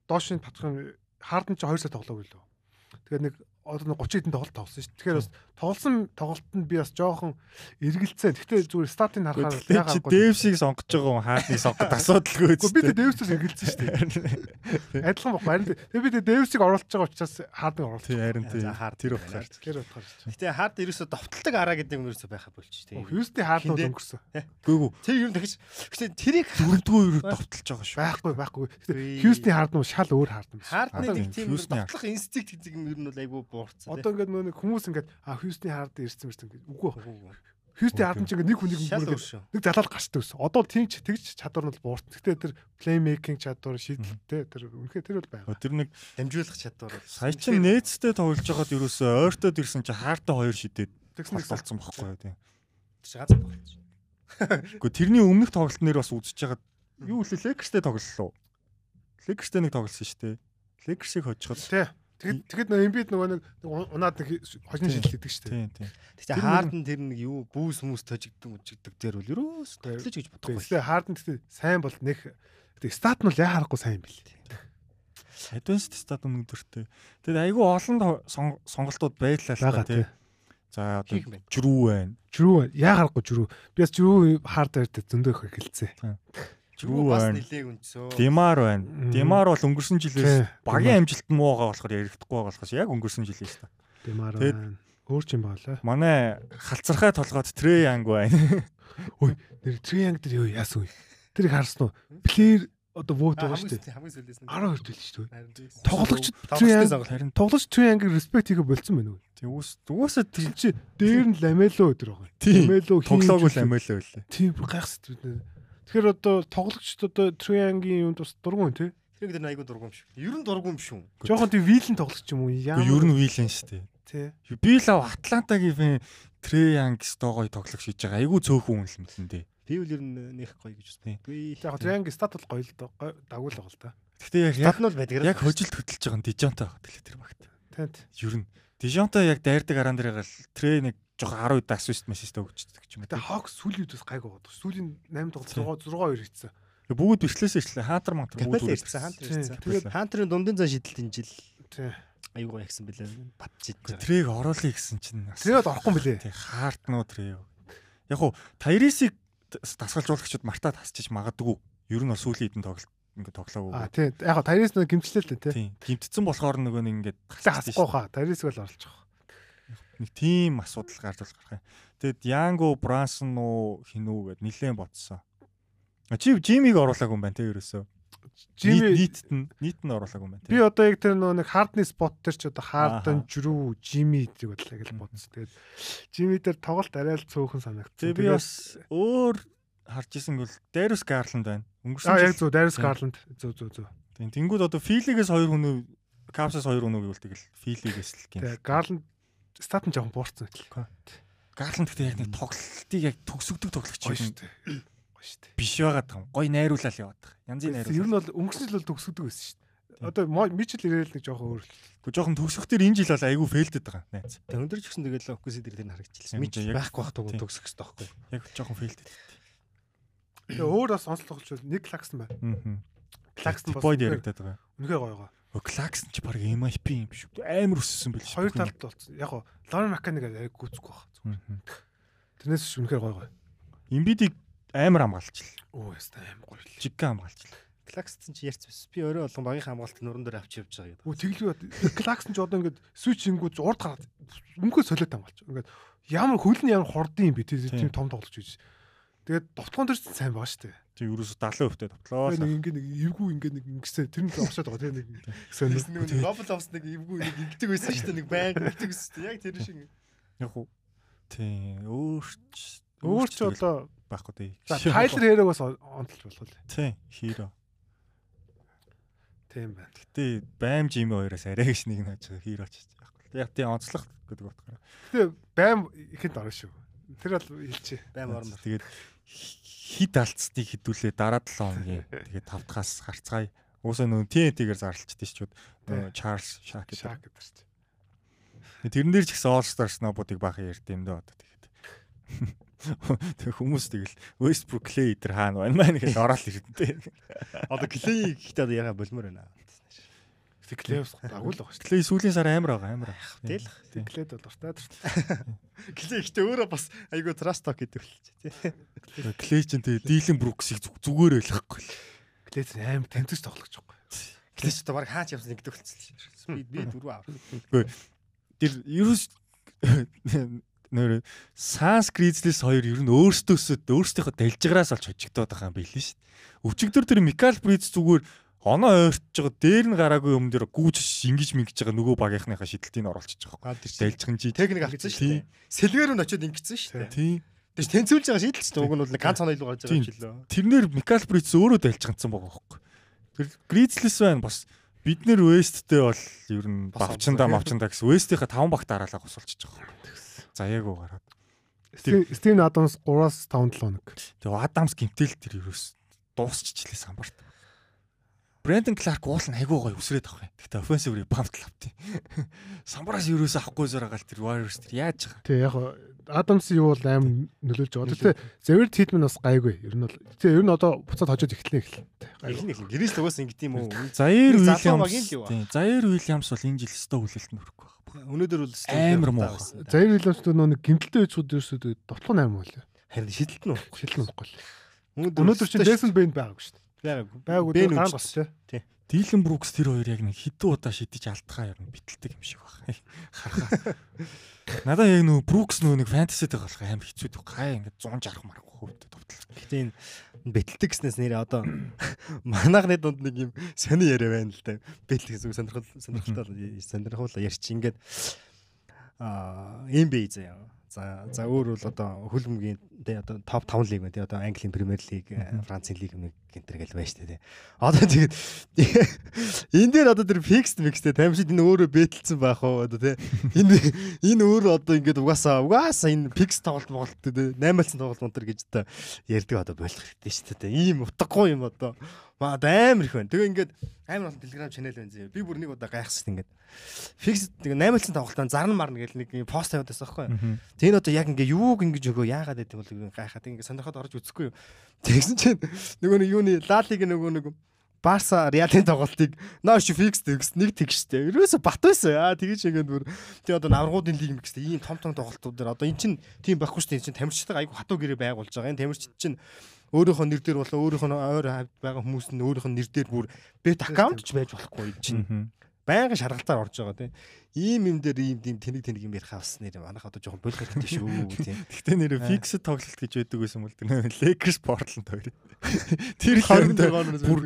доошын татах Хардн ч 2 сар тоглоог лөө. Тэгээд нэг одоо нэг 30 хэдэн тоглолт тоглосон шүү. Тэгэхээр бас тоглосон тоглолтод би бас жоохон эргэлцээ. Гэхдээ зүгээр статыг харахаар Тэгээ чи Дэвсийг сонгож байгаа хүн Хардны сонгоход асуудалгүй Гэхдээ би Дэвсээс эргэлцсэн шүү дээ. Адилхан баг. Харин би Дэвсийг оруулж байгаа учраас Хардыг оруулж. Тий харин тий. За, Хард Тэр ухаар. Тэгэхээр утгаар шүү. Гэтэ хард ерөөсө довтолдог араа гэдэг юм ерөөсө байха болч тий. Хьюстон Харднууд Хиндэ? өнгөрсөн. Гүйгүү. Тэр ер нь дахиж гэтэ тэрийг Дөрөвдүгээр өрөө довтолж байгаа шүү. Байхгүй байхгүй. Гэхдээ Хьюстон Харднууд шал өөр байсан. хардны Одоо нэг тийм довтлох инстинкт гэдэг юм ер нь бол айгүй буурцсан. Одоо ингээд нөө нэг хүмүүс ингээд а Хьюстон Хард ирсэн мэрсэн ингээд үгүй тий. байна. Хьюстон Хардн ч ингээд нэг хүнийг шүү. нэг залаад гарчдаг гэсэн. Одоо тийм ч тэгж чадвар нь бол буурсан. Гэхдээ тэр плеймейкинг чадвар шийдэлтэй тэр үнэхээр тэр бол байгаа. Тэр нэг Дамжуулах чадвар. сая чин нээцтэй тоглож байгаад ерөөсөө ойртоод ирсэн чи Хардтай хоёр шидэд Тэгсэн нэг болсон бохгүй юу тий. Тэр газар тоглож. Гэхдээ тэрний өмнөх тоглолт нэр бас үзэж байгаад юу вэ Лекерстэй тоглолоо. Лекерстэй нэг тоглосон шүү дээ. Лекерсийг хожиход тий. Тэгэд тэгэд нөө Эмбид нөгөө нэг унаад нэг хожин Тийм. шидэл гэдэг шүү дээ. тий тий. Гэтэ хардн тэр нэг юу бүүс хүмүүс тожигддаг үжигдэг дээр бол ерөөс тоглож гэж бодохгүй. Тэгэхээр Хардн гэхдээ сайн бол нэг тэг стат нь бол яа харахгүй сайн юм бэл. Advanced stat өнөдөртэй. Тэгээд айгүй олон сонголтууд байлаа л та тий. тий. За одоо жрүү байна. Жрүү яа харахгүй жрүү. Би бас жрүү хардаар дээр зөндөө их хэлцээ. Жрүү бас нилээг өнцөө. Димар байна. Димар бол өнгөрсөн Тий, жилээс багийн Димар. амжилт муу байгаа болохоор ярихдаггүй байгаа болохоос яг өнгөрсөн жилээс та. Тэгэд- байна. Өөр ч юм байна. Манай халцархай толгойд Трей Янг байна. Нэр Трианг дээр юу яасан вэ? Тэр их харсан уу? Плеер одоо вот байгаа шүү дээ. Хамгийн сүүлээс нь 12 дэл шүү дээ. Тоглогч сонголт. Харин тоглож Трианг респект хийгээ болцсон байна уу? тий уусаа тий Тэр чи дээр нь ламело өдр байгаа. тий Ламело тоглоогүй л амиалаа үлээ. Тийм гайхсад бид. Тэгэхээр одоо тоглогчд одоо Триангийн юунд бас дургуун тий. Тэр гэдэг нь айгүй дургуун шүү. Ер нь дургуун биш үү? Жохон тийм вилэн тоглогч юм уу? Яа. Ер нь вилэн шүү дээ. тий. Би л Атлантагийн Янг стогой тоглох шийдэж байгаа. Айгүй цөөхөн хүн юм дээ. Би бол ер нь нэх гоё гэж Тий. байна. Би Яг Трианг стат бол гоё л доо. гоё дагуул байгаа л да. Гэхдээ яг яг стат нь бол байдаг. яг хөжилт хөдөлж байгаа нь Дижонтой байгаа тэлээ тэр багт. Тэнт. Ер нь Дижонтой яг дайрдаг араан дээр гал Трей нэг жоохон 10 удаа ассист мессеж өгчдөг ч юм Тэгээ. Хокс сүүлийн үед бас гайг байгаа. Сүүлийн 8 тоглолт 6 6 2 хийцэн. Бүгд бичлээсээ ичлээ. Хаантар мантар Капел бүгд ирсэн, хантер ирсэн. тэгээд- Хантерын дундын зан шидэлт энэ жил Тий. гоё ихсэн бэлээ. Батчиж. Трейг оруулъя гэсэн чинь Тэгээд орохгүй юм блэ. Тэг хаартнуу Трей. Яг хуу Тайрисийг тасгалжуулагчид мартаа тасчиж магадгүй. Ер нь бол сүүлийн хэдэн тоглолт ингээд тоглоогүй. А тий. Яг го Тарис нэг гимчлээ л дээ тий. Гимтцэн болохоор нөгөө нэг ингээд Тэгтээ хасахгүй хаа. Тарисг л байгаа. Нэг тийм асуудал гарч болж гарах юм. Тэгэд Янго Брансон уу хинүү гэд нилээн бодсон. А чи Жимиг оруулаагүй юм байна те ерөөсөө. Жими нийт нь нийт нь оруулаагүй юм байна би одоо яг тэр нөгөө нэг хардны спот дээр ч одоо хардан Ааха. жрүү жими гэдэг бодлоо гэж бодсон. Тэгээд жими дээр тоглолт арай л цөөхөн санагдсан. Тэгээ би бас өөр харж исэн бол Дэрус Гарланд байна. Өнгөрсөн яг зөв Тийм. Гарланд зөв зөв зөв. Тэнгууд одоо Филигээс хоёр хүн Капсас хоёр хүн гэвэл тэгэл Филигээс л гин. Тэгээ Гарланд стат нь жоохон буурсан гэл. Гарланд гэхдээ яг нэг тоглолтыг яг төгсөгдөг тоглогч Гоё юм шүү дээ. Гоё шүү дээ. биш байгаад байгаа юм. Гой найруулал яваад байгаа. Янзын Ер найруулал. нь бол өнгөрсөн жил бол төгсгдөг байсан шүү дээ. Одоо Мичл ирээл нэг жоохон өөр. Гэхдээ жоохон төгсөختөр энэ жил бол айгүй фейлдэд байгаа. Найз. Тэг өндөрч гисэн тэгэл локус дээр тэр харагдчихлаа. Мич байхгүй байх туг төгсөх хэрэгтэй байхгүй. Яг жоохон фейлдэд. Тэгээ өөр бас онцлог тоглож бол нэг Клаксон байна. Аа. Клаксон бас Бойд үнэхээр яригадаад байгаа. үнэхээр гоё байгаа. Клакс ч баг MIP юм биш үү? Амар өссөн шүү. Хоёр талд болсон. Яг гоо Лорен Маканик яг гүцэхгүй баг. Тэрнээс ч үнэхээр гоё гоё. Имбидийг амар хамгаалч. Оо яста аим гоё л. Жиггэн хамгаалч. Клаксцсан чи ярьц бас. Би өөрөө болгон багийн хамгаалт нуран дээр авч явж байгаа гэдэг. Оо тэглүү клакс нь ч одоо ингээд switch ингүүд урд гараад өмнөхөө солиот хамгаалч. Ингээд ямар хөлн ямар хордын юм бэ тийм том тоглож гэж. Тэгээд довтлогон дээр ч сайн байгаа шүү дээ. Тэг ерөөсө 70% тавтлаа. Нэг ингээд нэг эвгүй ингээд нэг ингэсэн тэр нь оршоод байгаа тийм нэг сонирс нэг Global Ops нэг эвгүй нэг ингэдэг байсан шүү дээ. Нэг байнг ингэдэг байсан шүү дээ. Яг тэр шиг. Яг уу. Тийм өөрч өөрч одоо байхгүй дээ. За Тайлер хэрэг бас онцлж болох л. Тийм хиро. Тийм байна. Гэтэ байм жими хоёроос арайгч нэг нь хаж хиро ч байхгүй. Яг тийм онцлох гэдэг утгаараа. Гэтэ байм ихэд орно шүү. Тэр бол хэлчихэ. Байм орно. Тэгээд хид алдцныг хідүүлээ дараа 7 хоногийн тэгээд тавтахаас гарцгаая. Уусаа нөө TNT-гээр зарлцдээ ч чуд Чарльз Шак. Шак гэдэг чинь. Тэрэн дээр ч гэсэн All Star Snowboard-ыг баахан ярьд юм дөө одоо тэгээд. Тэг хүмүүс тэгэл Westbrook Clay тэр хаана байна маа гэж ороод ирдэнтэй. Одоо Clay гэхдээ одоо яга болмоор байна. Clay-с агуул байгаа шүү. Clay сүүлийн сар амар байгаа амар. Тэгэл. Clay бол уртаа дуртай. Clay гэхдээ өөрөө бас айгүй talk гэдэг болчих тий. Clay ч тэгээ Dylan Brooks-ийг зүгээр ойлгохгүй. Clay ч амар тэмцэж тоглож байгаа. Clay ч одоо баг хаач явсан ингэдэг болчихсон. Би би дөрөв авах. Үгүй. Тэр ерөөс нөр санскризлес хоёр ер нь өөртөөсөө өөрсдийнхөө дэлжграас олж хожигдоод байгаа юм билээ шүү дээ. Өчигдөр тэр Микал Бриз зүгээр оноо ойртож байгаа дээр нь гараагүй юм дээр гүүж ингэж мингэж байгаа нөгөө багийнхныхаа шидэлтийг оруулчихж байгаа юм. Дэлжгэн жи техник авчихсан шүү дээ. Сэлвэр нь очиод ингэсэн шүү дээ. Тийм. Тэгэж тэнцүүлж байгаа шийдэл чинь уг нь бол ганц оноо илүү гарч байгаа юм шиг лөө. Тэрнэр Микал Бриз өөрөө дэлжганцсан байгаа байхгүй. Тэр Гризлис байна бас бид нэр Весттэй бол ер нь бавчандаа мавчандаа гэсэн Вестийнхаа 5 багт дараалал госолчихж байгаа. За яг уу гараад. Стивен Адамс 3-аас 5 7 хоног. Тэгээ Адамс гимтэл тэр ерөөс дуусчихлээ самбарт. Брэндон Кларк уул нь айгүй гоё өсрээд авах юм. Гэхдээ offensive rebound л автыг. Самбараас ерөөсөө авахгүй зэрэг тэр Warriors тэр яаж байгаа. Тэг яг Адамс юу бол аим нөлөөлж байгаа. Гэхдээ Zevert Hitman бас гайгүй. Ер нь бол тэг ер нь одоо буцаад хожоод эхлэнэ эхэл. Эхлэн эхлэн. Гэрээс угаас ингэдэм юм уу? Заир Уильямс. Тийм. Заир Уильямс бол энэ жил өстө хүлээлтэнд хүрэхгүй байна. Өнөөдөр бол амар муу. Заир Уильямс нөө нэг гимтэлтэй байцгууд ерөөсөө дотлох амар байлаа. Харин шидэлт нь уухгүй. Шидэлт нь уухгүй. Өнөөдөр чинь Jason Bane байгаагүй шүү дээ. Байгаагүй. Байгаагүй. Гараа бас тий. Дилэн Брукс тэр хоёр яг нэг хитэн удаа шидэж алдхаа юм битэлдэг юм шиг байна. Харахаа. Надаа яг нөө Брукс нөө нэг фэнтезитэй болох амар хэцүү дөх. Гай ингээд 160 марахгүй хөвдө товтлоо. Гэтэ энэ бэтэлдэг гэснээс нэрээ одоо манайхны дунд нэг юм сони яриа байна л да. Бэтэлдэг гэсэн сонирхол сонирхолтой сонирхол ярьч ингээд аа юм бэ заяа За за өөр бол одоо хөлбөмбөгийн тий одоо топ 5 лиг байна тий одоо Английн Премьер лиг, Францын лиг нэг гэнтэр гэл дээ тий. Одоо тэгээд энэ дээр одоо тэр фикст микстэй таймшид энэ өөрөө бэтэлсэн байх уу одоо тий. Энэ энэ өөрөө одоо ингээд угаасаа угаасаа энэ фикс тоглолт моголт тий 8-aalсан тоглолт мунтар гэж одоо ярьдаг одоо болох хэрэгтэй шүү дээ. Ийм утгагүй юм одоо Маа амар их байна. Тэгээ ингээд амар олон Telegram channel байна зөө. Би бүр нэг удаа гайхсан ингээд. Fix тэгээ 8-ын тоглолтоо зарна марна гэл нэг пост тавиад байсан байхгүй. Тэгээ энэ одоо яг ингээд юуг ингэж өгөө яагаад гэдэг бол гайхаад ингээд сонирхоод орж үзэхгүй юу. Тэгсэн чинь нөгөө нэг юуны Лалиг нөгөө нэг Барса Реалын тоглолтыг ноош фикс тэгс нэг тэгштэй. Ерөөсө бат байсан. Аа тэгэж ингээд бүр тий одоо наврагуудын лиг гэхтэй ийм том том тоглолтууд дээр одоо эн чин тийм байхгүй шүү дээ. Эн чин тамирчтай айгу хатуу гэрээ байгуулж байгаа. Энэ тамирчид чин өөрийнхөө нэр дээр болоо өөрийнхөө ойр хавьд байгаа хүмүүс нь өөрийнх нь нэр дээр бүр бет аккаунт ч байж болохгүй чинь байнга шаргалтаар орж байгаа тийм ийм юм дээр ийм тийм тэнэг тэнэг юм ярих авсан нэр манайх одоо жоохон болох хэрэгтэй шүү тийм гэхдээ нэр фикс тоглолт гэж байдаг байсан бол тэр Lakers Portland хоёр тэр 26 бүр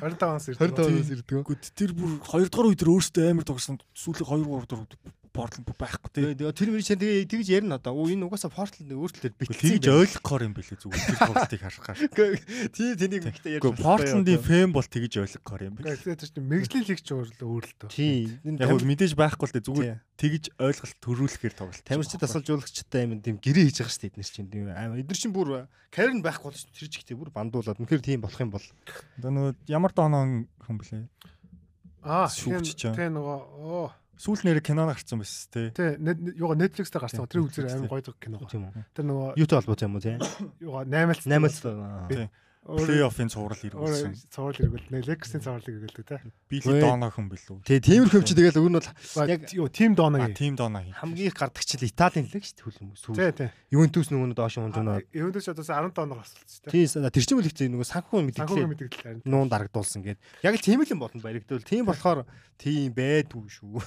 25-аас ирдэг 25-аас ирдэг тэр бүр 2 дугаар үед өөрөөсөө амар тогсон сүүлийн 2 3 дугаар Portland байхгүй тий. Тэр мөр чинь тэгээ тэгж ярина одоо. Оо энэ угаасаа Portland өөрчлөлт битсэн. Тэгж ойлгохоор юм бэлээ зүгээр тэр тоглолтыг харахаар. Тий тэнийг ихтэй ярьж байна. Portland-ийн фэн бол тэгж ойлгохоор юм бэлээ. Тэр чинь мэрэгжлийн лиг ч өөр л дөө. Тий. Яг мэдээж байхгүй л дээ зүгээр тэгж ойлголт төрүүлэхээр тоглолт. Тамирчид тасалжуулагчтай юм тийм гэрээ хийж байгаа шүү дээ эднэр чинь тийм амар. Эднэр чинь бүр карьер байхгүй бол тэр жигтэй бүр бандуулаад. Үнэхээр тийм болох юм бол. Одоо нөгөө ямар дооноо хүн блэ? Аа, тийм нөгөө оо Сүүл нэр кино гарсан байсан тий. Тий, юугаа Netflix дээр гарсан. Тэр үзэр амар гоё кино. Тийм. Тэр нөгөө YouTube холбоотой юм уу тий? Юугаа 8-аас 8-аас плей-оффын цуврал эргүүлсэн. Цуврал эргүүл. Лексийн цуврал эргүүлдэг те. Били дооно хүн билүү. Тэгээ тиймэрхүү юм чи тэгэл өөр нь бол Яг юу тим дооно. Тим дооно хий. хамгийн их гардаг чил Италийн лиг шүү дээ хүлэмж сүүл. Тий, тий. Ювентус нөгөө доош хүн доноо. Юундээс одоо 10 дооноор асуулт те. Тийм тэр чинь үл ихтэй нөгөө санхүү мэдээлэл нуун дарагдуулсан гээд. Яг л тийм л юм болно баригдвал. Тийм болохоор тийм байдгүй шүү.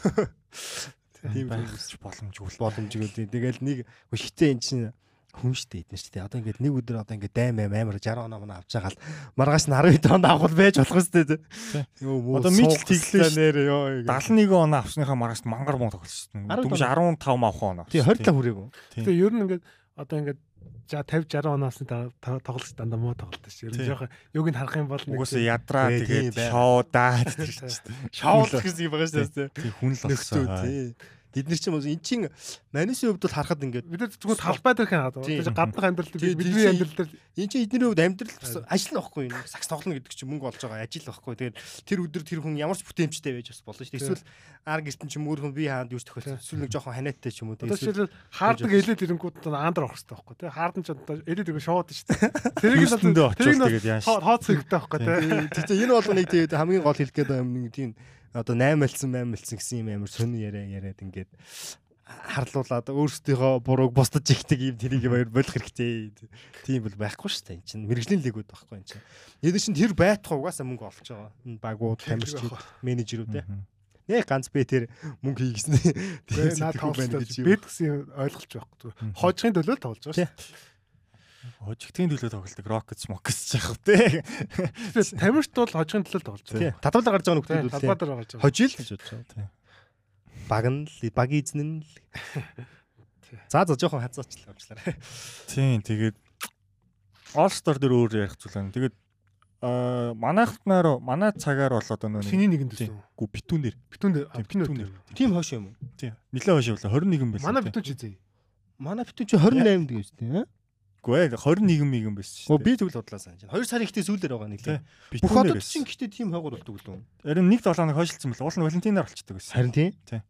Тийм байх боломжгүй. боломжгүй. Тэгэл нэг хитээ эн чинь хүн штэ эдэн штэ. Одоо ингээд нэг өдөр одоо ингээд дайм амар 60 оноо мөн авч байгаа л маргааш нь 12 онд авах байж болох штэ. Йоо Одоо мичл тэглээ нэр ёо. 71 оноо авсныхаа маргааш мангар муу тоглосон. Дөнгөж 15 авах оноо. Тий 20 та хүрээгүй. Тэгээ ер нь ингээд одоо ингээд за 50 60 оноос нь тоглож дандаа муу тоглолт шүү. Ер нь жоохон юуг нь харах юм бол нэг Угсаа ядраа Тий, тэгээд тэр чинь. Шоул гэсэн юм байгаа штэ. Тий хүн л болсон. Бид нар чинь эн чин манисийн хувьд бол харахад ингээд бид нар зүгээр талбай дээр хэн хаадаг. Тэгээд гаднах амьдрал дээр бидний амьдрал дээр эн чин эдний хувьд амьдрал ажил нөхгүй юм. Сакс тоглоно гэдэг чинь мөнгө олж байгаа ажил нөхгүй. Тэгээд тэр өдөр тэр хүн ямар ч бүтээмжтэй байж бас болно шүү дээ. Эсвэл арг эрдэн чим өөр хүн би хаанд юуч тохиолдсон. Эсвэл нэг жоохон ханиадтай ч юм уу. Эсвэл хаардаг элээд ирэнгүүд аандар орох хэрэгтэй байхгүй тий. Хаардан ч одоо элээд ирэх шоуд шүү дээ. Тэрийг л тэрийг хооц хэрэгтэй байхгүй тий. Тэгэхээр энэ бол нэг тэгээд хамгийн гол хэлгээд юм нэг тийм одоо 8 мэлсэн 8 мэлсэн гэсэн юм амар сони яриа яриад ингээд харлуулаад өөрсдийнхөө бурууг бусдад жигдэг юм тэрийг баяр болох хэрэгтэй. Тийм бол байхгүй шүү дээ. Энд чинь мэрэгжлийн лигүүд байхгүй энэ чинь. Эдгээр чинь тэр байтах угаасаа мөнгө олж байгаа. Энэ багууд, тамирчид, менежерүүд те. Нэ ганц би тэр мөнгө хийгсэн. Тэгээ наа тоглолт бед гэсэн ойлголч байхгүй. Хожихын төлөө тоглож байгаа шүү. Хожигтгийн төлөө тоглолдог Rockets Mockets яах вэ? Тамирчид бол хожихын төлөө тоглож байгаа. Татварлаа гарч байгаа Талбай үү. дээр гарч байгаа. Хожил гэж бодож байгаа. Баг нь л баг эзэн нь л. За за жоохон хазаачлаа уучлаарай. Тийм тэгээд All Star дээр өөр ярих зүйл байна. Тэгээд аа манайхнаар манай цагаар бол одоо нөө Чиний нэгэнд Тийм. төсөн. гү битүүн дээр Битүүн дээр Тийм, битүүн битүүн дээр. Тим хоош юм уу? тийм нэлээд хойш явлаа 21 байсан. Манай тийм. битүүн чи зээ. Манай битүү чи 28 дэх юм шүү дээ. Үгүй ээ 21 мигэн байсан шүү Оо дээ. би тэгвэл бодлоо санаж байна. 2 сарын ихтэй сүүлдэр байгаа нэг Тий. л. Бүх хотод чинь гэтээ тим хойгор болдог л үү? Харин нэг 7 хоног хойшилсан бэл уул нь Валентинаар болчихдог байсан. Харин тийм. Тий.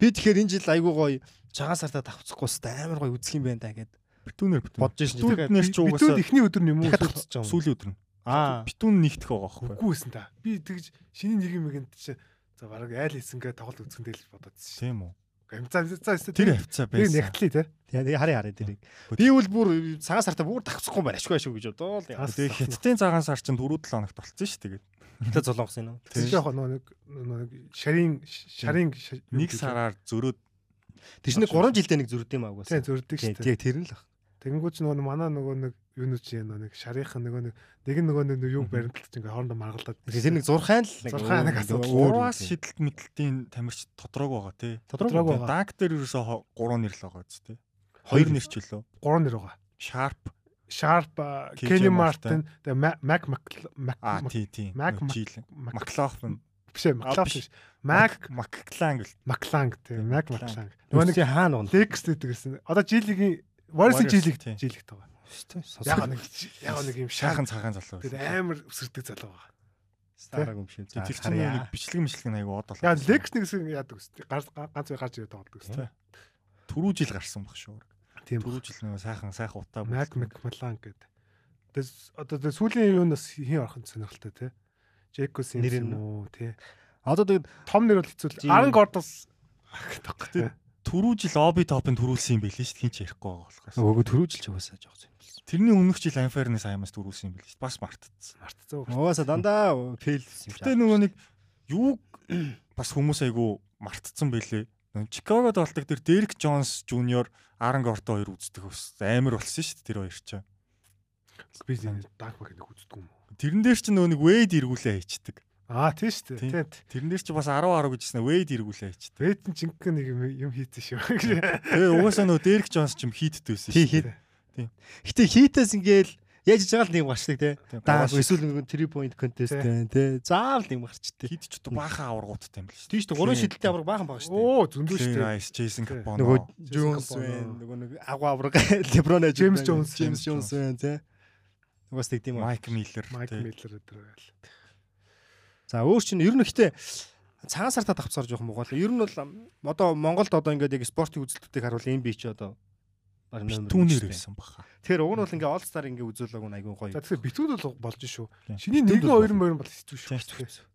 Би тэгэхээр энэ жил айгуу гоё цагаан сартаа давцахгүй хэвээр амар гоё үзэх юм байна да гэд битүүнээр битүүн. бодож ирсэн. Битүүнээр ч Битүүн угаасаа ихний өдөр нь юм уу? сүүлийн өдөр нь. Аа. Битүүн нэгдэх байгаа байхгүй. Үгүй байсан та. Би тэгж шиний нэг юм ихэнд чи за бараг айл хийсэнгээ тоглолт үзсэн дээр л бодоод шүү. Тийм үү. За за за Тэр хавцаа Тэр байсан. нэгтлээ те. Тэгээ харин харин тэрийг. Би үл бүр цагаан сартаа бүр давцахгүй байна. Ашгүй ашгүй гэж бодоо л. Тас- Тэгээ хятадын цагаан сар чинь 4 7 хоногт болцсон шүү дээ. Тэ золонгос юм уу? Тэр жоох нэг нэг шарын шарын Нэг сараар зөрөөд Тэр чинь 3 жилдээ нэг зүрд юм аа тий угаасаа. зөрдөг шүү. Тэгээ тэр нь л. Тэгэнгүүт ч нөгөө манай нөгөө нэг юу нүч юм нэг шарийнхан нөгөө нэг нэг нөгөө нэг юг баримталж ингээ хоорондоо маргалдаад. Тэр нэг зурхаан л нэг Зурхаан нэг асуудал. Ураас шидэлт мэдлэлтийн тамирч тодорог байгаа тий. Тодорог байгаа. Даг дээр ерөөсөө 3 нэр л байгаа үст тий. Хоёр 2 нэр ч үлээ. Гурван нэр байгаа. Sharp Sharp, Kenny Martin. Mac Mac Mac. Mac- McLaughlin. биш McLaughlin биш. McClang гэл. McLang тий, Тийм, Mac McLang. McLang. Нөгөө нэг хаана унах. Dex гэдэг гэсэн. Одоо жилийн Warriors жилиг жилиг байгаа. Яг нэг яг нэг юм шаахан цагаан залуу. тэр амар өсөрдөг залуу байгаа. стараг юм шиг. Тэр чинь нэг бичлэг мичлэг нь айгу одол. Яг Lex нэг хэсэг яадаг үстэй. Ганц ганц гарч ирээд тоглодог үстэй. Түрүү жил гарсан баг шүү. Тийм. Түрүү жил нэг сайхан сайхан утаа. Mac McMillan гэдэг. Тэс одоо тэр сүүлийн юунаас хин орох нь сонирхолтой тий. Jake Sims юм уу тий. Одоо тэгээд Том нэр бол хэцүү Aaron Gordon-с Тэ түрүү жил оби топын төрүүлсэн юм байл шүү дээ. Хин ч ярихгүй байгаа болохоос. өгөө төрүүжилж угаасаа жоох юм болсон. Тэрний өмнөх жил Unfairness аймаас төрүүлсэн юм байл шүү. Бас мартцсан. мартцсан. Угаасаа дандаа фейлсэн юм Гэтэ нөгөө нэг юуг бас хүмүүс айгу мартцсан байлээ. Чикагод болдог тэр Derek Jones Jr. Aaron Gordon хоёр үздэг ус. Амар болсон шүү дээ тэр хоёр ч. Би Dark Market нэг үздэг юм уу? Тэрэн дээр ч нөгөө нэг Wade эргүүлээ хийчдэг. Аа тий шүү Тийм. дээ. Тий. Тэрэн дээр ч бас 10 10 гэжсэн Wade эргүүлээ хийчдэг. Бэтэн чингэн нэг юм хийсэн шүү. Тэгээ угаасаа нөгөө Derek Jones ч юм хийддээсэн шүү. хийд. Гэтэ хийтээс ингээл яаж иж байгаа л нэг гарчдаг те. Даа эсвэл нэг 3 point contest те. Заавал нэг гарчдаг. хид ч одоо баахан аваргуудтай юм л шүү. Тийш дээ 3 шидэлтэй авраг баахан байгаа шүү дээ. Оо зөндөө шүү дээ. Rice, Jason Тий. Capone. Нөгөө Jones байна. Нөгөө нэг агуу авраг LeBron James Jones. James Jones байна те. Угаас тэг тийм үү. Mike Miller. Майк тий. Миллер өдр байл. За өөр чинь ер нь ихтэй цагаан сартаа давцаар жоох муугал. Ер нь бол одоо Монголд одоо ингээд яг спортын үзэлтүүдийг харуул NBA ч одоо Бараг номер Түүнээр ирсэн баха. Тэгэхээр уг нь бол ингээ All Star ингээ үзүүлэг нь айгүй гоё. За тэгэхээр битүүд бол болж шүү. Шиний нэгэн бол хоёр морин бол хэцүү шүү.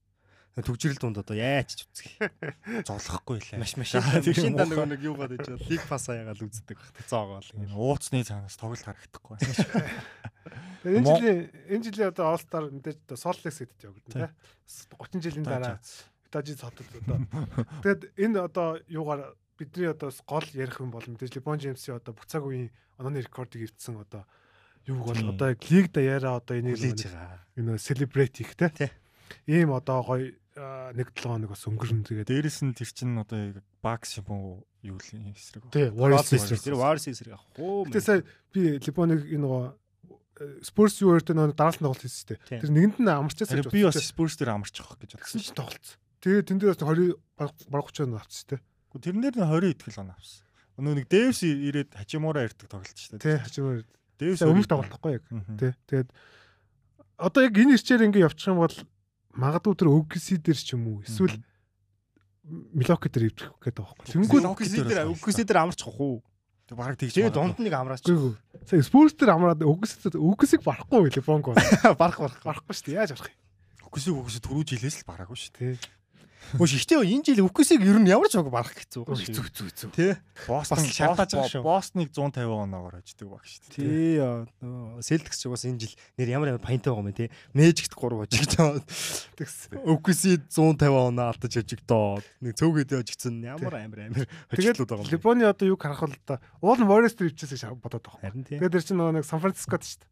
Төгжрэл дунд одоо яач ч үзэх. Золохгүй лээ. Маш маш машин та нөгөө нэг юу гадаж чад лиг пас аягаал үздэг баг. Цоогоол. Ууцны цаанаас тоглолт харагдахгүй. Энэ жилийн энэ жилийн одоо All Star мэдээж одоо Salt Lake City-д явагдана Тийм. тий. Бас 30 жилийн дараа Utah хотод одоо. Тэгэд энэ одоо юугаар бидний одоо гол ярих юм бол мэдээж LeBron James-ийн одоо бүх цаг үеийн онооны рекордыг эвдсэн одоо юуг бол одоо яг лиг даяараа одоо энийг энэ хийх тий. Тий. Ийм одоо гоё нэг 7 хоног бас өнгөрөн тэгээд Дээрэс нь тэр чинь одоо Bucks юм уу юу л эсрэг. тий Warriors тэр Warriors эсрэг авах уу. Гэтэ сая би Либоныг энэ нөгөө Спорс юу өртөө нөгөө дараалал тоглолт хийсэн. Тийм. Тэр нэгэнд нь амарчаас Харин би бас Spurs дээр амарч авах гэж бодсон. чинь тоглолцсон. Тэгээд тэн дээр бас 20 бараг 30 он авчихсан тий. Гэхдээ тэрнэр нь 20 итгэл он авсан. Өнөө нэг Дэвс ирээд хажимаараа ирдэг тоглолт шүү Тий дээ. хачмаар Дэвс өмнөх тоглолтохгүй яг. Тий. Тий. Тэгээд одоо яг энэ ирчээр ингээ явчих юм бол магадгүй тэр OKC дээр ч юм уу эсвэл Милоки дээр гээд байгаа байхгүй. Тэнгүүд Үгүйсээ дээр үгүйсээ дээр амарч хах уу. Тэг бараг тэгж. Тэгээ магадгүй. дунд нэг амраач. Сая Спорс дээр амраад OKC OKC-г барахгүй Либонг бол. Барах барах. Барахгүй шүү дээ. Яаж барах юм? Үгүйсээ үгүйсээ түрүү жилээс л бараагүй шүү дээ. Мөш ихтэй энэ жил үгүйсийг ер нь ямар ч баг барах хэцүү. Хэцүү хэцүү хэцүү. Тэ. Бас шалтгааж байгаа шүү. Бостоныг 150 оноогоор хождөг баг шүү дээ. Тий. Селтикс ч угаас энэ жил нэр ямар ямар паянтай байгаа юм те. Мэжикт 3 хожигч байгаа. Тэгс. Үгүйсээ 150 оноо алдаж хожигдоод. Нэг цөөгөөдөө хожигдсан ямар амар Тэгээд хожигдлууд байгаа юм. Либоны одоо юу харах бол та уул нь Warriors дээр ивчээсээ бодоод байгаа. Харин тий. Тэгээд тэр чинь нэг Сан Францискод шүү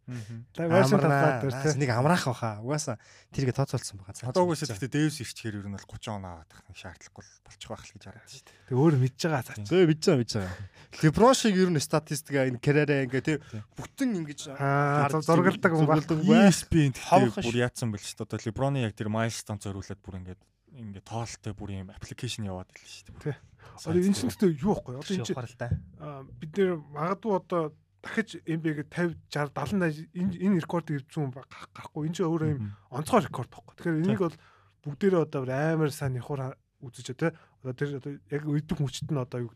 дээ. Вашингтон талаад тэр. Нэг амраах баха. Угаасаа тэргээ тооцоолсон байгаа. Одоо үгүйсээ гэхдээ Дэвс ирчихээр ер нь бол 30 оноо аваад тах шаардлагагүй болчих байх л гэж хараад шүү дээ. Тэг өөр мэдж байгаа цаа. Зөө бич байгаа бич байгаа. Леброн шиг ер нь статистика энэ карьераа ингээ тий бүтэн ингэж зургалдаг юм баг. зургалдаг бай. ESPN гэхдээ бүр яатсан байл шүү дээ. Одоо LeBron-ы яг тэр milestone зориулаад бүр ингээд ингээд тоолтой бүр юм аппликейшн яваад ирлээ шүү дээ. Одоо энэ чинь гэхдээ юу вэ? Одоо энэ чинь бид нэр магадгүй одоо дахиж NBA-г 50 60 70 энэ энэ рекордыг эвдсэн хүн ба- гарахгүй. Энэ чинь өөрөө юм онцгой рекорд байхгүй. Тэгэхээр энийг бол бүгдээрээ одоо амар сайн нихур үзэж тэ. Одоо тэр одоо яг өйдөх мөчт нь одоо юу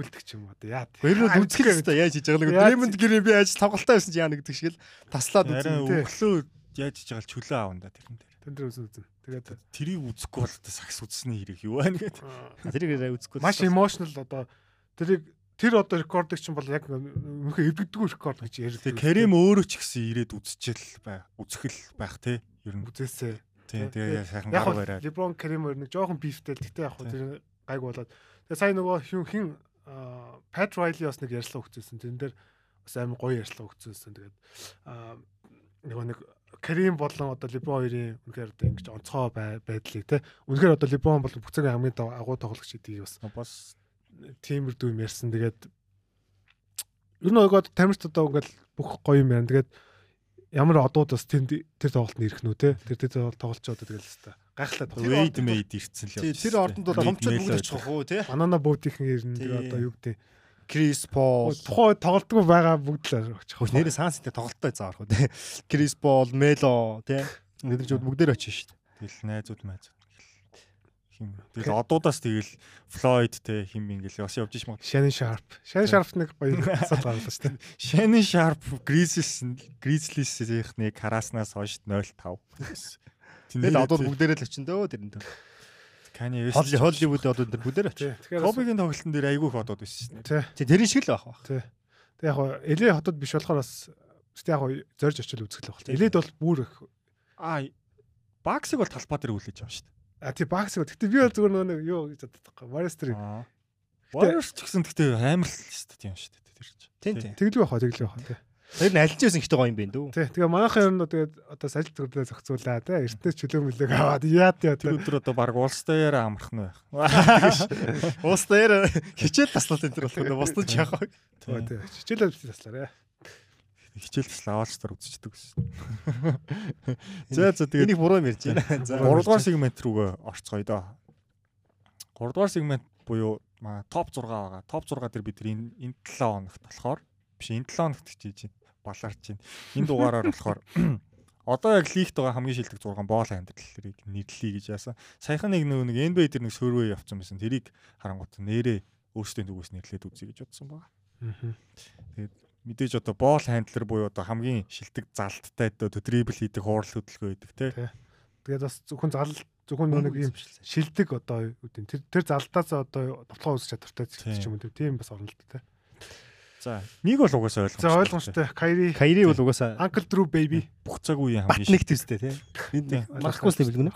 гэдэг ч юм одоо яа. Хоёр нь үзэх хэрэгтэй яаж хийж байгаа л Дремонд гэрээ би яаж тоглолтоо байсан чи яа нэгдэг шиг л таслаад үзэн. тий. өглөө яаж хийж байгаа л чөлөө аавн да тэрэн дээр. Тэн дээр үзэн үзэн. Тэгээд Тэрийг үзэхгүй бол одоо сакс үзсний хэрэг юу байна гэдэг. Тэрийг үзэхгүй. маш emotional одоо тэрийг тэр одоо рекордыг чинь бол яг мөнхөө эвдэгдгүй рекорд гэж ярьдаг. Тэгээ Карим өөрөө ч гэсэн ирээд үзчихэл бай. Үзэхэл байх те. Ер нь үзээсээ. Тий тэгээ сайхан бол бариад. LeBron Kareem хоёр нэг жоохон бифтэл гэтээ яг Тий. тэр гайг болоод. Тэгээ сая нөгөө хин хин Pat Riley бас нэг ярьслаа өгчөөсөн. Тэрэн дээр бас амар гоё ярьслаа өгчөөсөн. Тэгээд нөгөө нэг Kareem болон одоо LeBron хоёрын үнэхээр одоо ингэж онцгой бай- байдлыг те. Үнэхээр одоо LeBron бол бүх цагийн хамгийн агуу тоглогч гэдгийг бас Бас тиймэрдүү юм ярьсан. Тэгээд ер нь одоо тамирт одоо ингээл бүх гоё юм байна. Тэгээд ямар одууд бас тэнд тэр тоглолтод ирэх нүү те. Тэр тэр тоглолч одоо тэгэл хэвээр гайхлаад Тэр байна. Wade Made ирсэн л Тий, тэр ордонд бол томчууд бүгд очих уу тий. Банана боотийнхэн ирнэ тэгээ одоо юу гэдэг. Крис Пол. Тухайн тоглолтгүй байгаа бүгд л очих. Нэрээ санстай тоглолттой заавар хөө тий. Крис Пол, Мело тий. Эдгээр ч бүгдээр очиж шүү дээ. Тэгэл найзууд майзууд хим. Тэгэл одуудаас тэгэл Floyd те хим ингээл бас явж иш магад. Shannon Sharp. Shannon Sharp нэг гоё асуудал гаргалаа шүү дээ. Shannon Sharp Grizzlies Grizzlies-ийнхнийг харааснаас хойш 0-5. Тэгэл одууд бүгдээрээ л очин дөө тэрэн. Kanye West Холли Холливуд одууд тэр бүгдээр очив. Кобигийн тоглолтын дээр айгүй их одууд байсан шин. тий. Тий, тэрийн шиг л байх ба. Тий. Тэг яг хоо эле хотод биш болохоор бас яг хоо зорж очил үзэх л байна. Элед бол бүр их Аа Баксыг бол талбай дээр үлээж байгаа шүү дээ. А тий бакс гэхдээ би бол зүгээр нөгөө нэг юу гэж боддог байхгүй. Warriors Аа. Warriors ч гэсэн гэхдээ амар л шүү дээ тийм шүү дээ тэр чинь. Тий, тий. тэглүү баха тэглүү баха тий. Тэр нь аль ч байсан ихтэй гоё юм бэ дүү. Тий. Тэгээ манайхан ер нь тэгээд одоо салж төрлөө зохицуулаа тий. Эртнээс чөлөө мөлөг аваад яад яа Тэр өдөр одоо баг улсдаар амрах нь байх. Уус дээр хичээл таслалт энэ төр болох нь бусдад ч яах вэ? Тий. Хичээлээ бити таслаарэ. Хичээл тас лавалчтар үзчихдэг гэсэн. За за тэгээд Энийг буруу юм ярьж байна. За. 3 дугаар сегмент рүүгээ орцгоё доо. 3 дугаар сегмент буюу топ 6 байгаа. Топ 6 дээр бид энэ энэ 7 хоногт болохоор биш энэ 7 хоногт хийж байна. Балаарч байна. Энэ дугаараар болохоор одоо яг лигт байгаа хамгийн шилдэг 6 боол амьдралыг нэрлэе гэж яасан. Саяхан нэг нөгөө нэг NBA дээр нэг survey явуулсан байсан. Тэрийг харангуут нэрээ өөрсдийн зүгээс нэрлээд үзье гэж бодсон байна. Мэдээж одоо боол хандлер буюу одоо хамгийн шилдэг залттай одоо дрибл хийдэг хуурал хөдөлгөөн гэдэг те. Тэгээд бас зөвхөн зал зөвхөн нэг юм шилдэг одоо гэдэг тэр тэр залтаас одоо тоглоо үүсч чадвартай ч юм уу тийм бас орнолттой те. За нэг бол угаасаа ойлгомжтой. За ойлгомжтой. Кайри Кайри бол угаасаа Uncle Drew baby бүх цаг үеийн хамгийн нэг төстэй тий. Маркус л билгэнэ.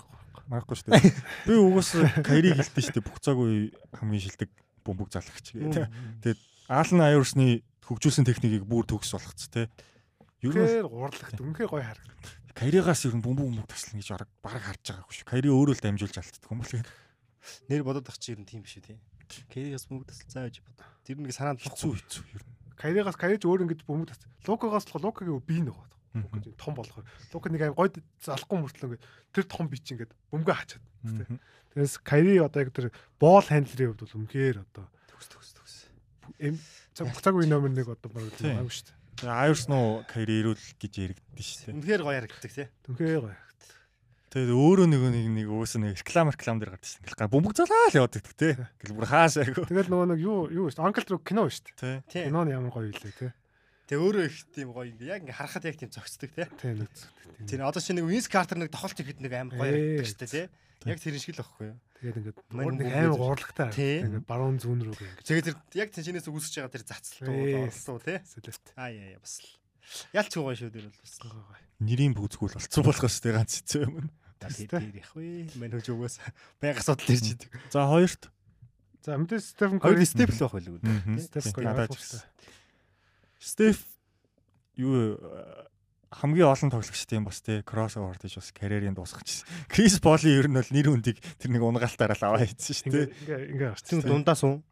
Марахгүй шүү дээ. Би угаасаа Кайри гэлтэй шүү дээ бүх цаг үе хамгийн шилдэг бөмбөг залгагч гэх. Тэгээд Аалн Айверсны хөгжүүлсэн техникийг бүр төгс болгоц те. Ер нь гурлагт үнхээр гоё харагдав. Кайригаас ер нь бөмбөг бөмбөг таслана гэж бараг бараг харж байгаагүй шүү. Кайри өөрөө л дамжуулж алддаг юм бол. Нэр бодоод ах чи ер нь тийм биш үү тий. Кайригаас бөмбөг тасал цаа гэж бод. Тэр нэг санаанд хэцүү хэцүү ер нь. Кайригаас Кайриж өөр ингэж бөмбөг тас. Лукагаас л Лукагийн бие нэг байна. Том болохоор. Лука нэг аим гойд залахгүй мөртлөө ингээд тэр том бич ингээд бөмбөгөө хачаад. Тэрээс Кайри одоо яг тэр боол хандлерийн хувьд бол үнхээр одоо төгс төгс төгс. Цаг үе номер 1 одоо баг аюу шүү дээ. Тэгээ Айрс нуу Кайри ирүүл гэж яригддаг шүү дээ. Үнхээр гоё харагддаг тий. Үнхээр гоё харагддаг. Тэгээд өөрөө нэг нэг нэг өөс нэг реклам реклам дээр гардаг шин. Ингээл бөмбөг залаа л яваад байдаг те. Ингээл бүр хаашаа айгу. Тэгээд нөгөө нэг юу юу шүү дээ. Uncle Drew кино шүү дээ. Киноны ямар гоё илээ те. Тэгээ өөрөө их тийм гоё ингээ яг ингээ харахад яг тийм зөгцдөг тий. Тийм нэг. Тэр одоо чи нэг Wins Carter нэг тохолт ихэд нэг амар гоё харагддаг шүү дээ тий. Яг тэр шиг л байхгүй юу? Тэгээд ингээд нэг амар гурлагтай. Ингээд баруун зүүн рүү ингээд. Тэгээд тэр яг тэнчнээс үүсэж байгаа тэр зацлтууд олсон тий. Аа яа яа бас л. Ялч гоё шүү дээр бол бас. Нэрийн бүгцгүүл болцсон болохоос тэр ганц хэцүү юм. Тэр их вэ. Мань хөөж угаас байга асуудал ирж идэг. За хоёрт. За мэдээ Стефен Хоёр степ л байх байлгүй. Стефен Кори. Стеф юу хамгийн олон тоглогчдын бас тий кроссовер гэж бас карьерийн дуусгач. Крис Поли ер нь бол нэр хүндийг тэр нэг унгалтаараа л аваа хийсэн шүү дээ. Ингээ ингээ гарч. Дундаас уу?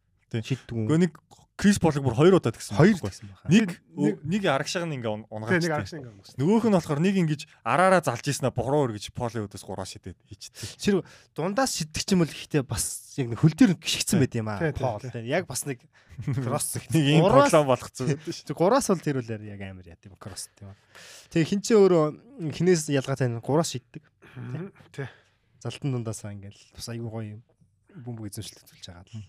Шиддэг үү? Гэхдээ нэг Крис Полыг бүр хоёр удаа тэгсэн. Хоёр байсан байна. Нэг нэг арагшааг нь ингээ унгаач. Нэг арагшааг ингээ унгаач. Нөгөөх нь болохоор нэг ингэж араараа залж ийснэ бохроо өргөж Поли өдөөс гураа шидэд хийчихсэн. Тэр дундаас шиддэг ч юм бол ихтэй бас яг хөл дээр гიშгцэн байд юм аа. Пол яг бас нэг кросс нэг юм проглам болгоцсон. Гураас бол тэр үл яг амар яа тийм кросс тийм. Тэгээ хинчээ өөрөө хинээс ялгаатай гураас шиддэг. Тий. Залтан дундаасаа ингээл бас айгүй гоё юм бөмбөг эзэмшлэг төлж байгаа л.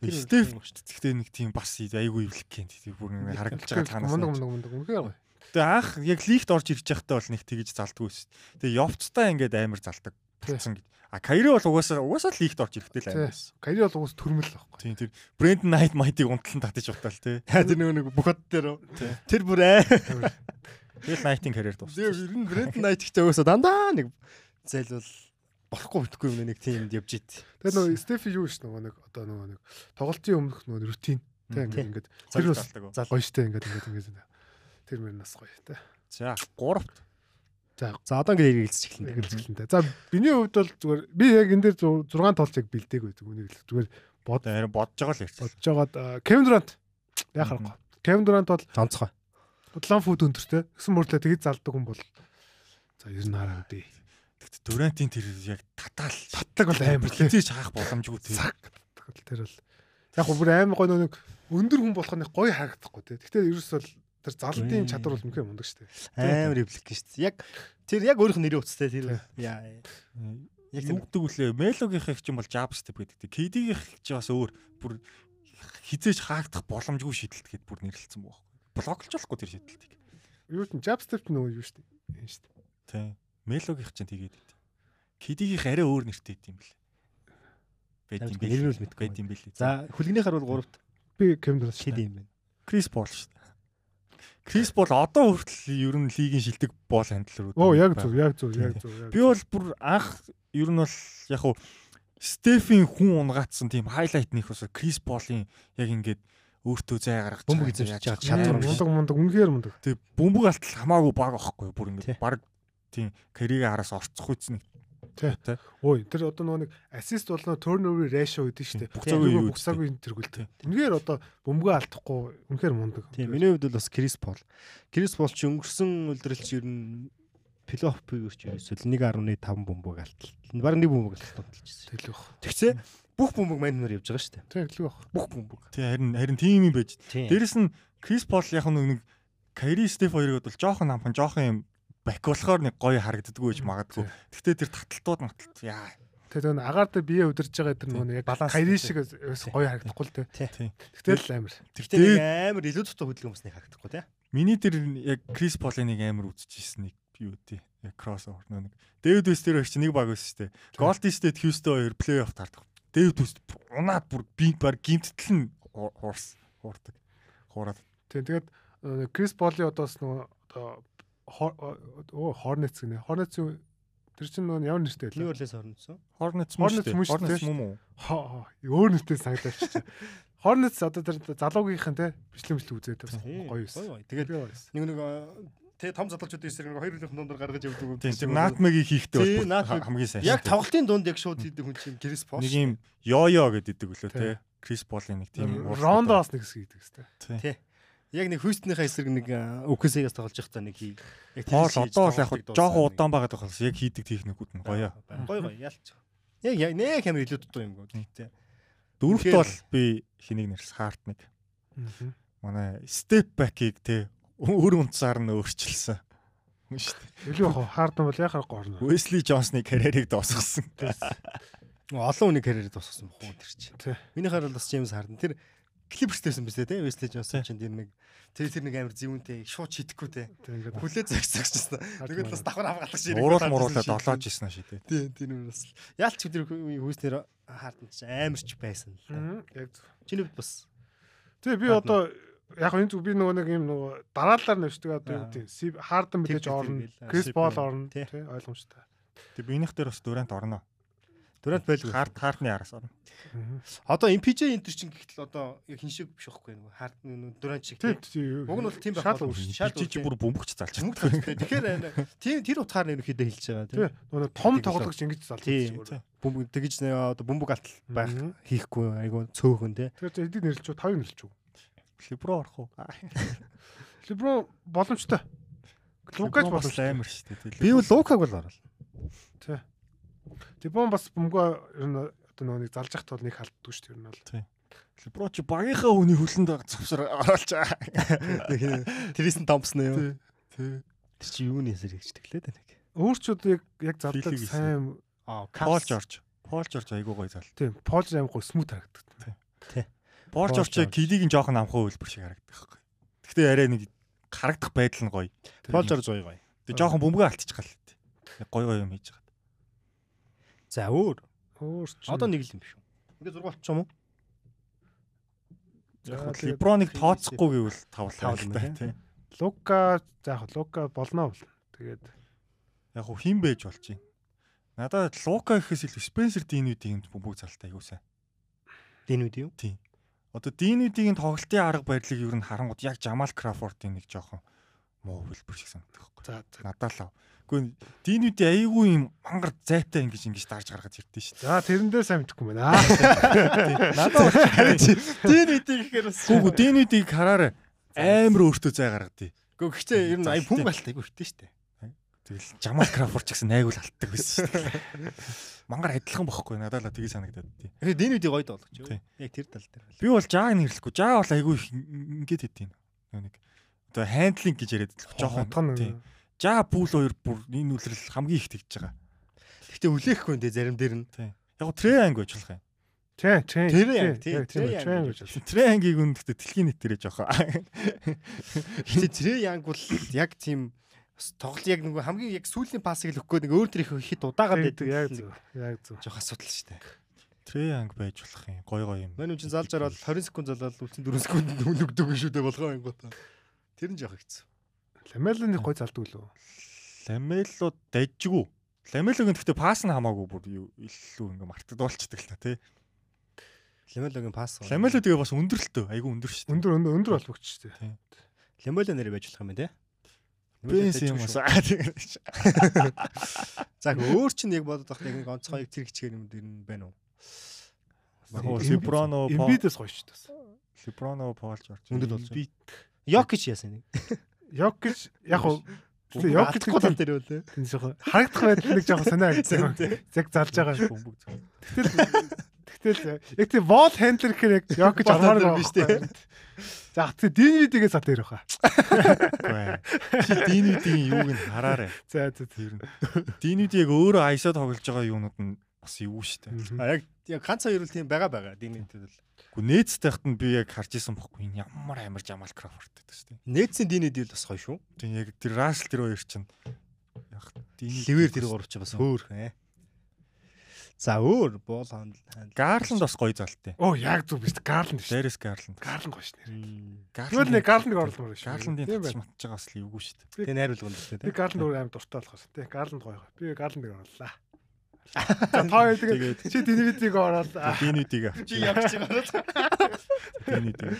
Тэр Стеф гэхдээ нэг тийм бас айгүй ивлэг гэнт тийм бүр нэг харагдаж байгаа танаас. Мундаг мундаг мундаг үнхээр гоё. Тэгээ анх яг лигт орж ирж байхдаа бол нэг тэгж залдгүй ш. Тэгээ явцтай ингээд амар залдаг болсон гэж. А Кайри бол угаасаа угаасаа лигт орж ирэхдээ л амар байсан. Кайри бол угаас төрмөл байхгүй. Тийм тэр Брэнд Найт Майтиг унтлан татаж утаал тий. Тэр нэг бүх хот дээр. Тэр бүр аа. Тэгэл Найтын карьер дууссан. Тэр ер нь Брэнд Найт ихтэй угаасаа дандаа нэг зайлвал болохгүй битгүй юм нэг тиймд явж ит. Тэгээ нөгөө Стефи юу ш нөгөө нэг одоо нөгөө нэг тоглолтын өмнөх нөгөө рутин тэг ингээд тэр бас гоё штэ ингээд ингээд ингээд тэр мөр нас гоё тэ. За 3-т. За за одоо ингээд эргэлзэж эхэлнэ. Эргэлзэж эхэлнэ. За биний хувьд бол зүгээр би яг энэ дээр 6 тоолцыг бэлдээг байдаг үнийг л зүгээр бод харин бодож байгаа л ярьсан. Бодож байгаад Кевин Дурант яа харахгүй. Кевин Дурант бол онцгой. Удлан фут өндөртэй. Гэсэн мөрлөө тэгж залдаг хүн бол за ер нь хараа Тэгт Дүрантийн тэр яг татаал татдаг бол амар хизээч хаах боломжгүй тэр. Тэр бол яг гоо бүр амар гоё нэг өндөр хүн болох нь гоё харагдахгүй тий. Гэхдээ ерөөс бол тэр залтын чадвар бол мөхөө мундаг шүү дээ. Амар реплик шүү дээ. Яг тэр яг нь нэрийн утастай тэр. Яа. Яг үгдэг үлээ. Мелогийнх их ч юм бол jab step гэдэг. KD-ийнх ч бас өөр бүр хизээч хаагдах боломжгүй шийдэлт гэд бүр нэрлэлсэн байхгүй. Блоклж болохгүй тэр шийдэлтийг. Юу ч jab step нөгөө юу шүү дээ. Шүү дээ. Тийм. Мелогийнх чинь тэгээд байд. Кидигийнх арай өөр нэртэй байд юм бэл. Байд юм бэл. Нэрнүүл мэдгүй байд юм бэл. За хүлэгнийхаар бол 3-т би Кемдер шид юм байна. Крис Пол шүү дээ. Крис Пол одоо хүртэл ер нь лигийн шилдэг боол хандлал руу. Оо яг зөв, яг зөв, яг зөв. Би бол бүр анх ер нь бол яг хуу Стефийн хүн унгаацсан тийм хайлайтных ус Крис Полын яг ингээд өөртөө зай гаргаж бөмбөг эзэмшиж байгаа чадвар мундаг мундаг үнэхээр мундаг. Тэг бөмбөг алтал хамаагүй баг байхгүй бүр ингээд баг тийм карьерийг хараас орцох үйсэн Тий. Ой, тэр одоо нөгөө нэг ассист болно turnover ratio гэдэг шүү дээ. Буцаагүй буцаагүй тэргүүл. Үнэхээр одоо бөмбөгөө алдахгүй үнэхээр мундаг. Тийм, миний хувьд бол бас Крис Пол. Крис Пол ч өнгөрсөн үлдрэлч ер нь плей-офф пигэрч ерөөсөл 1.5 бөмбөг алтал. Бараг нэг бөмбөг алтал тулчихсан. Тэгэл бах. Тэгсээ бүх бөмбөг мань нар явж байгаа шүү дээ. Тэгэл бах. Бүх бөмбөг. Тийм, харин харин тийм юм байж. Дээрэс нь Крис Пол яг нэг Кайри Стеф хоёрыг бол жоохон хамхан жоохон юм бак болохоор нэг гоё харагддаггүй гэж магадгүй. Гэхдээ тэр таталтууд матлт яа Тэгээ нэг агаар дээр бие удирж байгаа тэр нөгөө яг тий. шиг гоё харагдахгүй л. Тийм. Тэгтэл амар. Гэхдээ нэг амар илүү дутуу хөдөлгөөн бас нэг харагдахгүй тий. Миний тэр яг Крис Полиныг амар үзчихсэн нэг юу тий. Яг кроссовер нэг. Дэвид Вестер чи нэг баг байсан дээ. Голден Стейт Хьюстон хоёр плей-офф таардаг. Дэвид Вест унаад бүр би баг гимтэл нь хуурс хуурдаг. Хуураад. Тийм тэгээд э, Крис Боли одоос нөгөө одоо оо Hornets гинэ. Hornets тэр чинь нөгөө ямар нэртэй New вэ? Orleans. Hornets Hornets дээ. дээ. Hornets мөн үү? Хоо өөр нэртэй санагдаач. Hornets одоо тэр залуугийнхэн те бичлэг үзээд гоё байсан. Тэгээд нэг нэг тэг том залуучуудын эсрэг нэг хоёр хүнийх дундаар гаргаж явдаг. Тийм тийм наатмагийн хийхтэй бол хамгийн сайн. Яг тоглолтын дунд яг шууд хийдэг хүн чинь Крис Пош. нэг юм йо-йо гэдэг үлээ Тий. тий. Крис Полин нэг тийм. Рондоос нэг хэсэг хийдэг хэвээр. Тий. Яг нэг Хьюстонийхаа эсрэг нэг ΟКС-ээс тоглож байхдаа нэг хий. Яг тэрийг хийж одоо бол яг жоохон дуусгасан удаан байгаа тохиолс яг хийдэг техникүүд нь гоё. Гоё гоё ялч. Яг яг нэг хэмэр илүү дутуу юм гоо. Тий. Дөрөвт бол би хэнийг нэрс харт нэг. Манай step back-ийг те өр унцаар нь өөрчилсөн. Хүн шүү дээ. Илүү яг хаардан бол яхаар горно. Wesley Johnson-ы карьерийг дуусгасан. Олон хүний карьерийг тусгасан бохоо тэр чи. Тий. Миний хараад бас Джеймс Харден тэр Клиперстэйсэн биз дээ, Wesley Johnson Тий. чинь тэр нэг тэр тэр нэг амар зэвүүнтэй шууд шидэхгүй те. Тийм Хүлээ загсагчсан. Тэгээд бас давхар авгалах шиг. Уруул муруулаа долоож исэн аа шидэ. Тийм тийм бас. Яалч тэр Хьюстнэр Харден чинь амарч байсан л. Яг зөв. Чиний бас Тэгээ би одоо яг энэ зүг би нөгөө нэг юм нөгөө дараалалаар нэвшдэг одоо юу гэдэг Тэр мэдээж орно. Крис Бол орно. Тий. Тий ойлгомжтой. Тэг биенийх дээр бас дүрэнд орно. Дүрэнд байлгүй. Харт хартны араас орно. Одоо MPJ энэ төр чинь гэхтэл одоо яг хин шиг биш байхгүй нөгөө Харден Дүрэнд шиг. Тий. тийм. тий. Уг нь бол тийм байх болов. Шал Жижиг бүр бөмбөгч залж. Тэгэхээр тийм тэр утгаар нь ерөөхдөө хэлж байгаа Тий. тийм. Нөгөө том Тийм. тоглогч ингэж залж Тийм. байгаа. Бөмбөг тэгж одоо бөмбөг алтал байх хийхгүй айгу цөөхөн тий. Тэгэхээр эдийг нэрлэж тавыг нэрлэж үү. Либро орох уу? Либро боломжтой. Бас боломжтой. амар шүү дээ. Би бол Лукаг бол орол. Либон бас бөмбөгөө ер нь одоо нөгөө нэг залж яхад бол нэг халддаг шүү дээ ер нь бол. Либро чи багийнхаа хүний хөлөнд завсар оруулж байгаа. Тэрийсэн Томпсон юу? Тий. Тэр чи юуны эсрэг гэж тэглээд байна. Өөрчүүд яг яг залдаг сайн Аа, Пол Жорж. Пол Жорж айгуу гоё зал. тийм Пол аим гоо смут харагддаг. Пол Пол Жорж Жорж. кидийг нь жоохон амхан хөлбөр шиг харагддаг байхгүй. Гэхдээ арай нэг харагдах байдал нь гоё. Пол Жорж гоё гоё. Тэг жоохон бөмбөгөө алтчих гал. Нэг гоё гоё юм хийж байгаа. За өөр. Өөр ч Одоо нэг л юм биш үү? Ингээ зураг болчих юм уу? Яг Либроныг тооцохгүй гэвэл тавлаа юм тий. Лука за яг Лука болно бол. Тэгээд Яг хуу хин байж болж байна. Надад Лука гэхээс илүү Спенсер Динвидийн бөмбөг залтай аягүй сайн. Динүүд юу? Одоо Динвидийн тоглолтын арга барилыг юу н харангууд яг Жамал Крафортын нэг жоохон муу хөлбөр шиг санагдах байхгүй. за за. Надад л. Гэхдээ Динвиди аягүй юм мангар зайтай ингэж ингэж дарж гаргаж ирдэ шүү. За тэрэндээ сайн мэдхгүй байна. Надад Динүүдийг гэхээр бас Гүг Динвидийг хараарай. Амар өөртөө зай гаргадээ. Гэхдээ гэхдээ ер нь ая бүм галтай гүртэй штэ. Тэгэл Жамал Крафорт ч гэсэн найгуул алтдаг байсан шүү дээ. Мангар адилхан бохгүй надад л тгий санагдаад тий. Тэгэхээр Динүүдийг гоё доолгоч юу? Яг тэр тал дээр. Би бол Жааг нэрлэхгүй. Жаа бол айгүй их ингэж хэдийн. Нэг одоо хандлинг гэж яриад л жоохон Хотхон тий. Жаа пул хоёр бүр энэ үлрэл хамгийн их тэгж байгаа. Гэхдээ үлээхгүй нэ зарим дээр нь. Тий. Яг го Треанг гэж болох юм. Тий, тий. Тэр яг, тий, тий, тэр яг тий, гэж гэж. байна. Треангийг үнэхдээ дэлхийн нэтэрэ жоохоо. Гэтэ тэр Янг бол яг тийм бас тоглол яг нэг хамгийн яг сүүлийн пассыг л өгөхгүй нэг өөр төр их хит удаагаад байдаг. яг зөв. Яг зөв. жоох асуудал штэ. Треанг байж болох юм. Гой гой юм. Манай үчин залж ороод 20 секунд залаад үлцэн 4 секунд нүгдэг юм шүү дээ болгоо юм гоо. Тэр нь жоох хэцүү. Ламелоны гой залдаг лөө. Ламело дайжгүй. Ламелогийн гэхдээ пасс нь хамаагүй бүр илүү ингээ мартагдуулчихдаг л та тий. Лемелогийн пасс. Ламело тэгээ бас өндөрлөлтөө. Айгүй өндөр шүү дээ. Өндөр өндөр өндөр боловч шүү дээ. Лемело нэрэ байж болох юм байна те. Бенс юм уу? За өөр чинь яг бодоод байх яг нэг онцгой яг тэр хичгээр юм дэр нь байна уу? Либроно, Пол- Эмбидээс гоё шүү дээ. Либроно, Пол Жорж. Өндөр болж Йокич яасан нэг. Йокич яг уу Йокич Йокич тал дээр үлээ. тийм жоохон харагдах байдал нэг жоохон сониоагдсан. Яг залж байгаа. бөмбөг зөв. Тэгтэл яг тийм бол хендлер гэхээр яг Йокич Ball армаар handler байгаа биш тий. За тэгээ Динвидигээ сат дээр баха. Чи Динвидийн юуг нь хараарай. За за. Тэр нь. Динвид яг өөрөө айсаа тоглож байгаа юунууд нь бас эвгүй шүү дээ. А яг яг ганц хоёр л тийм байгаа байгаа. Динэдэд бол. Гэхдээ нээцтэйхт нь би яг харж исэн бохгүй энэ ямар амар Жамал Крофорд гэдэг шүү дээ. Нээдсийн динэд бас гоё шүү. Тийм яг тэр Рашл тэр хоёр чинь яг диний Ливер тэр гурав ч бас хөөхөн. За өөр бол хандл. Гарланд бас гоё залтай. Оо яг зүг биш Гарланд биш. Дээрээс Гарланд. Гарланд гоё ш нэр. Гарланд Тэгвэл нэг Гарландыг оруулмаар шүү. Гарландын Тийм татж матж байгаа бас л эвгүй шүү дээ. Тэгээ найруулга юм шүү Би дээ. Гарланд өөр амар дуртай болохоос тий. Гарланд гоё. Би Гарландыг орууллаа. За та хоёр тэгээд чи Динвидийг оруулаа. Динүүдийг авч. Чи явж байгаа. Динүүдийг.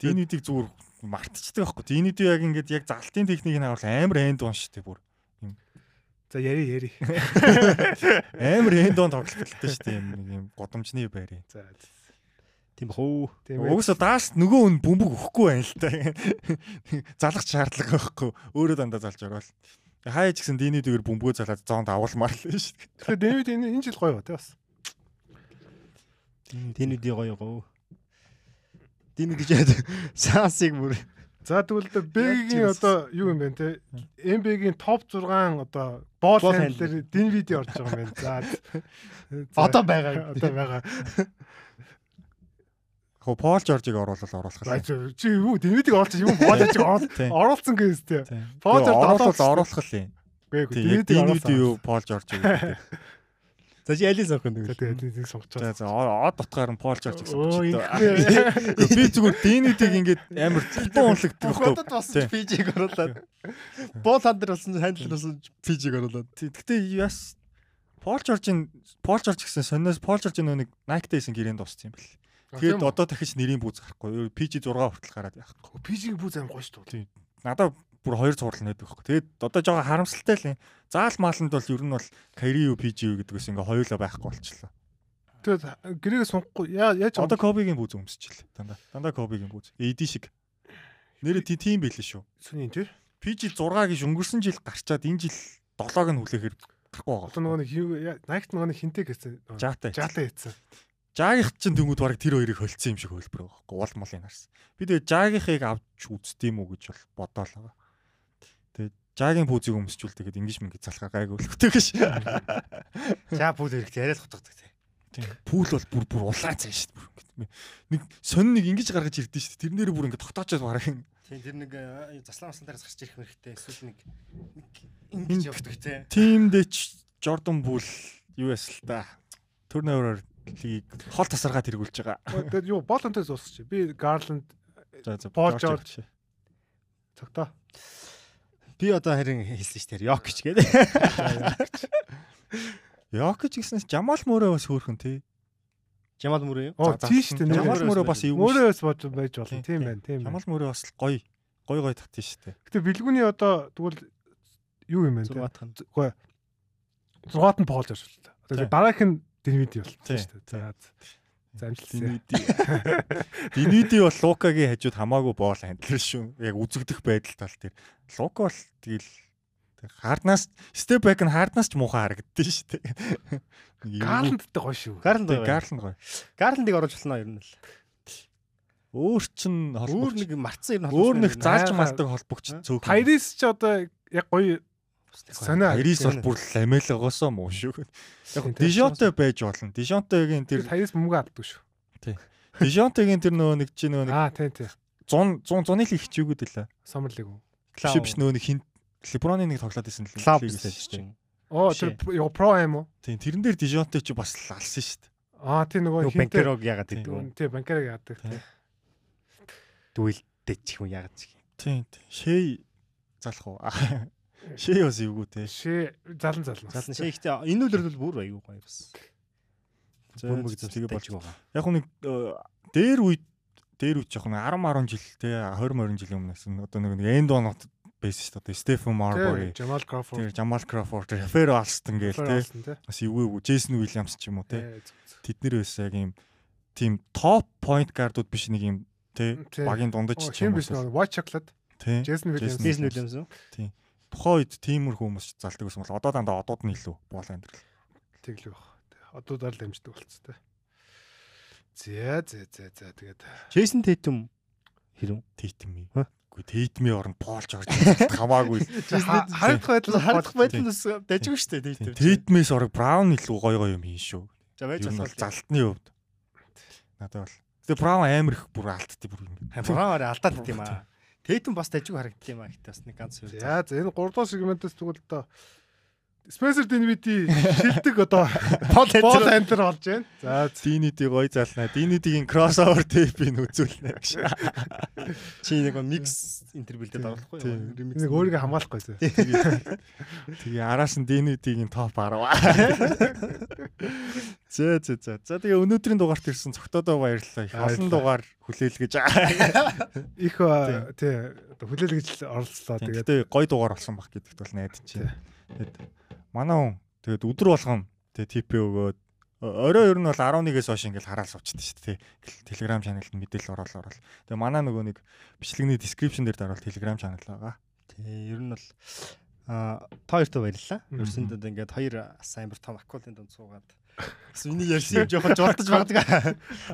Динүүдийг зүгээр мартчихдаг байхгүй. Динүүдийг яг ингээд яг залтын техникийг нь авал амар энд дээ бүр. За яри яри. Амар энд дун тоглолттой шүү дээ. Юм юм годомжны байр. За Тийм хөө. Угсаа даас нөгөө хүн бөмбөг өгөхгүй байна л та. Залах шаардлага байхгүй. Өөрөө дандаа залж орвол. Хаяа ч гэсэн динүүдээр бөмбөгөө залаад зоонд авалмаар л шүү дээ. Тэгэхээр Динвид энэ энэ жил гоё тий бас. Динэдий гоё гоё. Динэдий жаад саасыг бүр За тэгвэл Бэгийн одоо юу юм бэ те? МБ-гийн топ 6 одоо боол хандлаар Динвиди орж байгаа юм байна. За. одоо байгаа. одоо байгаа. Хөө Пол Жоржийг оруулал оруулах л. Чи юу Динвидиг оруулж юм оруулсан Тийм. оруулсан гэс те. Тийм. Пол Жорж оруулах л юм. Динвидиг динүүд юу. Пол Жорж гэдэг. За чи алийг сонгох юм тэгээд Динвидиг сонгож За за од утгаар нь Пол Жорж гэсэн. Оо, Гэхдээ би зүгээр динүүдийг ингээд амар тутан унлагдаг байхгүй. Бодод Тийм. фижиг оруулаад. Бол хандар болсон хандл болсон фижиг оруулаад. Гэхдээ яс Пол Жоржийн Пол Жорж гэсэн сониос Пол Жоржийн нэг Nike дэйсэн гэрээнд дууссан юм бэл. Тэгээд одоо дахиж нэрийн бүүз гарахгүй. PG 6 хүртэл гараад байх. пижиг бүү зам гоё шүү дээ. Надад бүр хоёр зурлал нэдэг байхгүй. Тэгээд одоо жоо харамсалтай л юм. Заал мааланд бол ер нь бол Kyrie юу PG юу гэдгээс ингээ хоёулаа байхгүй болчихлоо. Тэгээд гэрээгээ сунгахгүй яа яаж Одоо Kobe-гийн бүүз өмсчихлээ. Дандаа. Дандаа Kobe-гийн бүүз. AD шиг. Нэрээ тий тийм байлээ шүү. сүний тий. PG 6 гэж өнгөрсөн жил гарчаад энэ жил 7-ыг нь хүлээхээр гарахгүй байгаа. Одоо нөгөө нэг Nike нөгөө нэг хинтэй гэсэн. Жаатай. Жаатай хийсэн. Жаагийнх чинь тэнгууд бараг тэр хоёрыг холцсон юм шиг хөлбөр байгаа байхгүй уул молын харсан. Би тэгээ жаагийнхыг авч үздэм үү гэж бол бодоол байгаа. Тэгээ жаагийн пүүзийг өмсчүүл тэгээд ингэж минь залхаа гайг өлөхтэй гэж. За пүүл хэрэгтэй яриад тий. Тийм. Пүүл бол бүр бүр улаан цай шүү дээ. Нэг сонь нэг ингэж гаргаж ирдэ шүү дээ. Тэрнэр бүр ингэ тогтоочод бараг Тийм тэр нэг э, заслан асан дээрс гарч ирэх хэрэгтэй. Эсвэл нэг ингэж явдаг тий. тимдээ ч Jordan Poole юу ясал та. Төр нойроор лигийг хол тасаргаад тэргүүлж байгаа. Тэгээд юу болонтой зуусч. Би Garland За за. Paul George. George. цогтоо. Би одоо харин хэлсэн шүү дээ. Йокич гэдэг. Йокич гэснээс Жамал Мөрөө бас хөөрхөн тий. Жамал мөрөө юу? Оо тийш дээ. Жамал Мөрөө бас шүү. Мөрөөс бод байж болно. Тийм, байна. Тийм байна. Жамал Мөрөө бас гоё. Гоё гоё татсан шүү дээ. Гэтэ бэлгүүний одоо тэгвэл юу юм бэ? те? Зургаатхан. Үгүй ээ. Зургаат нь поолж орчихлоо. Одоо Тийм. дараах нь Динвиди болчихсон Тийм, шүү дээ. За. За амжилтсан. Динвиди. Динвиди бол Лукагийн хажууд хамаагүй боол хандлаа шүү. Яг үзэгдэх байдал тал дээр. Лука бол тэгэл харднаас степ бэк нь харднаас ч муухай харагддээ шүү дээ. Гарландтай гоё шүү. Гарланд гоё. Гарланд гоё. Гарландыг оруулж болно ер нь л. Өөр чин Өөр холбогч. нэг марцсан ер нь Өөр нэг заалж малдаг холбогч цөөх. Тайрис ч одоо яг гоё сонио. Хайрис бол бүр ламел гоосоо муу шүү. Яг Дижонтой байж болно. Дижонтойгийн Тэр тэр Тайрис мөнгө авдаг шүү. Дижонтойгийн тэр нөгөө нэг чи нөгөө нэг Аа тийм тийм. 100 100 зуны л их чигүүд лээ. Сомерлиг үү. Биш биш нөгөө нэг хин Леброны нэг тоглоод исэн л лиг чинь. Оо тэр про юм уу? Тийм тэрэн дээр Дижонтой чи бас л алсан шүү дээ. Аа тийм нөгөө хинтэй. банкерог яагаад гэдэг вэ? Тийм банкерыг яадаг. Тийм. Дүүлдэж ч юм яагаад ч. Тийм тийм. Шэй залах уу? Шэй бас эвгүй те. Шээ залан залан. Залан шийхтэй энэ үлрэл бол бүр аягүй гоё бас. Бөмбөг За, зөв тэгээ болж байгаа. Яг нэг э, дээр үед дээр үед жоох нэг 10 10 жил те 20 20 жилийн өмнөөс нь одоо нэг энд онот байсан шүү дээ. Стефен Марбори, Жамал Крофорд. тэр Жамал Крофорд, Феро Алстон гээл те. Бас эвгүй эвгүй Джейсон Уильямс ч юм уу те. Тэд нэр байсан яг юм тийм топ point guard-ууд биш нэг юм те Тийм. багийн дундаж ч юм уу. биш нөгөө White Chocolate. Тэ. Jason Williams. Бизнес үлэмс үү? Тухайн үед тиймэр хүмүүс залдаг байсан бол одоо дандаа одууд нь илүү боол амьдрал. Тэглэх баг. Одуудаар л амждаг болцсон те. За за за за тэгээд Джейсон Тейтум Хэрэг. Тейтми. Ха? Үгүй Тейтми оронд Полж орж хамаагүй. Харагдах байдал харагдах байдлаас дажгүй шүү дээ тийм. Тейтмээс орог Браун илүү гоё гоё юм хийн шүү. За байж болох. залтны хувьд. Надад бол. Тэгээ Браун амар их бүр алдтыг бүр юм. Хамраар алдаад дим аа. Тэйтэн бас дажгүй харагддаг юм аа гэхдээ бас нэг ганц зүйл. За энэ 3 дугаар сегментээс тэгвэл одоо Spencer Dinwiddie шилдэг одоо Пол Антер болж байна. За Динидий гоё залнаа. Динидигийн кроссовер тейпийг үзүүлнэ гэж. чи нэг микс интервьюлдэд оруулахгүй юу? Нэг өөрийгөө хамгаалахгүй зөө. Тэгээ араас нь Динидигийн топ 10. Зөө зөө зөө. За тэгээ өнөөдрийн дугаарт ирсэн цогтоодоо баярлалаа. Их олон дугаар хүлээлгэж. Их тий одоо хүлээлгэж оролцлоо. Тэгээд Тэгээ гоё дугаар болсон баг гэдэгт бол найдаж байна. Тэгээд манай хүн тэгээд өдөр болгон тэгээд ТП өгөөд орой ер нь бол 11-ээс хойш ингээл хараал сувчдаг шүү дээ. Telegram channel-д мэдээлэл оруулаа оруулаа. Тэгээ манай нөгөө нэг бичлэгний description дээр дарвал Telegram channel байгаа. Тий, ер нь бол а та хоёрт баярлалаа. Ерсөндөө ингээд хоёр амар том акулын донд суугаад бас миний ярьсан юм жоохон жолтож магадгүй.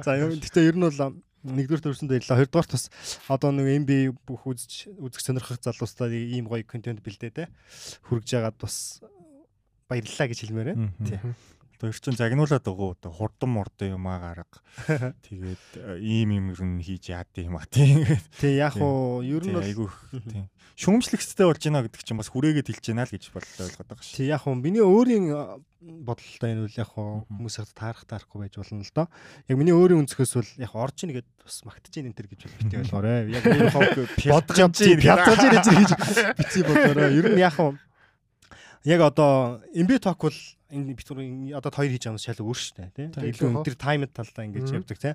За юм гэхдээ ер нь бол нэгдүгээр төрсөнд баярлалаа. Хоёрдугаарт бас одоо нэг MB бүх үзэж үзэх сонирхох залуустаа ийм гоё контент бэлдээ те. Хүргэж яагаад бас баярлалаа гэж хэлмээр байна. Тий. Одоо ер чинь загнуулаад байгаа одоо хурдан мурдан юм аа гарга. Тэгээд э, ийм юм ер нь хийж яад юм аа тийм. Тий, яг уу ер нь айгүй тийм. Шүүмжлэгцтэй болж байна гэдэг чинь бас хүрээгээд хэлж байна л гэж бодлоо ойлгоод байгаа шүү. Тий яг уу миний өөрийн а, бодолтой энэ үл яг уу хүмүүс яг таарах таарахгүй байж болно л доо. Яг миний өөрийн өнцгөөс бол яг орж ийн гэд бас магтаж ийн энэ төр гэж бити ойлгоорой. Яг миний хог бодож юм чи пятаж ийн гэж бити бодоорой. Ер нь яг уу яг одоо MB talk бол энэ битүүрийн одоо хоёр хийж байгаа юм шал өөр шүү дээ тий. Тэгээ илүү өндөр таймд талдаа ингэж явдаг тий.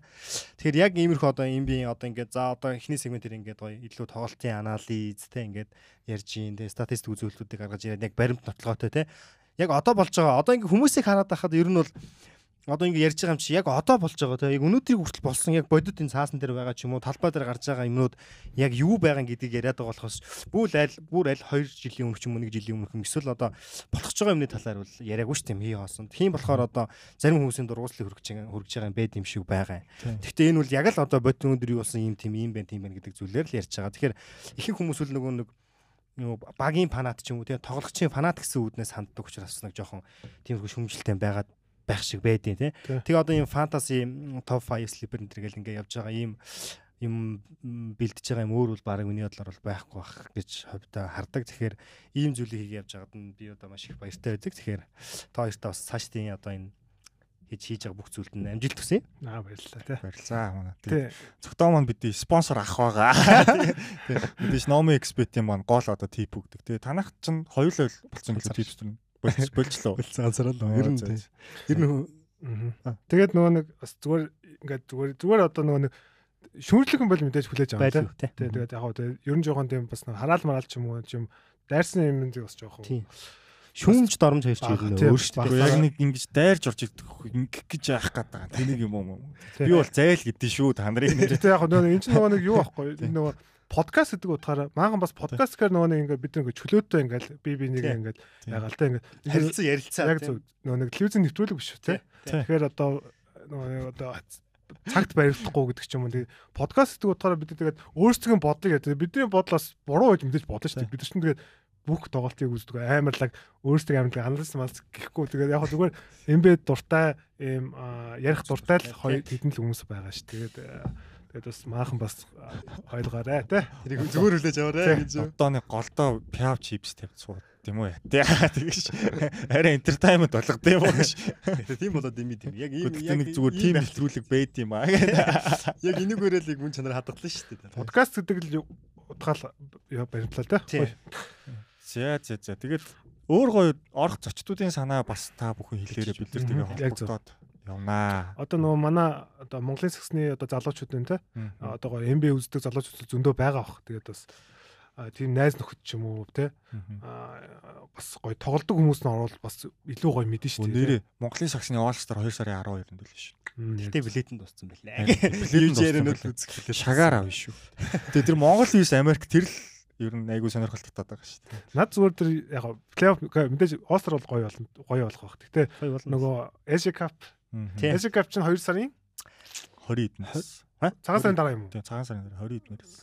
Тэгэхээр яг иймэрхүү одоо MB одоо ингээд за одоо эхний сегментээр ингээд гоё илүү тоглолтын анализ тий ингээд ярьж ийн тий статистик үзүүлэлтүүдийг гаргаж ирээд яг баримт нотлоготой тий. Яг одоо болж байгаа одоо ингээд хүмүүсийг хараад байхад ер нь бол одоо ингэ ярьж байгаа юм чи яг одоо болж байгаа те яг өнөөдрийг хүртэл болсон яг бодит энэ цаасан дээр байгаа ч юм уу талбай дээр гарч байгаа юмнууд яг юу байгаа гэдгийг яриад байгаа болохоос бүр аль бүр аль 2 жилийн өмнө ч юм уу 1 жилийн өмнө юм эсвэл одоо болох байгаа юмны талаар бол яриаггүй шүү дээ хий хоосон. Тийм болохоор одоо зарим хүмүүсийн дургууслыг хөргөж байгаа хөргөж байгаа юм байд юм шиг байгаа. Гэхдээ энэ бол яг л одоо бодит өнөөдөр юу болсон юм тийм юм байна тийм байна гэдэг зүйлээр л ярьж байгаа. Тэгэхээр ихэнх хүмүүс бол нөгөө нэг багийн фанат ч юм уу тийм тоглогчийн фанат гэсэн үүднээс ханддаг учраас нэг жоохон тиймэрхүү шүмжэлтэй байгаад байх шиг байдیں۔ тий. Тий. Тэгээ одоо ийм фэнтези топ 5 слипер энэ төргээл ингээ явж байгаа ийм юм бэлдэж байгаа юм өөр бол баг миний бодлоор бол байхгүй бах гэж ховдоо хардаг. Тэгэхээр ийм зүйлийг хийгээ явж байгаад нь би одоо маш их баяртай байдаг. Тэгэхээр та хоёртаа бас цаашдын одоо энэ хийж хийж байгаа бүх зүйлд нь амжилт хүсье. Аа баярлалаа тий. Барилзаа манай. Тий. Цогтоо маань бидний спонсор ах байгаа. Мэдээж Nomi Expert-ийн маань гол одоо тип өгдөг. Тэгээ танах чинь хоёулаа болсон гэлээ типс төр болж болжлоо. Болцсон ансараа л Ер нь. Ер нь. Тэгээд нөгөө нэг бас зүгээр ингээд зүгээр зүгээр одоо нөгөө нэг шүүрлэгэн бол мэдээж хүлээж аваа тий. байлгүй тий. Тий, Тэгээд яг тий ер нь жоохон тийм бас нэг хараал мараал ч юм уу ч юм дайрсан юм зүг бас жоохон. Тийм. Шүүмж доромж хоёр ч Бага, ер нь тий, өөр шүү бага. Гэхдээ дээ. яг нэг ингэж дайрж орж идэх ингэх гэж яах гээд байгаа. Тэнийг юм уу? Би бол зайл гэдээ шүү та нарын. Яг нөгөө энэ чинь нөгөө нэг юу аахгүй нөгөө подкаст гэдэг утгаараа маахан бас подкаст гэхэр нөгөө нэг ингээд бид нэг чөлөөтэй ингээд би би нэг ингээд та ингээд харилцан ярилцаа яг зөв нөгөө нэг телевизэн нэвтрүүлэг биш үү те. Тэгэхээр одоо нөгөө одоо цагт баригдахгүй гэдэг ч юм уу тэгээ подкаст гэдэг утгаараа бид тэгээд өөрсдөө бодлыг яа бидний бодлоос буруу гэж мэдээж бодно шүү дээ. Бид чинь тэгээд бүх тоглолтыг үздэг амарлаг өөрсдөө амарлаг анализ малц гэхгүй. Тэгээд яг зүгээр эмбэ дуртай ийм аа, ярих дуртай л хоёр хэдэн л хүмүүс байгаа шүү. Тэгээд тэгээд бас maaхан бас ойлгоорой те Тэрийг зүгээр хүлээж аваарай гэж. Одоо нэг голдоо пяв чипс тавьж сууд тийм үү? Тэгэж арай entertainment болгох тийм үү гэж. Тийм болоод юм тийм. Яг ийм Гэхдээ нэг зүгээр тим нэвтрүүлэг байд юм аа яг энэгээрэл яг мөн чанар хадгалсан шүү дээ. подкаст гэдэг л утгаал баримтлаа те Тийм. За за за. Тэгээд өөр гоё орох зочдуудын санаа бас та бүхэн хэлээрээ бид нар тэгээ Яг холбогдоод явнаа. одоо нөгөө манай одоо Монголын сагсны одоо залуучууд энэ те одоо гоё MB үздэг залуучууд зөндөө байгаа бах. Тэгээд бас тийм найз нөхөд ч юм уу те бас гоё тоглодог хүмүүс нь орвол бас илүү гоё мэдэн шүү дээ. Нэрээ Монголын сагсны All Star 2 сарын 12-нд л шүү. Гэтэ билетэн дууссан Харин байлээ. билетэн дууссан Юужээрэнэл байлээ. үзэх билет. Шагаар авна шүү. Тэгээ тэр Монгол виз Америк тэр л ер нь айгүй сонирхолтой татаад байгаа шүү дээ. Над зүгээр тэр яг плей-офф мэдээж All-Star бол гоё болно гоё болох бах. Гэтэ нөгөө Asia Cup Asia Cup чинь 2 сарын 20 эднээс. Цагаан сарын дараа юм уу? Тийм цагаан сарын дараа 20 эднэрээс.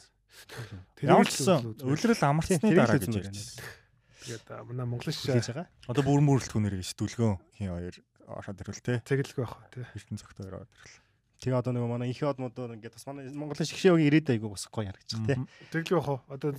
Тэр Ямар ч гэсэн үлрэл амарчны тэрийг л дараа гэж ярьж байна. Тэгээд манай Монголын Хийж шишээ байгаа. Одоо бүрэн бүрэлдэхүүнээр гэж дүлгөө хин хоёр ороод ирвэл те. цэглэг байх тий. Эрдэнэ цагт хоёр ороод ирвэл. Тэгээ одоо нэг манай ихе одмодоо ингээд бас манай Монголын шгшээгийн ирээд айгу бас гоё харагдчих тий. Цэглэг байх уу? Одоо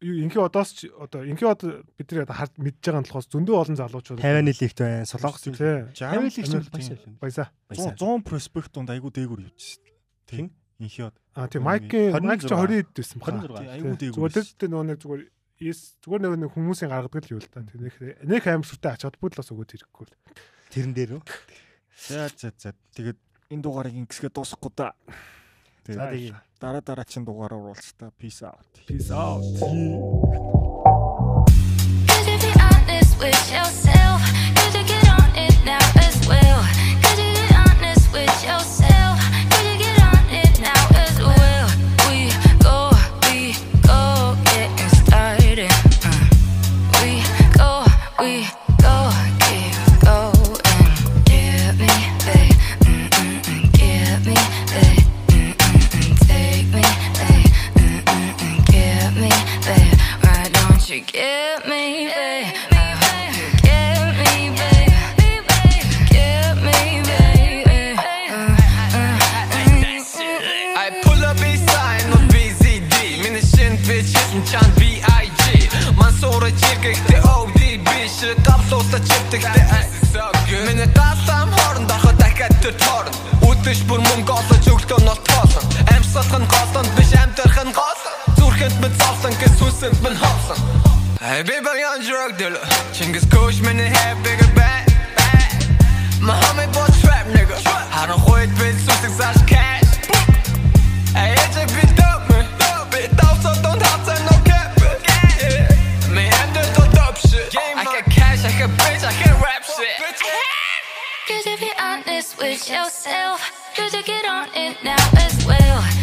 инхи одоос ч одоо инхи од бидний одоо хард мэдж байгаа болохоос зөндөө олон залуучууд 50-ны лигт байна. Солонгос тий. 50-ны лигт тийм. байна. Баясаа. 100 100 проспект донд айгу дээгүр явж шít. Хин? Инхиод. А тий майкийн 26. майк ч 20 хэд байсан баха. 26. Айгу дээгүр. Зүгээр дэлтэй нөгөө нэг зүгээр Yes зүгээр нэг хүмүүсийн гаргадаг л юу л та. Нэг нэг аим сүртэй ач холбогдлоос өгөөд ирэхгүй л. Тэрэн дээр үү? За за за. Тэгээд энэ дугаарыг ингэсгээ дуусахгүй да. За Тэгээд тэгээ. дараа дараагийн дугаараар уулзах та. Peace out. Peace out. With yourself? Шиг Гавлууста чивдэгтэй Миний гаслам хооронд ороход дахиад тэр тоорн Үдэш бүр мөнгө олож өглөө нот тоолсон Амьсгалах нь голонд биш амьдэрх нь голсон Зүрхэнд мэд зовсон гэс хүсэнд минь хоосон Hey baby young drug dealer. Чингис Kush миний hair bigger bang Muhammad boy trap nigga. Харан хойд бил honest with yourself? You get on it now as well?